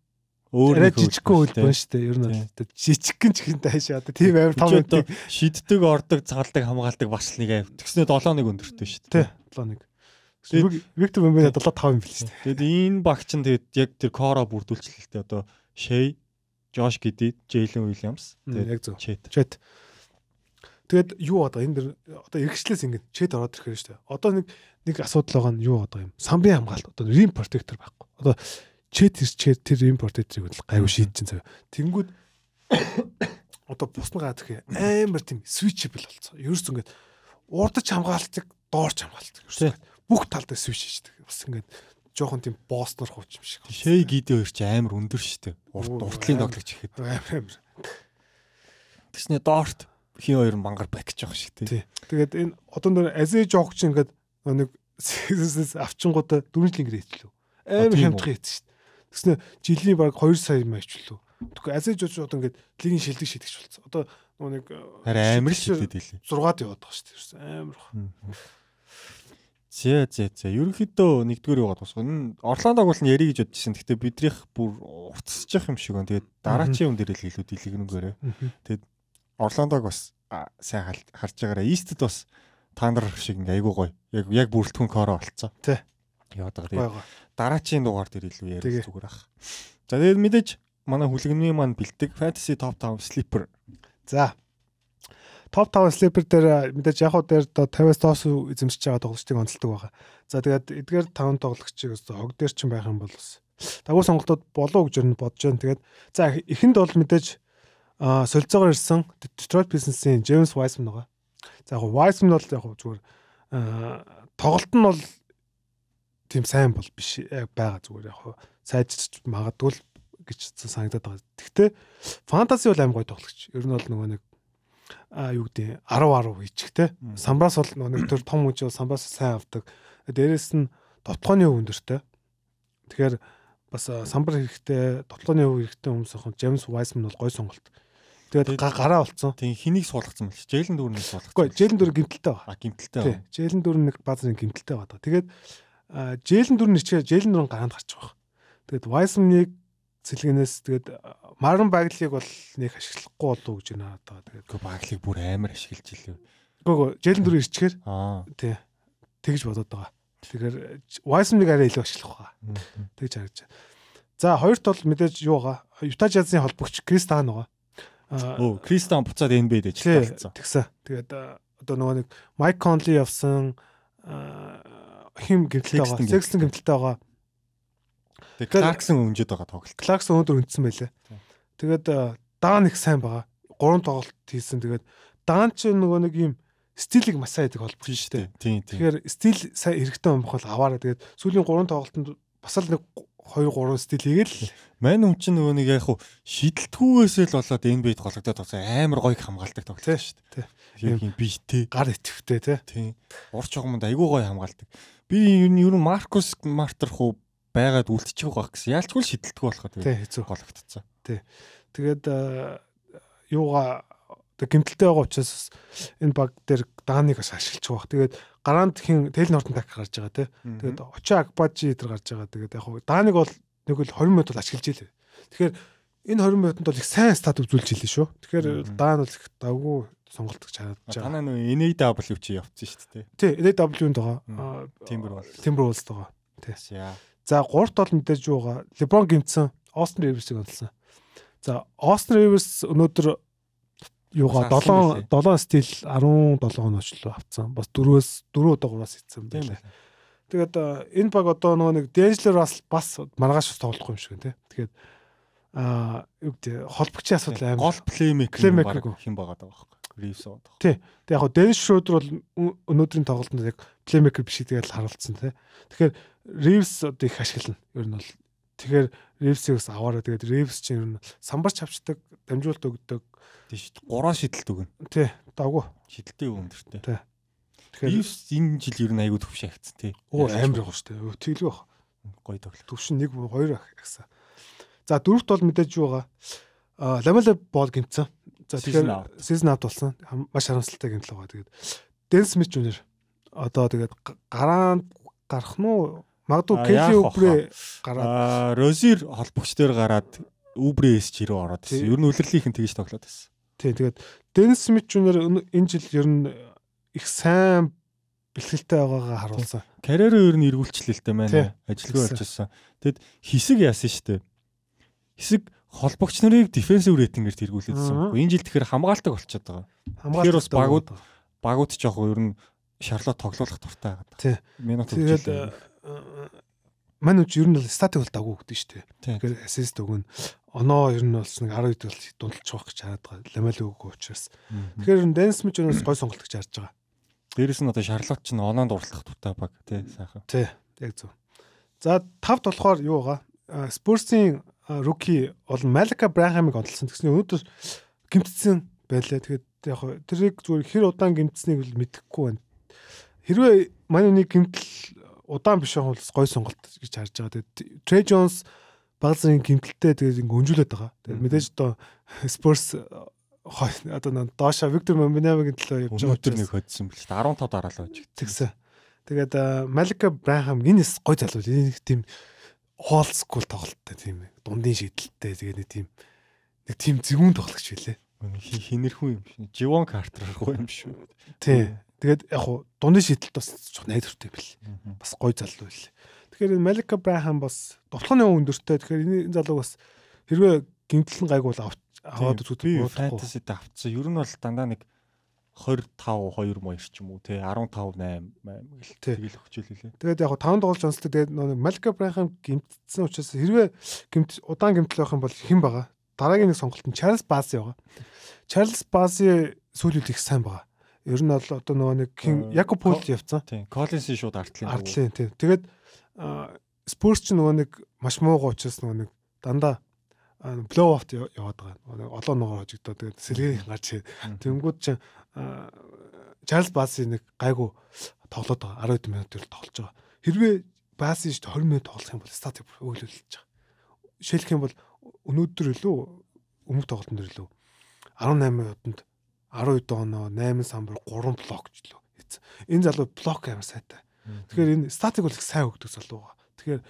Өөр нэг жижигхэн хөлбөн шүү дээ. Ер нь бол жижигхэн ч ихэнтэй хаашаа. Одоо тийм амар том одоо шиддэг, ордог, цагалдаг, хамгаалдаг бас нэг аив. Тэгснээр 7-1 өндөртэй шүү дээ. Тий, 7-1. Виктор Бомбена 75 юм бил шүү дээ. Тэгэд энэ багч нь тэгэд яг тэр Кора бүрдүүлчихлээ одоо Шей, Жош Гиди, Джейлен Уильямс. Тэгээд яг зөв. Чет. Чет. Тэгээд юу одоо энэ дэр одоо эргэжлээс ингэ чет ороод ирэхээр шүү дээ. Одоо нэг нэг асуудал байгаа нь юу одоо юм? Самбын хамгаалт одоо рим протектор байхгүй. Одоо чет чет тэр рим протекторыг л гайгүй шийдчихэн цаа. Тэнгүүд [COUGHS] одоо бусна гадах амар тийм switchable болцсон. Ерөөс ингээд урдч хамгаалтыг доорч хамгаалдаг. Ерөөс бүх талдаа switch хийдэг. Бас ингээд жоохон тийм босснор хууч юм шиг. Шей гидэ хоёр чи амар өндөр штэ. Урт уртлын тоглогч ихэд. Амар. Тэсний доорт хин хоёр мангар бак гэж байгаа шиг тий. Тэгээд энэ одоо нэр азэ жоогч ингээд нэг [LAUGHS] авчингуудаа дөрвөн жилийн гэрээ хийлээ. Амар хямдхан хийсэн шүү дээ. Тэснэ жилийн баг 2 сая аачлаа. Тэгэхгүй азэ жож одоо ингээд лигийн шилдэг шийдэгч болсон. Одоо нэг харин амар шилдэд хэлээ. 6-ад яваад байгаа шүү дээ. Амар. Зэ зэ зэ. Ерөнхийдөө нэгдүгээр яваад босгоо. Орландог бол ярих гэж бодчихсон. Гэхдээ бидрийнх бүр уртсчих юм шиг байна. Тэгээд дараачийн юм дээр л илүү дэлгэрэнгээр. Тэгээд Орландог бас сайн харж байгаараа Истэд бас таандар шиг ингээ айгуу гоё. Яг яг бүрэлдэхүүн коро болцсон. Тий. Яваад байгаа. Дараачийн дугаар дээр илүү ярих зүгээр ах. За тэгээд мэдээж манай хүлэгний маань бэлдэг Fantasy Top 5 Sleeper. За. Top 5 Sleeper дээр мэдээж яг уу дээр 50-аас доош эзэмшиж байгаа тоглогчдыг онцолдог байгаа. За тэгээд эдгээр 5 тоглогчийг хог дээр ч байх юм бол бас дагуу сонголтууд болов гэж бодож байна. Тэгээд за эхэнд бол мэдээж а солилцоогоор ирсэн Detroit Pistons-ийн James Wiseman байгаа. За яг Wiseman бол яг зүгээр тоглолт нь бол тийм сайн бол биш байгаа зүгээр яг сайжирч магадгүй гэж санагдаад байгаа. Гэхдээ фэнтези бол аим гой тоглогч. Ер нь бол нөгөө нэг а юу гэдэг 10 10 хийчихтэй. Самбраас бол нөгөө нэг төр том үжил самбаас сайн авдаг. Дээрээс нь дотгооны өв өндөртэй. Тэгэхээр бас самбар хэрэгтэй, дотлооны өв хэрэгтэй хүмүүс ах James Wiseman бол гой сонголт. Тэгээд гараа болцсон. Тийм хэнийг суулгацсан бэл. Жээлэн дүүрнийг суулгацсан. Үгүй Жээлэн дүүр гимтэлтэй байна. А гимтэлтэй байна. Жээлэн дүүр нэг баазын гимтэлтэй байна. Тэгээд Жээлэн дүүр нэрчээ Жээлэн дүүрэн гараанд гарч байгаа. Тэгээд Wiseman-ыг цэлгэнээс тэгээд Марон Баглиг бол нэг ашиглахгүй болов уу гэж надад байгаа. Тэгээд Баглиг бүр амар ашиглаж илээ. Үгүй Жээлэн дүүр ирчихээр тий тэгж бодоод байгаа. Тэгэхээр Wiseman-ыг арай илүү ашиглах байгаа. Тэгж байна. За хоёрт бол мэдээж юу байгаа? Юта Жазын холбогч Кристиан байгаа. Оо, Кристиан буцаад NBA-д ажилласан. Тэгсэн. Тэгээд одоо нөгөө нэг Майк Конли явсан хим гэмтэлтэй байгаа. Сексton гэмтэлтэй байгаа. Тэгээд Кларксон өнжөд байгаа тоглолт. Кларксон өндөр үндсэн байлээ. Тэгээд Даан их сайн байгаа. Гурван тоглолт хийсэн. Тэгээд Даан ч нөгөө нэг юм стилийг маш сайн байдаг холбогч шүү дээ. Тийм тийм. Тэгэхээр стил сайн хэрэгтэй юм бохол аваараа тэгээд сүүлийн гурван тоглолтод бас л нэг 2 3 стил хийгээл мань хүн чинь нөгөө нэг яг хуу шидэлтгүйгээсээ л болоод NBA-д гологдоод байгаа амар гоё хамгаалдаг тоглолт шүү дээ. Тийм бийтэй. Гар итгэвтэй тий. Тийм. Урч огмонд айгүй гоё хамгаалдаг. Би ер нь ер нь Маркус Мартер хуу байгаад үлдчих واخ гэсэн. Яалчгүй шидэлтгүй болохоо тэгээ хэцүү гологдсон. Тий. Тэгээд юугаа тэг гимтэлтэй байгаа учраас энэ баг дээр дааныг бас ашиглаж байгаа. Тэгээд гараанд хин тэл нортон так гарч байгаа тий. Тэгээд очоо акбажи эдэр гарч байгаа. Тэгээд яг дааныг бол нэг л 20 минут бол ашиглаж илээ. Тэгэхээр энэ 20 минутанд бол их сайн стат үзүүлж илээ шүү. Тэгэхээр даан бол их давгүй сонголт гэж харагдаж байгаа. Танаа нөө NAW чи явцсан шүү дээ. Тий, NAW-нд байгаа. Timber бол. Timber Wolves байгаа. Тий. За гуурт бол мэдээж юу байгаа. LeBron гимцэн, Austin Rivers-ыг онцлсан. За Austin Rivers өнөөдөр юугаа 7 7 стил 17 оноочлоо авцсан. Бас 4-өөс 4 удаа 3-аас хийсэн байлаа. Тэгээд энэ баг одоо нөгөө нэг D'Angelo Russell бас маргааш тоглохгүй юм шиг тий. Тэгээд аа юу гэдэг холбогчийн асуудал амар гол плеймейкер хэм байгаа даа байхгүй. Reeves байгаа. Тий. Тэгээд яг Dennis Schroeder бол өнөөдрийн тоглолтод яг плеймейкер биш гэдгээр харуулсан тий. Тэгэхээр Reeves одоо их ашиглана. Ер нь бол тэгэхээр Reeves-ийг бас аваараа тэгээд Reeves чинь ер нь самбарч авчдаг, дамжуулт өгдөг Тийм шүү. Гурван шидэлт өгнө. Тий. Дагуу. Шидэлтийн өндөртэй. Тий. Тэгэхээр энэ жил ер нь аягүй төвш агцсан тий. Оо амар байгаа шүү. Тэглгүй баг. Гоё тоглолт. Төвшин 1 2 агсан. За дөрөвт бол мэдээж юу байгаа. Ламела бол гимцэн. За тэгэхээр season out болсон. Маш харамсалтай гимтэл байгаа. Тэгээд Дэн Смит Жуниор одоо тэгээд гараанд гарах нь уу? Магадгүй Келли Үбрэ гараад Розир холбогч дээр гараад Үбрээс ч ирүү ороод ирсэн. Ер нь үлрэлийнхэн тэгж тоглоод байсан. Тий, тэгээд Денис Смит Жуниор энэ жил ер нь их сайн бэлтгэлтэй байгаагаа харуулсан. Карьераа ер нь эргүүлчлээ л дээ маань. Ажилгүй болчихсон. Тэгэд хэсэг яасан шүү дээ. Хэсэг холбогч нарыг дефенсив рейтингээр тэргүүлээдсэн. Энэ жил тэгэхээр хамгаалдаг болчиход байгаа. Тэгэхээр бас багууд багууд ч яг ер нь шарлот тоглуулах дуртай байгаа. Тий. Минут Тэгээд мань үуч ер нь бол статик бол дагуу өгдөө шүү дээ. Тэгэхээр ассист өгнө. Оноо ер нь бол нэг 10 хэд бол дундалж байгаа гэж хараад байгаа. Ламел өгөө учраас. Тэгэхээр Дэнс мич өнөөс гой сонголт гэж харж байгаа. Дээрэс нь одоо шарлот ч оноонд дурлах дуртай баг тий сайхан. Тий. Яг зөв. За тавд болохоор юу байгаа? Спурсийн руки бол Малика Брахамыг одлсон. Тэгсний өнөөдөр гимтсэн байлаа. Тэгээд яг тэрийг зүгээр хэр удаан гимтсэнийг бол мэдэхгүй байна. Хэрвээ манай нэг гимтэл удаан биш байх бол гой сонголт гэж харж байгаа. Тэгээд Трей Джонс багцын гимтэлтэй тэгээд ингээ өнжүүлээд байгаа. Тэгээд мэдээж одоо Spurs одоо дооша Виктор Момбинавигийн төлөө явж байгаа. Өдөр нэг хоцсон бэл 15 дараалал байж. Тэгсэн. Тэгээд Малика Брахам энэс гой залуу. Энэ тийм school тоглолттой тийм дундын шийдэлтэй тэгээ нэг тийм нэг тийм зэгүүн тоглогч байлээ. Хинэрхүү юм шиг. Живон Картер гоо юм шүү. Тий. Тэгээд яг хуу дундын шийдэлт бас найдвартай байл. Бас гой залуу байл. Тэгэхээр энэ Малика Брахам бас довтлооны өндөртэй. Тэгэхээр энэ залуу бас хэрвээ гимтэл гайг бол аваад үзүүлдэг. Фэнтезид авцсан. Ер нь бол дандаа нэг 25 2 моёр ч юм уу те 15 8 гэл тэгэл өгчөөл үлээ. Тэгээд яг 5 дугаар жонстой тэгээд нэг Малка Брахам гимтсэн учраас хэрвээ гимт удаан гимтэл байх юм бол хэн байгаа? Дараагийн нэг сонголт нь Чарльз Баси байгаа. Чарльз Баси сүүлүүд их сайн байгаа. Ер нь бол одоо нөгөө нэг Якоб Пул явцсан. Тийм. Коллинсийн шууд артлын. Артлын тийм. Тэгээд Спурс ч нөгөө нэг маш муугаа учраас нөгөө нэг дандаа блоу офт яваад байгаа. Олон ногоо хожигдоо тэгээд сэлгэрийн гарч тэнгууд чинь Чарльз Баси нэг гайгүй тоглоод байгаа 10 минут төр тоглож байгаа. Хэрвээ Баси шүү 20 минут тоглох юм бол статик өглөөлж байгаа. Жишээлх юм бол өнөөдөр илүү өмнөх тоглолтын илүү 18 минутанд 12 доноо 8 самбар 3 блок ч лөө. Энэ залуу блок амар сайтай. Тэгэхээр энэ статик бол их сайн өгдөг залуу. Тэгэхээр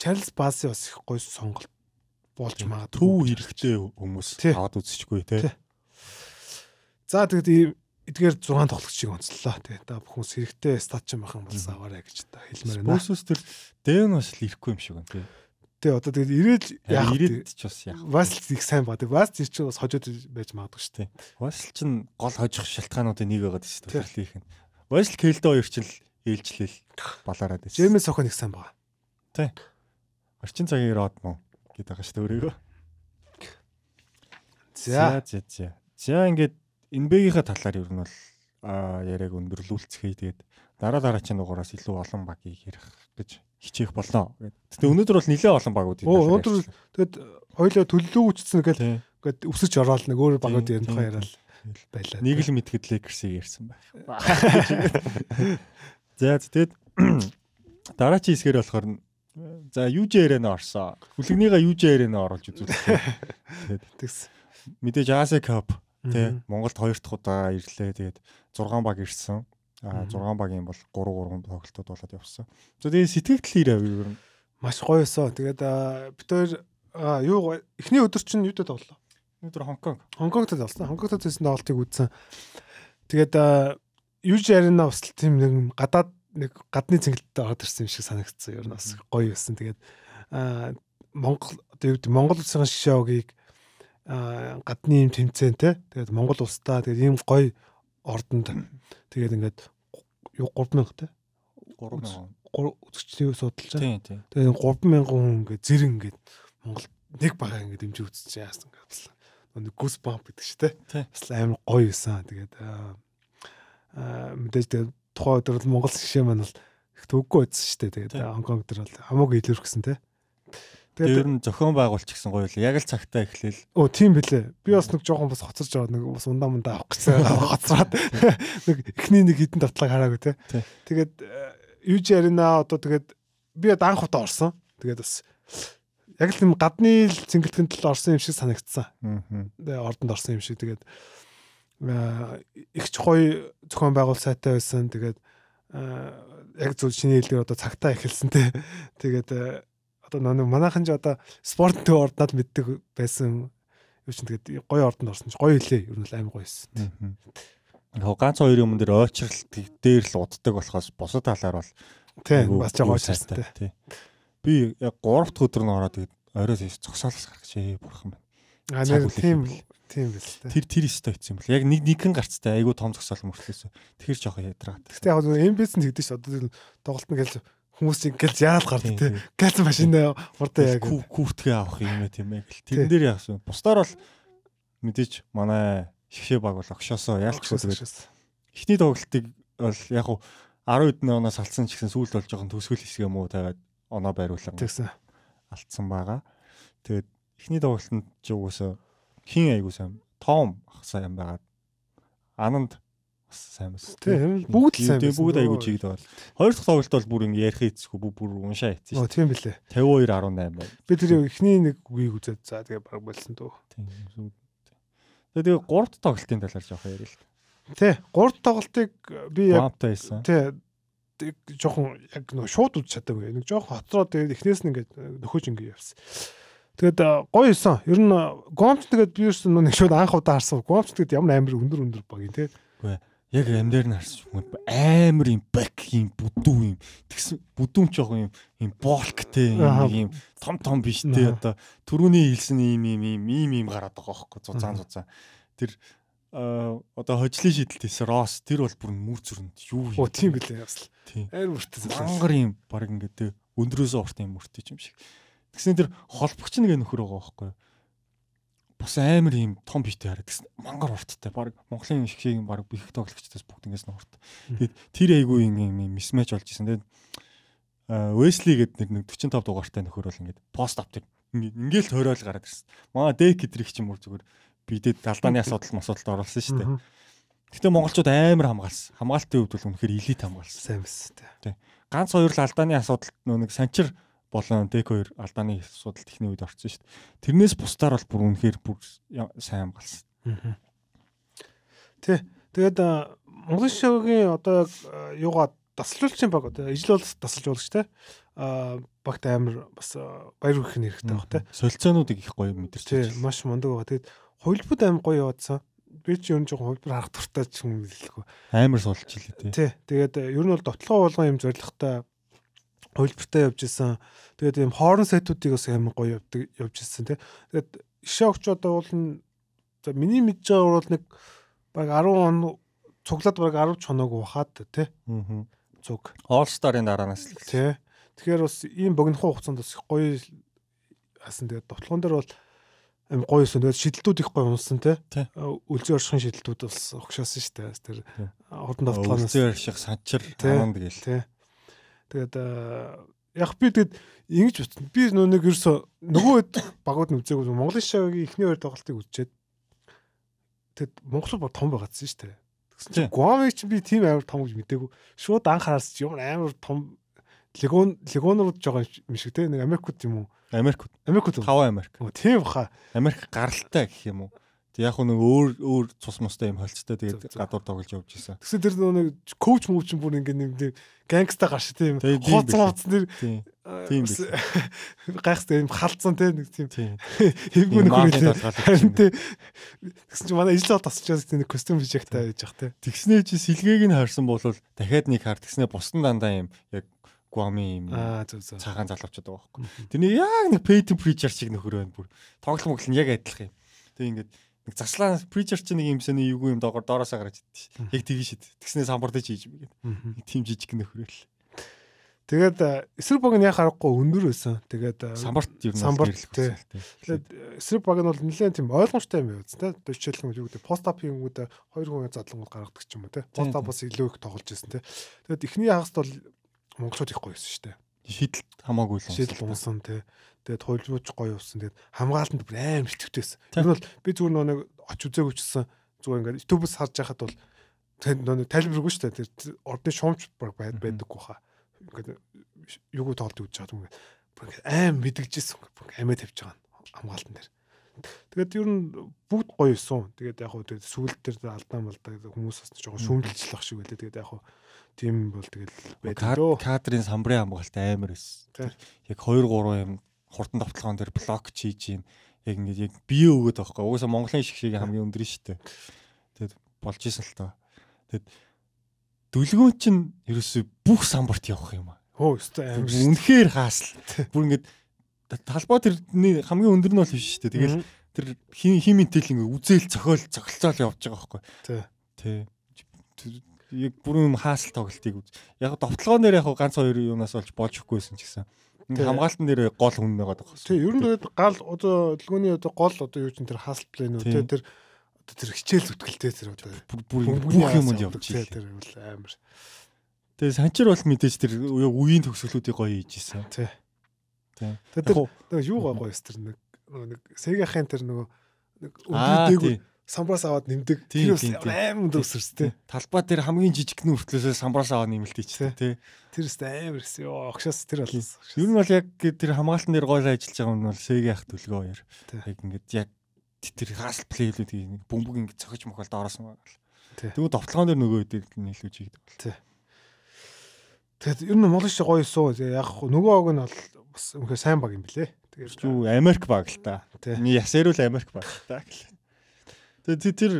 Чарльз Баси бас их гоё сонголт болж магадгүй. Төв хэрэгтэй хүмүүс аваад үзчихгүй те. За тэгээд эдгээр 6 тоглогчийг онцлоо. Тэгээд та бүхэн хэрэгтэй стат ч байх юм бол аваарай гэж та хэлмээр байна. Спорсус төр Дэвн бас л ирэхгүй юм шиг байна тий. Тэгээ одоо тэгээд ирээд яах ирээд ч бас яах. Васл их сайн ба. Тэгээд Васл ч бас хожоод байж магадгүй шүү дээ. Васл ч гол хожих шалтгаануудын нэг байгаад шүү дээ. Төрлийнх нь. Васл Кейлдо хоёр ч л ээлжлэл [SIGHS] балаараад байна. Жемес охин их сайн байгаа. Тий. Орчин цагийн род мөн гэдэг байгаа шүү дээ өөрийгөө. За за за. За ингээд NBA-ийнхаа талаар ер нь бол яриаг өндөрлүүлцгээе. Тэгээд дараа дараачийн дугаараас илүү олон багийг ярих гэж хичээх болно. Гэтэ өнөөдөр бол нэлээд олон багууд юм. Өнөөдөр тэгээд хоёлоо төлөлөө үчсэн гэдэг ингээд өсөж ороод нэг өөр багууд ярих тухай яриад байлаа. Нэг л мэдгэд Lakers-ийг ярьсан байх. [LAUGHS] За тэгээд [CLEARS THROAT] дараачийн хэсгээр болохоор за UJ ярэнэ орсон. Хүлэгнийга UJ ярэнэ оруулж үзүүлсэн. [LAUGHS] Тэгээд тэгс мэдээж Asia Cup Тэ Монголд хоёр дахь удаа ирлээ. Тэгээд 6 баг ирсэн. А 6 багийн бол 3 3 тоглолтууд болоод явсан. За тэгээд сэтгэл ирээ юу юм. Маш гоё өсөө. Тэгээд бид хоёр юу эхний өдөр чинь юутай тоглолоо? Өдөр Хонконг. Хонконгтой тоглосон. Хонконгтой төлсөн тоглолтыг үзсэн. Тэгээд юуж арина бас тийм нэг гадаад нэг гадны цэнгэлтэд ороод ирсэн юм шиг санагдсан. Ер нь бас гоё байсан. Тэгээд Монгол одоо юу гэдэг Монгол улсын шишээгийг гадны юм тэмцээнтэй. Тэгээд Монгол улстай тэгээд ийм гоё ордонд тэгээд ингээд юу 3000 те 3000 үзэгчдийг судалж байгаа. Тэгээд 3000 хүн ингээд зэрэг ингээд Монгол нэг бага ингээд дэмжиж үзчихсэн яасан ингээд бас нэг гүс бамп гэдэг чи те. Бас амар гоё юусан. Тэгээд аа мэдээж тэгээд тухайн өдөр Монгол шишээ маань бол их төггөө байсан шүү дээ. Тэгээд Хонконг дээр бол хамаагүй илэрхсэн те. Тэгээд ер нь зохион байгуулч гэсэн гоё л яг л цагтаа эхлээл. Оо тийм бэлээ. Би бас нэг жоохон бас хоцорж аваад нэг бас ундаа мундаа авах гэсэн [LAUGHS] хоцроод [LAUGHS] нэг эхний нэг хитэн давтлаг хараагүй те. Тэгээд юуж ярина одоо тэгээд би анх удаа орсон. Тэгээд бас яг л юм гадны цэнгэлтгэн тал орсон юм шиг санагдсан. Аа. Ордонд орсон юм шиг тэгээд их ч гоё зохион байгуул сайтай байсан. Тэгээд яг зөв шинэ хэлээр одоо цагтаа эхэлсэн те. [LAUGHS] Тэгээд одоо нэг манайхан ч одоо спортын орднод мэддэг байсан юу ч тэгээд гоё ордонд орсон ч гоё хэлээ ер нь амар гоё байсан. Яг ганц хоёр юм дээр ойчралт дээр л уддаг болохоос бусад талаар бол Тийм бас жоо ойчралтай. Би яг 3 дахь өдөр нь ороод тэгээд орой тийш зогсоолоос гаргаж ээ бурхан байна. А нэр тийм тийм биз дээ. Тэр тэр өстой хийсэн юм бол яг нэг нэгэн гарцтай айгу том зогсоол мөртлөөс. Тэгэхээр жоох ядраад. Гэтэ яг MBS нь тэгдэж ш одоо тоглолт нь гэлж хүмүүс ингээл яарал гардаг тий. Галз машинаа урдаа яг хүүтгээ авах юм ээ тийм ээ гэл. Тэрэн дээр яасан. Бусдаар бол мэдээж манай шгшээ баг бол огшоосоо яалч гэдэг. Эхний тоглолтыг бол яг уу 10 хэдэн оноос алдсан ч гэсэн сүүлд болж байгаа төсгөл хэсэг юм уу тавиад оноо байруулсан. Тэгсэн. Алдсан байгаа. Тэгээд эхний тоглолтод ч угсаа хин айгуу сайн том ах сайн байгаад ананд бас сайн бас. Тийм бүгд сайн. Тийм бүгд айгуу чигд бол. Хоёр дахь тоглолт бол бүр ингэ ярих хийцгүй бүр бүр уншаа хийсэн шүү. Тийм билээ. 52 18 байна. Би тэр эхний нэг үгийг үзээд за тэгээ баг болсон дөө. Тийм. Тэгээ гурав дахь тоглолтын талаар жоох ярил л. Тий, гурав дахь тоглолтыг би яг байсан. Тий, жоохон яг нөө шууд үз чадаагүй. Нэг жоохон хоцроо тэгээд эхнээс нь ингээд нөхөж ингээд явсан. Тэгээд гоё исэн. Ер нь гомч тэгээд би ерөөс нэг шууд анх удаа харсан. Гомч тэгээд ямар амар өндөр өндөр баг юм те. Яг амьдаар нь харсан амар юм бак юм бүдүү юм. Тэгсэн ч яг юм юм болктэй юм том том биш те одоо түрүүний хэлсэн юм юм юм юм юм гараад байгаа байхгүй зузаан зузаан. Тэр одоо хожлын шийдэлт хийсэн Рос тэр бол бүр мүр зүрэнд юу юм. Оо тийм билээ ясл. Тийм. Амар мөртөс. Мангар юм баг ингээд өндрөөсөө урт юм мөртөж юм шиг. Тэгсэн тэр холбогч нэг нөхөр байгаа байхгүй юу? Бас амар юм том биштэй хараад тэгсэн мангар урттай. Баг Монголын шиг баг их тоглогчдоос бүгд ингээс нь урт. Тэгээд тэр айгүй юм юм мисмэч болж исэн. Тэгээд Wesley гэдэг нэг 45 дугаартай нөхөр бол ингээд пост аптик ингээл тойрол гараад ирсэн. Маа дек гэдрих ч юм уу зүгээр бидэд алдааны асуудал масуудалд оруулсан шүү дээ. Гэтэ монголчууд амар хамгаалсан. Хамгаалтын хувьд бол үнэхээр элит хамгаалсан. Сайн биз дээ. Ганц хоёр л алдааны асуудалд нөө нэг санчир болон дек хоёр алдааны асуудал техний үед орсон шүү дээ. Тэрнээс бусдаар бол бүр үнэхээр бүр сайн хамгаалсан. Тэ. Тэгээд Монголын шоугийн одоо юугаа тасалжуулчин баг одоо ижил бол тасалжуулагч те а багт амар бас баяр хүрэх нь хэрэгтэй баг те солилцоонуудыг их гоё мэдэрч тий маш мундаг байгаа тэгээд хувилбарт амар гоё яваадсан. Би ч ер нь жоохон хувилбар харах туртай ч юм хэлэхгүй. Амар суулж илээ тий. Тий. Тэгээд ер нь бол дотлогоо болгон юм зоригтой хувилбартай явж исэн. Тэгээд юм хоорон сайтуудыг бас амар гоё явдаг явж исэн тий. Тэгээд ишээ өгч одоо бол за миний мэдж байгаа бол нэг баг 10 он цуглаад баг 10 ч хоног ухаад тий. Аа. Цуг. All Star-ын дараанаас л тий. Тэгэхээр бас ийм богинохоо хугацаанд бас гоё хасан тэгээд дотлогон дээр бол амар гоё юусэн. Тэгээд шидэлтүүд их гоё унсан те. Үлзий оршихын шидэлтүүд бас огшоосон шүү дээ. Тэр хурдан давталгаанаас үлзий орших санчир хаманд гээл. Тэ. Тэгээд яг би тэгэд ингэж утсан. Би нөө нэг ерөөсө нөгөө хэд багууд нь үзээгүй Монголын шоугийн эхний хоёр тоглолтыг үзчихэд тэгэд Монгол баг том байгаадсэн шүү дээ. Тэгсэн чинь Гуамыг чи би тийм амар том гэж мэдээгүй. Шууд анх харсан чи ямар амар том легон легонрууд жоо юм шиг те нэг Америкууд юм уу? Америк. Америкууд. 5 Америк. Тийм баха. Америк гаралтай гэх юм уу? Тэг яг нэг өөр өөр цус мустай юм холцтой тэгээд гадуур тоглож явж исэн. Тэгсэн тэр нэг коуч муучин бүр ингэ нэг гангста гарш тийм хооц хооц нэр тийм. Гайхстай юм халдсан те нэг тийм хэвгүй нэг те тэгсэн чинь манай ижил тасчаас тийм костюм бижигтай байж бах те. Тэгснээ чи сэлгээг нь харсан бол дахиад нэг хар тэгснээ бусдан дандаа юм яг Гуами юм цагаан залуучууд байгаа байхгүй. Тэрний яг нэг Peyton Preacher шиг нөхөр байна бүр. Тоглох моглол нь яг адилхан юм. Тэг ингээд нэг заслаа Preacher чинь нэг юмсаны эвгүй юм доогоор доороосоо гарч идтий. Яг тгий шид. Тэгснээс хамбардаж хийж юм гээд. Тим жижиг нөхөрөл. Тэгээд эсрэг баг нь яг харахгүй өндөр байсан. Тэгээд самбарт ер нь самбарт тэгээд эсрэг баг нь бол нэлээд тийм ойлгомжтой юм те. Жишээлх юм юу гэдэг пост ап хийнгүүд хоёр хүн задлангууд гаргадаг ч юм уу те. Пост ап бас илүү их тоглож байсан те. Тэгээд эхний хагаст бол монголчууд их гоё байсан шүү дээ. Шийдэл хамаагүй л шийдэл унсан тий. Тэгээд хуйлбууч гоё явсан. Тэгээд хамгаалтанд бүр аим хөвтөйсэн. Тэр бол би зүгээр нэг оч үзээгүйчсэн зүгээр ингээд YouTube-с харж байхад бол тэр нэг тайлбаргүй шүү дээ. Тэр ордны шуумч байдаггүй хаа. Ингээд юугүй тоолд үдж байгаа юм. Ингээд аим мэдгэжсэн. Амиа тавьж байгаа хамгаалтан дээр. Тэгээд ер нь бүгд гоё юусэн. Тэгээд яг хөө сүүлд тэр алдаа малдаа хүмүүс бас жоохон шүүмжилчлэх шиг байлаа. Тэгээд яг хөө тийм бол тэгэл байдаг. Кадрын самбарын хамгаалт амар эс. Яг 2 3 юм хурдан давталгаан дээр блок хийж юм. Яг ингээд яг бие өгöd байхгүй. Угаасаа Монголын шиг шиг хамгийн өндөр нь шүү дээ. Тэгэд болж исэн л таа. Тэгэд дүлгөөн чинь ерөөсөө бүх самбарт явах юм аа. Хөө өстой амар. Үнэхээр хаасл. Бүр ингээд талбай тэрний хамгийн өндөр нь бол биш шүү дээ. Тэгэл тэр хим химинтэл ингээ үзэл цохиол цогцолцоол явж байгаа байхгүй. Тий. Тий. Яг бүрэн хаасл тоглолтыг үз. Яг довтлогоо нэр яг ганц хоёр юунаас болж болжхгүйсэн ч гэсэн. Хамгаалтан дээр гол хүн байгаа даа. Тий, ер нь гал одоо дэлгөөний одоо гол одоо юу чинь тэр хаасл плейн үү тий тэр одоо тэр хичээл зүтгэлтэй тэр одоо бүх юмд явж тий тэр амар. Тэгээ санчир бол мэдээж тэр үеийн төгсгөлүүдийг гоё хийж исэн. Тий. Тий. Тэр юу гоё гоё тэр нэг нэг Сегахын тэр нөгөө нэг өвдөйг самбраас аваад нэмдэг. Тэр бас амар дөсөрс тий. Талбай дээр хамгийн жижигхэн хүртлээсээ самбраас аваад нэмэлтэй ч тий. Тэр өст амар гэсэн. Йоо огшоос тэр болсон. Ер нь бол яг тэр хамгаалтан дээр гоё ажиллаж байгаа юм бол Сегах төлгөө яар. Яг ингээд яг тэр хаасл плейлүүд бөмбөг ингээд цохиж мохол доороос юм байна. Тэгвэл довтлогоон дээр нөгөө хэд нийлүү чигдэг бол. Тий. Тэгэд ер нь Монголч гоё суу. Яг нөгөө ог нь бол бас үнэхээр сайн баг юм билэ. Тэгээд юу Америк баг л та. Ясэрүүл Америк баг л та гэх. Тэгээд тэр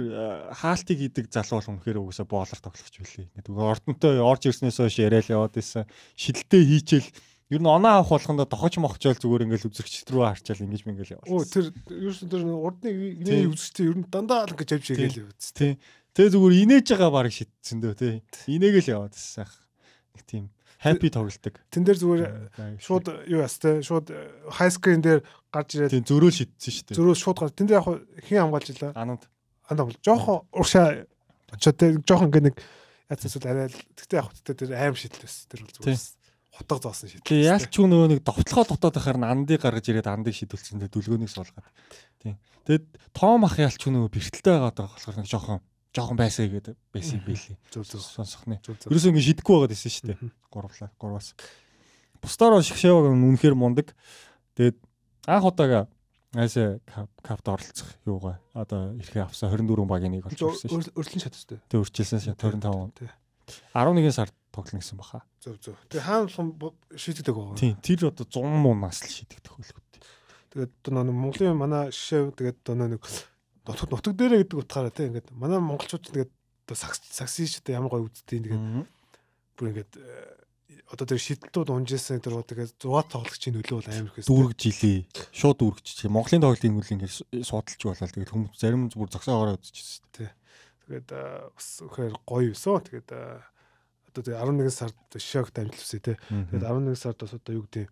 хаалтыг идэг залуу бол үнэхээр угсаа боолор тоглогч билээ. Нөгөө ордонтой орж ирснээс хойш яриад яваад исэн. Шидэлтэй хийчихэл ер нь оноо авах болгондоо дохож мохчоол зүгээр ингээл үзэгчд рүү харчаал ингэж мингээл яваа. Оо тэр ерөөсөн тэр урдны инээ үзэгчтэй ер нь дандаа л ингэж авч игээл яваад. Тий. Тэгээ зүгээр инээж байгаа баг шидсэн дөө тий. Инээгээл яваад исэн. Нэг тийм happy тоглолдог. Тэн дээр зүгээр шууд юу ястай шууд high screen дээр гарч ирээд тийм зөрөө шидсэн шүү дээ. Зөрөө шууд гар. Тэн дээр яг хин хамгаалж илаа. Ананд. Ананд бол жоохон уршаа очоод жоохон ингээ нэг яц эсвэл арай л тэгтээ яг хөттэй тэр аим шидлээс тэр бол зүгээр хутга зоосон шийдэл. Тэгээ яалч ч нөгөө нэг довтлохоо дотоод байхаар андыг гаргаж ирээд андыг шийдүүлсэн тэгээ дүлгөөнийг суулгаад. Тийм. Тэгээд том ах яалч нөгөө бэрхтэлтэй байгаа болохоор нэг жоохон жоохон байсаа гэдэг байсан билий. Зөв зөв сонсохны. Ерөөсөө ингэ шидэхгүй байгаад байсан шүү дээ. Гурвлаа, гурваас. Бусдаар шгшэваг үнэхээр мундаг. Тэгээд анх удаага айсаа капт оролцох юугаа одоо ирэхээ авсан 24 багийн нэг болж ирсэн шүү. Өрлөн шатстай. Тэг өрчилсэн шат 25. 11 сард тоглоно гэсэн баха. Зөв зөв. Тэг хаан болох шийддэг байгаа. Тийм. Тэр одоо 100 муу нас л шийдэгдэх хөлгөт. Тэгээд одоо Монголын манай шишээ тэгээд одоо нэг нутаг нутаг дээрээ гэдэг утгаараа тийм ингээд манай монголчууд тэгээд одоо саксын шүү дээ ямар гоё үзтiin тэгээд бүр ингээд э, одоо тэр шидэлтүүд унжсэн тэр тэгээд 100 тоглогчийн нөлөө бол амар ихэс дүүргэж илээ шууд дүүргэж Монголын тоглолтын үйл ингээд судалж болол тэгээд хүмүүс зарим бүр зогсоогоороо үзчихсэн тий тэгээд бас үнэхээр гоё юусэн. Тэгээд одоо тэгээд 11 сард шок дамжлуулсан тий. Тэгээд 11 сард бас одоо юу гэдэг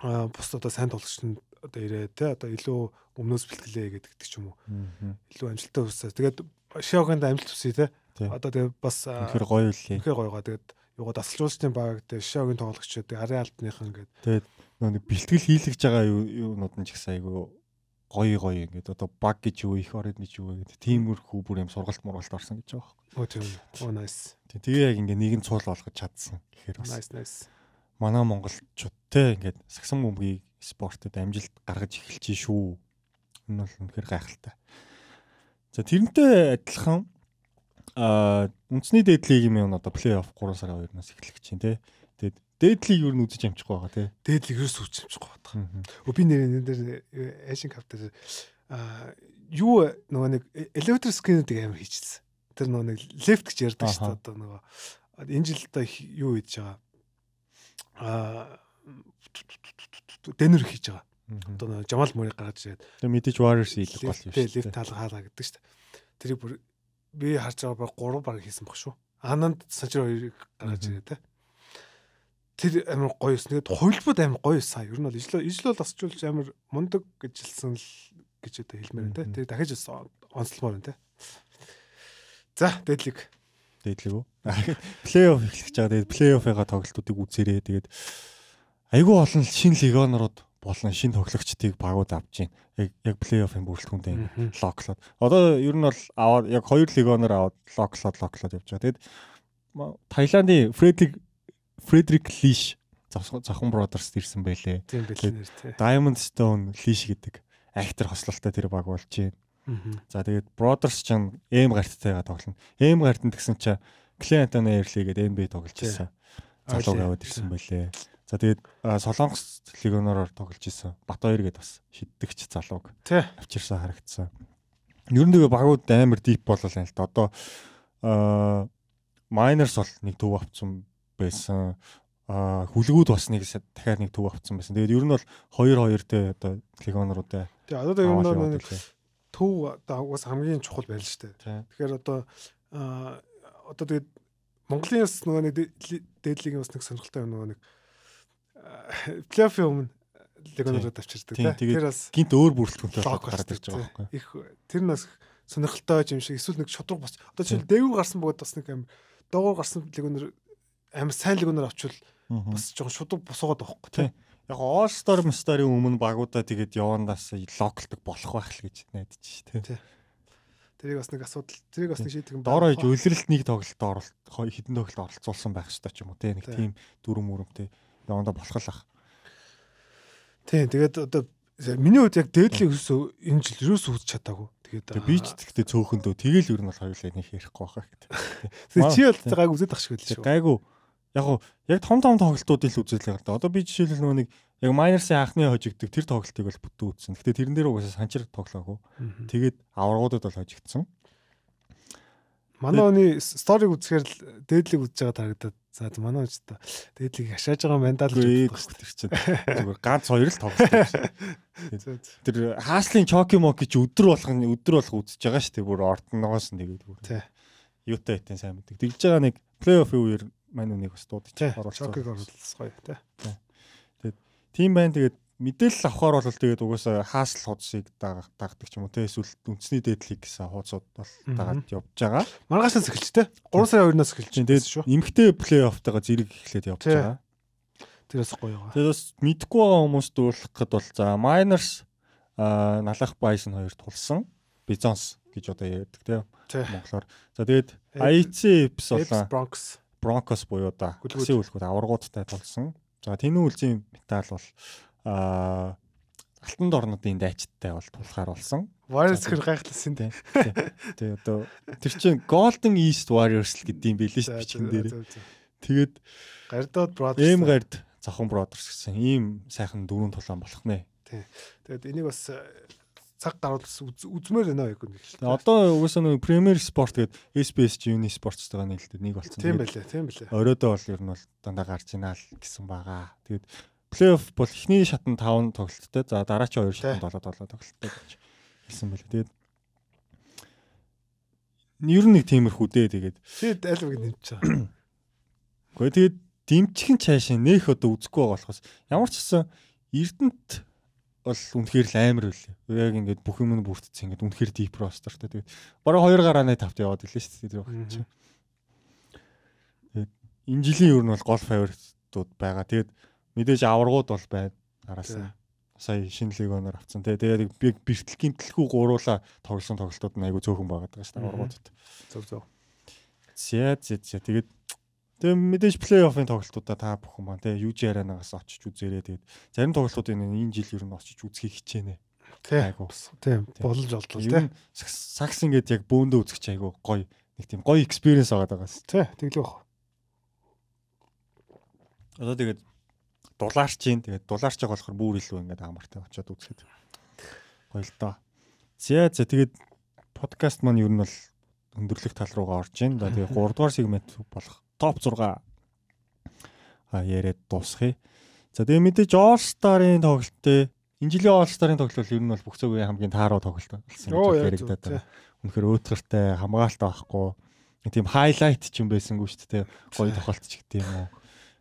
а бус одоо сайн тоглогчд одоо ирээд те одоо илүү өмнөөс бэлтгэлээ гэдэг ч юм уу. Илүү амжилттай хүсээ. Тэгээд Шиогонд амжилт хүсье те. Одоо тэгээд бас үнэхээр гоё үлээ. Үнэхээр гоёгаа тэгээд юугаа дасгалжуулалтын баг тэгээд Шиогийн тоглогчдод арын алтныхан ингээд тэгээд нэг бэлтгэл хийлгэж байгаа юунууд нь ч ихсэн айгу гоё гоё ингээд одоо баг гэж юу их ороод гэж юу гэдэг тиймэрхүү бүр юм сургалт мургалт орсон гэж байгаа байхгүй. Оо тийм. Оо nice. Тэгээ яг ингээд нэг нь цуул болгож чадсан гэхээр бас. Nice nice. Манай монголчуудтэй ингээд сагсан бөмбөгийг спортод амжилт гаргаж эхэлж шүү. Энэ бол үнэхээр гайхалтай. За тэрнтэй адилхан а үндэсний дээдлийг юм одоо плей-офф 3 сарын 2-наас эхлэх чинь тий. Тэгээд дээдлийг юу н үзэж амжихгүй байгаа тий. Дээдлийг ерөөс үзэж амжихгүй байгаа. Өө би нэр энэ дээр Asian Cup дээр а юу нөгөө нэг elevator scan-ыг амар хийчихсэн. Тэр нөгөө нэг left гэж ярьдаг шүү дээ одоо нөгөө энэ жил одоо юу хийж байгаа. А дэнер хийж байгаа. Одоо Жамал Мөрийг гаргаж ирээд. Тэгээ мэдээж Warriors хийх гол юм шүү. Лефт хаалга хаалга гэдэг шүү дээ. Тэрийг бүр би харж байгаа баг 3 баг хийсэн баг шүү. Ананд сажир хоёрыг гаргаж ирээд те. Тэр амар гоё юусэн. Тэгээд хувилбад амар гоё юусан. Ер нь бол ижил ижил бол осчулж амар мундаг гэж хэлсэн л гэж одоо хэлмээр те. Тэр дахиж онцлмоор байна те. За дээдлиг. Дээдлиг үү? Плей-офф эхлэх гэж байгаа. Тэгээд плей-оффыгаа тоглолтуудыг үзээрэй. Тэгээд айгүй олон шинэ легионерууд болон шинэ тоглогчдыг багууд авч байна. Яг яг плей-оффын бүрэлдэхүүндээ локлоод. Одоо ер нь бол аваад яг хоёр легионер аваад локлоод локлоод явж байгаа. Тэгэд Таиландын Фредрик Фредрик Лиш Захан Brothers ирсэн байлээ. Тийм байлээ. Diamond Stone Лиш гэдэг актер хослолтой тэр баг болж байна. За тэгээд Brothers ч эм гартайгаа тоглоно. Эм гартанд гэсэн чинь Clint Airley гэдэг NBA тоглож байсан. Залууг аваад ирсэн байлээ. За тэгээд Солонгос легионоор тоглож исэн. Батбаяр гэдээ бас шиддэгч залууг авчирсан харагдсан. Ер нь тэгээ багууд амар дип болол юм л да. Одоо Miners бол нэг төв авцсан байсан. Аа хүлгүүд бас нэг дахиад нэг төв авцсан байсан. Тэгээд ер нь бол 2-2 те одоо легионеруудаа. Тэгээ одоо ер нь нэг төв одоо угаас хамгийн чухал байл шүү дээ. Тэгэхээр одоо одоо тэгээд Монголын бас нөгөө нэг дээдлигийн бас нэг сонирхолтой нөгөө нэг плей-оффын өмнө легионерууд авчирдаг тийм. Тэр бас гинт өөр бүрэлдэхүүнтэй гараад ирж байгаа байхгүй. Их тэр нь бас сонирхолтой юм шиг эсвэл нэг шудраг бас одоо жишээл дээгүүр гарсан бөгөөд бас нэг амар доогоор гарсан легионер амар сайн легионер авчвал бас жоохон шудраг босгоод байхгүй тийм. Яг All Star Star-ын өмнө багуудаа тэгээд явандаас локлдог болох байх л гэж найдаж шүү дээ. Тэрийг бас нэг асуудал. Тэрийг бас нэг шийдэх юм байна. Дороо иж үлрэлт нэг тоглолтод оролт хідэн тоглолтод оролцуулсан байх хэрэгтэй ч юм уу те нэг тийм дүрм мөрөмтэй явандаа болох л ах. Тийм тэгээд одоо миний хувьд яг дээдлийн өсөө энэ жил юус үүсч чадаагүй. Тэгээд би ч тэгтээ цөөхөндөө тэгэл ер нь бол хоёулаа нэг ярихгүй байхаа гэдэг. Тэгээд чи бол гайг үзээд ах шиг байл шүү. Гайгүй. Яг уу яг том том тоглолтуудыг л үзэл байгаа л да. Одоо би жишээлбэл нөгөө нэг яг Майнерсын анхны хожигддаг тэр тоглолтыг бол бүтэн үзсэн. Гэтэ тэрэн дээр угаасаа санчир тоглоогүй. Тэгээд аваргуудад бол хожигдсан. Манай хүний сториг үзэхээр л дээдлийг үзэж байгаа харагдаад за манай ч та дээдлийг хашааж байгаа юм байна даа л гэж боддог тэр чинь. Зүгээр ганц хоёр л тоглолт. Тэр хааслын чоки моки ч өдөр болгоно өдөр болго үзэж байгаа шүү дээ. Бүр ортноогоос нь тэгээд бүр. Юутай хэтэн сайн мэддэг. Тэгж байгаа нэг плей-оффын үеэр мань үнийг бас дуудчих оруулсан. Чокиг оруулсгоё тий. Тэгээд тийм байна тэгээд мэдээлэл авахаар бол тэгээд угаасаа хаасл хуудсыг дагдаг ч юм уу те эсвэл үндэсний дээдлийг гэсэн хуудсууд бол дагаад явж байгаа. Маргаашаас эхэлж те 3 сарын 2-наас эхэлж байна. Тэгээд шүү. Эмгтэй плей-оффтойгоо зэрэг эхлээд явж байгаа. Тэрээс гоё байгаа. Тэгээд бас мэдгүй байгаа хүмүүст дуулах гэд бол за Miners а налах Bison хоёр тулсан. Bizons гэж одоо ярьдаг те монголоор. За тэгээд IC Eps болоо Bronx Broncos буюу да. Гүлгүсийн үлгүүд аваргуудтай тулсан. За тэнүү үлзийн металл бол аа алтан дорнодын дайчтай бол тулахаар болсон. Warriors хэр гайхалсан тий. Тэгээ одоо тэр чинь Golden East Warriors л гэдэг юм билээ шүү бичин дээр. Тэгээд Гардод Brothers эм гард Зохон Brothers гэсэн ийм сайхан дөрөв тулаан болох нэ. Тий. Тэгээд энийг бас э, цаг гаруул үзмээр байна яг нэг. Одоо угсаа нэг Premier Sport гэдэг SBS Juni Sports-тойгоо нийлдэг нэг болсон. Тийм байлаа, тийм байлаа. Оройдоо бол ер нь бол дандаа гарч ийна л гэсэн байгаа. Тэгээд плей-офф бол эхний шатнд 5 тоглолттой. За дараачийн 2 шатнд 7 7 тоглолттой гэж хэлсэн байлээ. Тэгээд ер нь нэг тиймэрхүү дээ тэгээд. Тэгээд аль нэг байгаа. [COUGHS] Гэхдээ тэгээд дэмчхэн цаашаа нэх одоо үзэхгүй байгаа болохоос ямар ч гэсэн Эрдэнэт бол үнэхээр л амар үлээ. Яг ингээд бүх юм нь бүрдсэн ингээд үнэхээр deep rosterтэй. Тэгээд бараг 2 гарааны тавт яваад илээ шүү дээ. Тэгээд энэ жилийн ер нь бол гол фаворитууд байгаа. Тэгээд мэдээж аваргууд бол байна. Араасаа сая шинэ легоноор авцсан тий. Тэгээд би бэртэл гимтэлгүй гуруула тоглосон тоглолтууд нь айгүй цөөхөн байгаад байгаа шүү дээ аваргуудад. Зөв зөв. Зя зя зя. Тэгээд тэгээд мэдээж плей-оффын тоглолтуудаа та бүхэн маань тий UG аренагаас очиж үзээрэй. Тэгээд зарим тоглолтуудыг энэ жил ер нь очиж үзхийг хичээнэ. Тий. Айгу. Тийм. Болж олдлоо тий. Сакс ингээд яг бөөндөө үзэх чи айгу гоё нэг тийм гоё экспириенс байгаа даа. Тий. Тэглээ бах. Одоо тэгээд дулаарч юм. Тэгээд дулаарч байгаа болохоор бүр илүү ингээд амартай очиод үзэхэд гоё л доо. За за тэгээд подкаст маань ер нь бол өндөрлөх тал руугаа орж байна. За тэгээд [LAUGHS] 3 дугаар сегмент болох топ 6 а яриад дуусгая. За тэгээд мэдээж All Star-ын тоглолттой энэ жилийн All Star-ын тоглолт ер нь бол бүх зөвгийн хамгийн тааруу тоглолт болсон гэж яригадаад байна. Үнэхээр өөтгөртэй хамгаалалт авахгүй тийм хайлайт ч юм байсангүй шүү дээ. Гоё [LAUGHS] тоглолт ч гэдэг юм уу.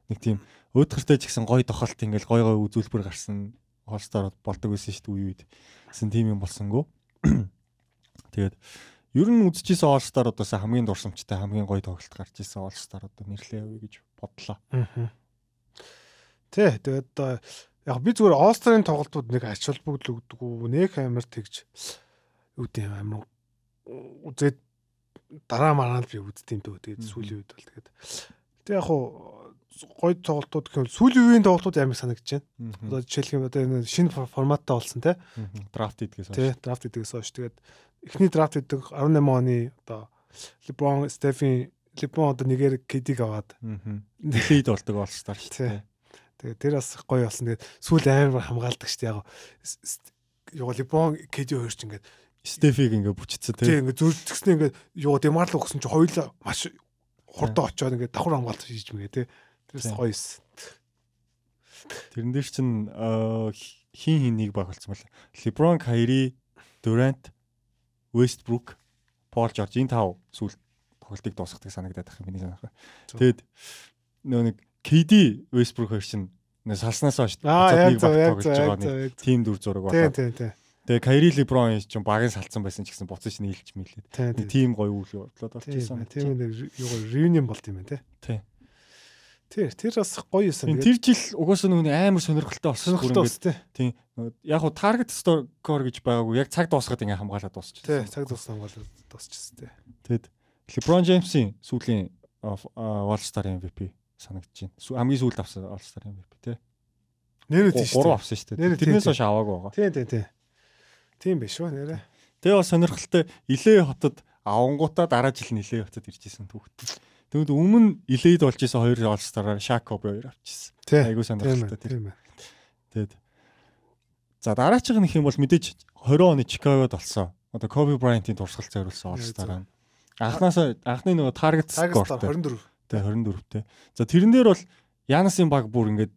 Нэг тийм өөдгөртэй ч гэсэн гоё тохолт ингээл гоё гоё үзүүлбэр гарсан холстоор болдог байсан шүү дээ үе үед. Гэсэн тийм юм болсонгүй. [CLEARS THROAT] Тэгээд ер нь үзчихсэн All-Star-удаас хамгийн дурсамжтай хамгийн гоё тоглолт гарч ирсэн All-Star одоо нэрлэе үе гэж бодлоо. Тэ тэгээд яг би зүгээр All-Star-ын тоглолтууд нэг ач холбогдол өгдөг нэг амар тэгж юу гэм амар үзээд дараа маргаал би үздэм дөө тэгээд сүүлийн үед бол тэгээд тэг яг хуу гоё тоглолтууд гэхэл сүүлийн үеийн тоглолтууд амар санагдаж байна. Одоо жишээлх юм одоо энэ шинэ форматтай болсон те. Драфт идэгээс хойш. Тий, драфт идэгээс хойш. Тэгээд эхний драфт идэг 18 оны одоо LeBron, Stephen, LeBron одоо нэгээр KD-г аваад лид болдог болсон шүү дээ. Тэгээд тэр бас гоё болсон. Тэгээд сүүл амар хамгаалдаг шүү дээ. Яг юу LeBron KD хоёр ч ингээд Стефиг ингээ бүчицсэн тий тий. ингээ зүрдгснээ ингээ юу демар л өгсөн чи хоёулаа маш хурдан очоод ингээ давхар хамгаалт хийж мэгээ тий. Тэрс Тий. гоё эс. Тэрэн дээр чин аа, хин хин нэг баг болсон байна. LeBron, Kyrie, Durant, Westbrook, Paul George энэ тав сүүл тоглолтыг дуусгадаг санагдаад байх юм миний санаахаар. Зөв. Тэгэд нөө нэг KD Westbrook хоёр чин нэ салснаас хойш нэг баг тоглож байгаа нэг тим дүр зураг Тий болоо. тий тий. Тэгээ Kyrie LeBron чинь багын салцсан байсан ч гэсэн буцаж нийлж мэлээд. Тий Нэг тий. тим гоё үйл Тийм болчихсон. байна. Тийм нэг юу reunion болт юм байна те. Тий. Тэр тэр бас гоё юусан. Тэр жил угаасаа нөгөө амар сонирхолтой болсон. бас те. Тийм. Яг хуу target score гэж байгаагүй. Яг цаг дуусгаад ингээ хамгаалаад Тэ дуусчихсан. цаг дууссан бол дуусчихсан те. Тэгэд LeBron James-ийн сүүлийн All Star MVP санагдаж байна. Хамгийн сүүлд авсан All Star MVP тий. Нэрээ тийш. Гурав авсан шүү дээ. Тэрнээс тийм, хойш аваагүй байгаа. Тийм тийм тийм. Тийм биш үү нэрээ. Тэгээ бас сонирхолтой Илээ хотод авангуудаа дараа жил нь Илээ хотод ирж исэн түүхт. Тэгвэл өмнө Илээд болж исэн хоёр Shaq Kobe хоёр авчихсан. Айгуу сонирхолтой. Тийм. Тэгэд За дараачих нь их юм бол мэдээж 20 оны Чикагод болсон. Одоо Kobe Bryant-ийн туршлагал зориулсан Star-аа. Анханаас анхны нөгөө Тагстар score 24. Тэ 24-тэй. За тэрэн дээр бол Янасын баг бүр ингээд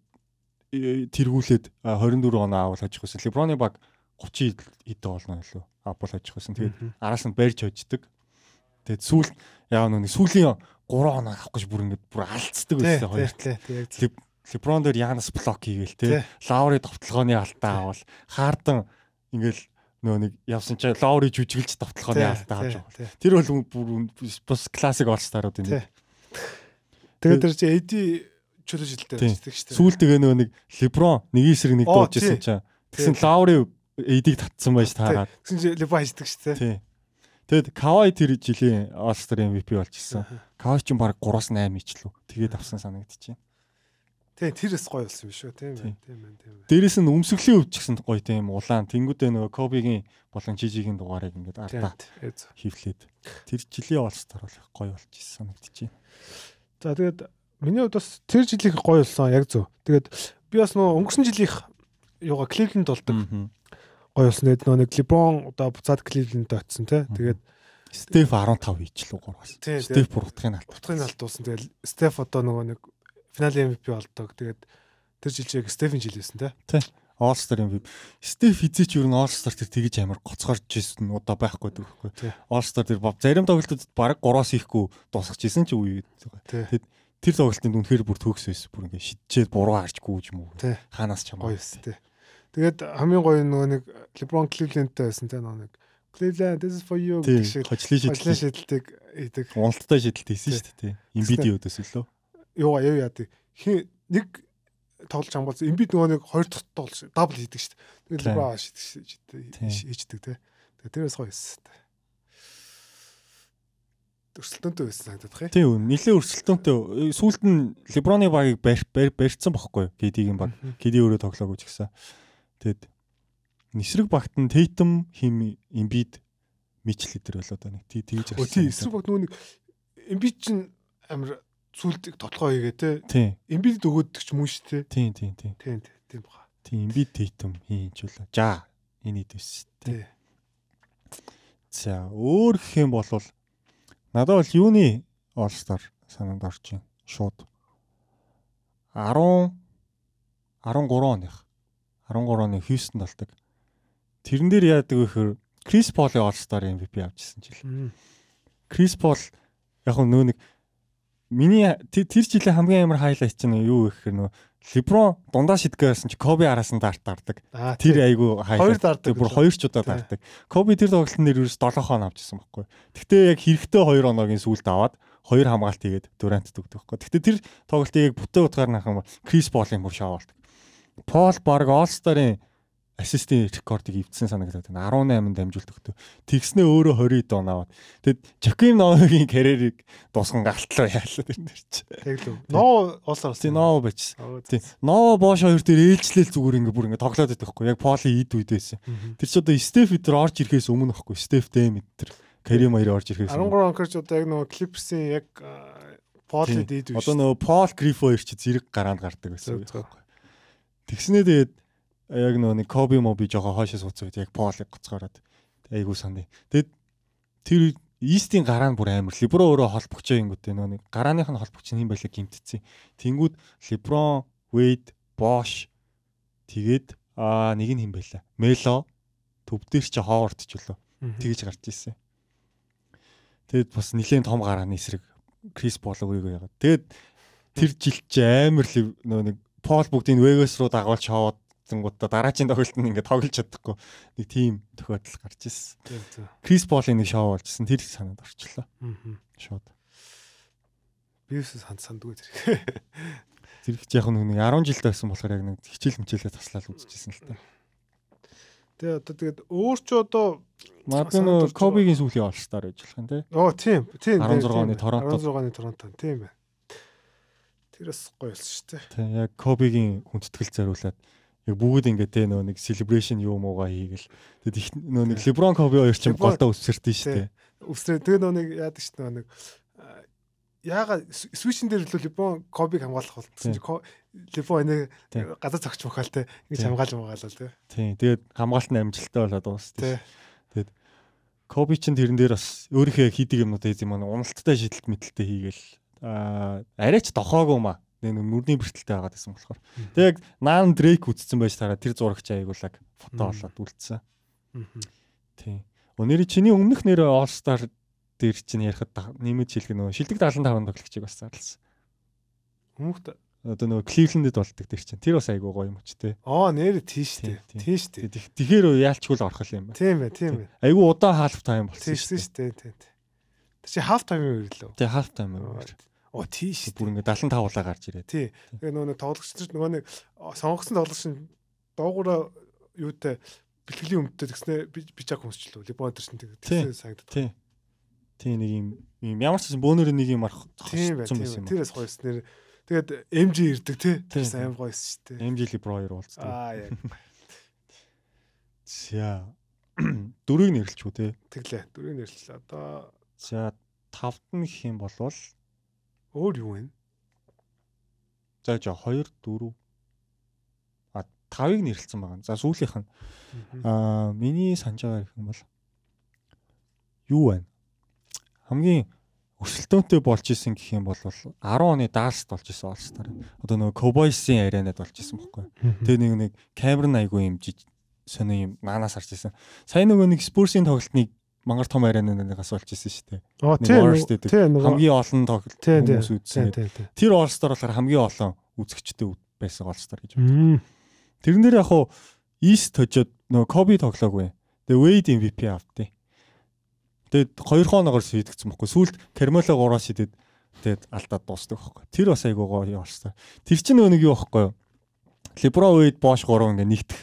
э, тэргүүлээд а, 24 оноо авал хожих байсан. Леброны баг 30 хэдэн болно илүү авал хожих байсан. Тэгээд араас нь барьж хождог. Тэгээд сүүл яа нүг сүүлийн 3 оноо авах гэж бүр ингээд бүр алдцдаг байсан хоёр. зөв. Леброн дээр Янас блок хийгээл те. Лаури товтлогооны алдаа авал Хаардан ингээл нөө нэг явсан чи Лаури жүжиглж товтлогооны алдаа авч байгаа. Тэр бол бүр бас классик олстарууд энэ. Тэгээд тэр чи AD чөлөө байждаг шүү дээ. Сүүлд тэгээ нөгөө нэг Леброн нэг эсрэг нэг Оо, дууж исэн тий. чинь Тий. тэгсэн Лаури эдийг татсан байж таагаад. Тэгсэн чи Леба хайждаг шүү дээ. Тий. Тэгэд Кавай тэр жилийн All-Star MVP болж исэн. Кавай ч баг 3-8 ичлүү. Тэгээд авсан санагдчихэв. Тий, тэр бас гоё болсон юм шүү. Тийм Тий. байна. Тийм байна. Тийм байна. Дээрээс нь өмсгөлийн өвч гэсэн гоё тийм улаан. Тэнгүүдээ нөгөө Кобигийн болон Жижигийн дугаарыг ингээд зөв. хөвлээд. Тэр жилийн All-Star бол гоё болж исэн санагдчихэв. За тэгээд миний хувьд бас тэр жилийнх гоё болсон яг зөв. Тэгээд би бас нөө өнгөрсөн жилийнх юугаа Кливленд болдог гоё болсон. Тэгээд нөө нэг Леброн одоо буцаад Кливленд очсон те. Тэгээд Стеф 15 ичлүү 3-аас. Тий, Стеф буруудахын алт. утгын алдуулсан. Тэгээд Стеф одоо нөгөө нэг финалийн MVP болдог. Тэгээд тэр жил чиг Стефен жил байсан те. All-Star MVP. Стеф хизээч юу н All-Star тэр тэгэж амар гоцгорж ирсэн удаа байхгүй. Тий. All-Star тэр зарим тоглолтууд баг 3-аас ихгүй дуусгаж исэн ч үе. Тий. Тэр тоглолтын үнэхээр бүр төгс байсан. Бүр ингээ шидчээд буруу харжгүй юм уу. Тий. Хаанаас ч Гоё хамаагүй. эс те. Тэгээд хамгийн гоё нөгөө нэг Леброн Кливлендтэй байсан те нөгөө нэг Cleveland this is for you Тий. гэх шиг Хожлын шидэлтийг хийдэг. Уналттай шидэлт хийсэн шүү дээ. Өдөөс лөө. Юу яа яадаг. Хин нэг тоглож хамгаалсан. Эмбид нөгөө нэг хоёр дахь тоглож дабл хийдэг шүү дээ. Тэгээд Тий. Тий. шиддэг хийдэг те. Тэгээд тэрээс гоё эс. Өрсөлдөөнтэй байсан санагдах юм. Тийм үү. Нилээ өрсөлдөөнтэй. Сүүлд нь Леброны багийг барь барь- барьцсан бохгүй юу? Кедигийн баг. Кеди өөрөө тоглоогүй ч гэсэн. Тэгэд Нисрэг багт нь Тейтем хим Имбид Мичл лидер болоо да нэг тий тэгж Өө тий эсрэг баг нөгөө нэг эмбид чинь амар сүлд тоглоо хийгээ те. тий Эмбид өгөөддөг ч мөн шүү те. тий тий тий Тийм тийм бага. тий Имбид Тейтем хийн ч үлээ. За энэ дэвс тий. Тий. За өөр гэх юм бол надад бол юуны All Star санаанд орж байна. Шууд 10 13 оных 13 оны Хьюстон болдог. Тэрэн дээр яадаг вэ гэхээр Крис Поли All Star MVP авчихсан жил. Крис Пол яг нөө нэг миний тэр жилийн хамгийн амар хайлайт чинь юу вэ гэхээр нөө Леброн дундаа шидгээс чи Коби араас нь дарт дардаг. Тэр айгу Хоёр хайлайт. дардаг Бүр хоёр ч удаа дардаг. Коби тэр тоглолтын дээр ерөөс 7 хон авчихсан байхгүй. Гэхдээ яг хэрэгтэй 2 оногийн сүүлд аваад хоёр хамгаалт хийгээд Дурант төгдөг байхгүй. Гэхдээ тэр тоглолтыг яг бүтээ утгаар нах юм бол Крис Полын бүр болдог. Пол баг All Star-ын ассистийн рекордыг эвдсэн санагдаад байна. 18 дамжуулт өгтөө. Тэгснээ өөрөө 20 дон аваад. Тэгэд Жаким Новигийн карьерийг дуусган галтлаа яалаа тэр нэр чи. Тэглүү. Ноо олсоор Тий Ново бич. Оо, Тий Ново Бош хоёр дээр ээлжлэл зүгээр ингээ бүр ингээ тоглоод байдаг хгүй. Яг Поли ид. Мгм. Тэр чи одоо Стеф идэр орж ирэхээс өмнө ахгүй. Стеф Дэм идэр Карим хоёр орж ирэхээс өмнө. 13 онкорч одоо яг нөгөө Clippers-ийн яг Полли Тий. дийд үү. Одоо нөгөө Пол Грифо хоёр чи зэрэг гараанд гардаг байсан. Тэгснээ тэгээд яг нөгөө нэг Коби Моби жоо хоошоо сууцсан үед яг Полыг гоцгоороод айгуу саны. Тэгэд тэр Истийн гараа нь бүр амар. Либро өөрөө холбогчоо ингэвтэй нөө нэг гарааных нь холбогч юм байлаа гимтцээ. Тэнгүүд Либрон, Вейд, Бош тэгээд аа нэг нь хэм байлаа. Мело төвдөр чи хооворт ч үлээ. Тэгэж гарч ирсэн. Тэгэд бас нэлийн том гарааны эсрэг Крис Болог үеиг яагаад. Тэгэд тэр жил чи амар нөө нэг Пол бүгдийг Вегас руу дагуулж хаваад зингуудаа дараагийн тоглолт нь ингээд тоглож чадахгүй нэг тийм тохиолдол гарч ирсэн. Крис Полын нэг шоу болжсэн тэр санаад орчлоо. Аа. Шууд. Бивс санд сандгүй зэрэг. Зэрэг яг нэг 10 жилд байсан болохоор яг нэг хичээл мчээлээ таслаад үзчихсэн л та. Тэгээ одоо тэгээд өөр ч одоо Мадно Кобигийн сүүлийн олстаар байж болох юм тий. Оо тийм. Тийм. 16 оны Торонто. 16 оны Торонто тийм бай. Тэрээс гоё болсон шүү дээ. Тийм яг Кобигийн хүндэтгэл зориулаад яг бүгд ингээд те нөө нэг celebration юу муугаа хийгээл. Тэгэд их нөө нэг LeBron Kobe хоёр ч юм голдоо өсвөртөн шүү дээ. Өсрөө тэгээ нөө нэг яадаг шүү нөө нэг яага switch-ин дээр л LeBron Kobe-г хамгаалах болсон чи LeBron энэ газар цогч мөхөл те. Ингэж хамгаалж байгаа л те. Тийм тэгээд хамгаалт нь амжилттай болоод дуусна. Тэгээд Kobe ч тэрэн дээр бас өөрийнхөө хийдэг юмнуудаа маань уналттай шидэлт мэтэлтэй хийгээл. Аа арайч дохоогүй маа нэг нүрийн бэртэлтэй байгаад байсан болохоор. Тэг яг наан Дрейк үтцсэн байж тараа тэр зурагч аягуулаг фото болоод үлдсэн. Тийм. Өнөөдөр чиний өмнөх нэр All Star дээр чинь ярихад нэмэж хэлэх нөгөө шилдэг 75 тоглогчийг бас зарласан. Өмнөх одоо нөгөө Кливлендэд болдог тэр чинь тэр бас айгуу гоё юм ч те. Аа нэр тийш те. Тийш те. Тэгэхээр яалчгүй л орох юм байна. Тийм бай, тийм бай. Айгуу удаан half time болсон шүү дээ. Тийм тийм. Тэр чи half time-ийн үерлөө. Тий half time үер. Оо тийш. Бүр ингээ 75 улаа гарч ирээ. Тий. Тэгээ нөгөө тоглогч нар нөгөө нэг сонгогдсон тоглогч нь доогуура юутай бэлтгэлийн өмдтэй тэгснэ би чаг хүмсчлээ. Либонтер шин тэгсэн санагдав. Тий. Тий нэг юм юм ямар ч юм бөөнөр нэг юм арах зогссон байсан юм. Тэрээс гоёс нэр тэгээд MG ирдэг тий. Тэр сайн гоёс шүү дээ. MG Libro 2 уулзсан. Аа яг. [LAUGHS] За [CLEARS THROAT] дөрөв нэрлэлч үү те. Тэглээ. Дөрөв нэрлэл. Одоо за тавд нь гэх юм болвол Өөр юу вэ? За жоо 2 4 а 5-ыг нэрлэлсэн байгаа. За сүүлийнх нь аа миний санаж байгаа гэх юм бол юу вэ? Хамгийн өрсөлдөөнтэй болж исэн гэх юм бол 10 оны Далст болж исэн All-Star. Одоо нөгөө Cowboys-ийн аренад болж исэн бохгүй. Тэгээ нэг нэг Cameron айгуу юм жиж сони юм наанаас харж исэн. Сайн нөгөө нэг Spurs-ийн тоглолтныг мангар том аренанаас болж исэн шүү дээ. Оо тийм. Хамгийн олон хүмүүс үзсэн. Тэр All-Star болохоор хамгийн олон үзэгчтэй байсан All-Star гэж боддог. Тэрэн дээр яг хуу East хожоод нөгөө Kobe тоглоогүй. Тэгээ Wade MVP автыг. Тэгээд хоёр хоноогоор шийдэгцэн бохгүй. Сүүлд Carmelo 3-аар шидэд тэгээд алдаад дуусдаг байхгүй. Тэр бас айгуу гоё All-Star. Тэр чинь нөгөө нэг юу байхгүй юу? LeBron Wade Bosch 3 ингээ нэгдэх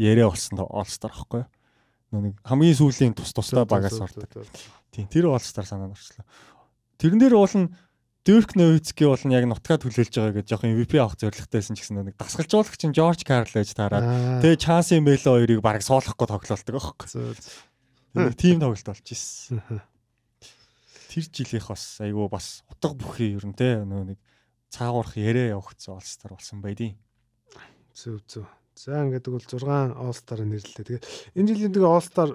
яриа болсон All-Star байхгүй юу? Нэг хамгийн сүүлийн тус тусдаа багаас ордог. Тийм тэр All-Star санаанд орчлоо. Тэрэн дээр уул нь Дөрк Новицки бол нь яг нутгаа төлөөлж байгаа гэж жоохон MVP авах зорилготойсэн ч гэсэн нэг дасгалжуулагч нь Жорж Карл байж таараад тэгээ Чанси Мело хоёрыг бараг суулгахгүй тоглолдог байхгүй. Нэг тим тоглолт болж ирсэн. Тэр жилийнх бас айгүй бас утга бүхий ер нь те нэг цаагуурх яриа явагдсан All-Star болсон байдیں۔ Зөв зөв. За ингээд бол 6 All Star нэрлэлээ. Тэгээ энэ жилийн тэгээ All Star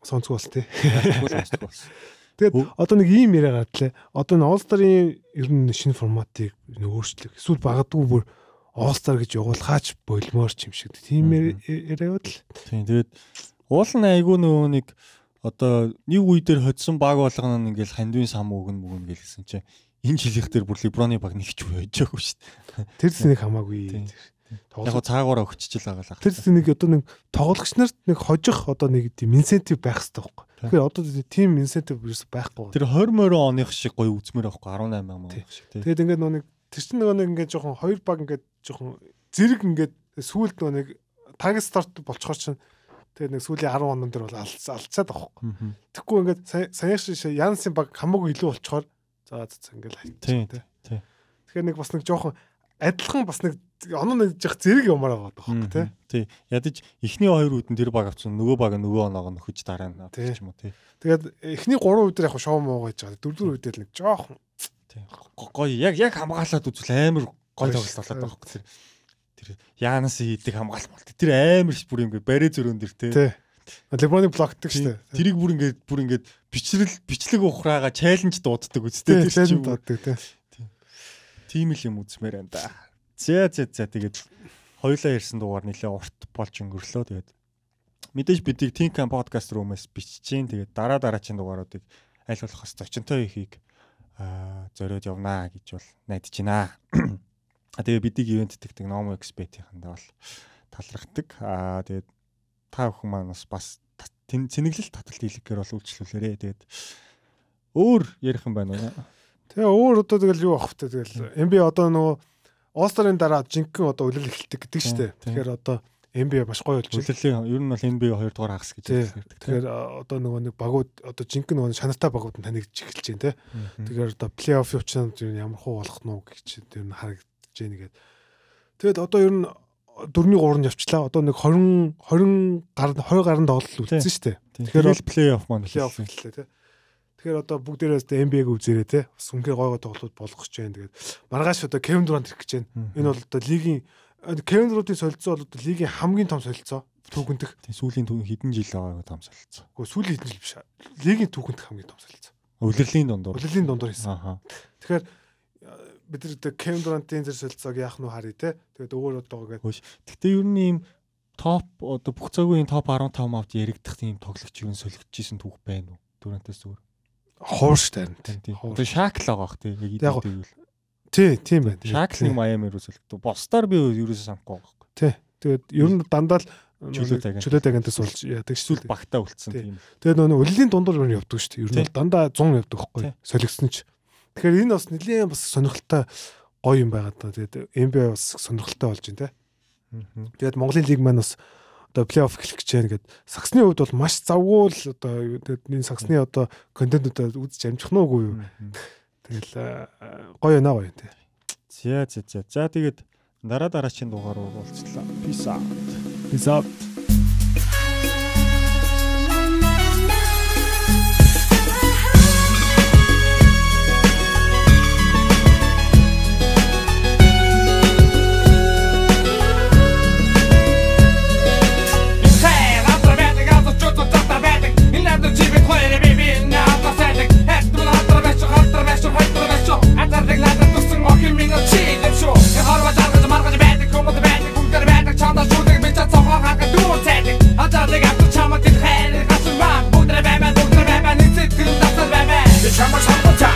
сонцгоо болсон тий. Тэгээд одоо нэг ийм яриа гартлаа. Одоо энэ All Star-ын ер нь шинэ форматыг өөрчлөх. Эсвэл багадгүй бүр All Star гэж явуулахаач болмоор ч юм шиг. Тийм яриа л. Тийм тэгээд уул нь айгүй нөгөө нэг одоо нэг үе дээр хоцсон баг болгоно ингээл хандвын сам өгнө мөгнө гэлсэн чинь энэ жилийнх дээр бүр Леброны баг нэгч байж байгаагүй шүү дээ. Тэр зэнийг хамаагүй. Яг цаагаараа өгччихэл байгаа л. Тэр зүйл нэг одоо нэг тоглогч нарт нэг хожих одоо нэг тийм инсентив байх хэрэгтэй байхгүй. Тэгэхээр одоо тийм инсентив ерөөс байхгүй. Тэр 20 морин оных шиг гоё үзмэр байхгүй 18 мянга шиг тийм. Тэгээд ингээд нэг тэр чинь нөгөө нэг ингээд жоохон хоёр баг ингээд жоохон зэрэг ингээд сүүлд нөгөө нэг таг старт болцохоор чинь тэгээд нэг сүүлийн 10 онон дээр бол алцаад байхгүй. Тэгэхгүй ингээд саяаш Янсын баг хамаагүй илүү болцохоор за за ингээд хайчих тийм. Тэгэхээр нэг бас нэг жоохон адилхан бас нэг оноо нэг жих зэрэг юмар байгаа байхгүй тий. Тий. Ядаж эхний хоёр нь тэр баг авсан нөгөө баг нөгөө оноог нь нөхөж дараа нь авчих юм уу тий. Тэгээд эхний гурван үүд яг шоу муу гэж байгаа. Дөрөвдөр үедэл нэг жоохон тий. Гоё яг яг хамгаалаад үзвэл амар гоё тоглолт болоод байгаа байхгүй тэр. Тэр Яанас хийдэг хамгаалт бол тэр амар бүр юм барэ зөрөөн дэр тий. Леброныг блокддаг шүү дээ. Тэрийг бүр ингээд бүр ингээд бичлэл бичлэг ухраага чаленж дууддаг үстэй чинь дууддаг тий. Тийм л юм үзмээр байна да. За за за тэгээд хоёлаа ярьсан дугаар нэлээ урт болж өнгөрлөө тэгээд мэдээж бидийг Tinkan podcast руу-мээс бичиж гин тэгээд дараа дараачийн дугааруудыг аль болох бас зочинтой ихийг зориод явнаа гэж бол найдаж байна. Тэгээ бидийг ивент тэгдэг Nomo Expert-ийнхэндээ бол талрахдаг. Аа тэгээд та бүхэн маань бас бас цэнэглэл таталт хийлгэхээр бол үйлчлүүлээрээ. Тэгээд өөр ярих юм байна уу? Тэгээ өөр одоо тэгэл юу авах вэ? Тэгэл MB одоо нөгөө All-Star-ын дараа жинхэнэ одоо үлрэл эхэлдэг гэдэг шүү дээ. Тэгэхээр одоо NBA маш гоё болж байна. Үлрэлийн ер нь бол NBA 2 дугаар хагас гэж ярьдаг. Тэгэхээр одоо нөгөө нэг багууд одоо жинхэнэ нөгөө шанартай багууд нь танигдж эхэлж байна те. Тэгэхээр одоо плей-офф явчихсан ямар хуу болох нь гэж тэр нь харагдаж байна гэдэг. Тэгэд одоо ер нь дөрвний 3-нд явчлаа. Одоо нэг 20 20 гар 20 гаруй тоглол үлдсэн шүү дээ. Тэгэхээр плей-офф маань плей-офф эхэллээ те. Тэгэхээр одоо бүгдээрээ NBA-г үзээрэй те. Бас үнхээр гой гой тоглолт болгох гэж байна. Тэгээд маргааш одоо Kevin Durant ирэх гэж байна. Энэ бол одоо лигийн Kevin Durant-ийн солилцоо бол одоо лигийн хамгийн том солилцоо түүхэнтэх. Тийм сүүлийн түүх хэдэн жил байгаа том солилцоо. Гэхдээ сүүлийн хэдэн жил биш. Лигийн түүхэнтэх хамгийн том солилцоо. Улирлын дундуур. Улирлын дундуур хийсэн. Аа. Тэгэхээр бид нар одоо Kevin Durant-ийн зэрэг солилцоог яах нь харъя те. Тэгээд өөр одоо гээд. Гэхдээ ер нь ийм топ одоо бүх цагийн топ 15 авч яригдах тийм тоглогч юу солигдчихсэн түүх байна уу? Durant-аас зүгээр хуурш тийм. Одоо шакл байгаа бах тийм яг тэгвэл. Тий, тийм байна. Шакл нэг Майами руу солигдсон. Босдоор би ерөөсөө санахгүй байгаа байхгүй. Тий. Тэгээд ер нь дандаа л чөлөө таган чөлөө тагантаа суулж яадаг эсвэл багтаа үлдсэн тийм. Тэгээд нөгөө үллийн дундуур юу явдаг шүү дээ. Ер нь дандаа 100 явдаг байхгүй. Солигдсон ч. Тэгэхээр энэ бас нэлийн бас сонирхолтой гоё юм байгаа даа. Тэгээд NBA бас сонирхолтой болж байна те. Тэгээд Монголын лиг маань бас одоо плей-офф эхлэх гэж байна гэд саксны хувьд бол маш завгүй л одоо энэ саксны одоо контентуудаа үзэж амжих нь үгүй юу. Тэгэл гоё байна гоё тий. За за за. За тэгээд дараа дараачийн дугаар уулзлаа. Peace out. Peace out. Лагардаг лагардаг тусан охин минь очил шүү. Я харва даргад маргад байдаг хүмүүс байдаг бүгдэр байдаг чамдаа зүдэг би чад цогоо хага дүүр цайдаг. Атаадаг авто чамд хэд хайр гасан баг бүгдэр баймаа бүгдэр баймаа нэг зэтгэл дасал баймаа. Чамаа чамд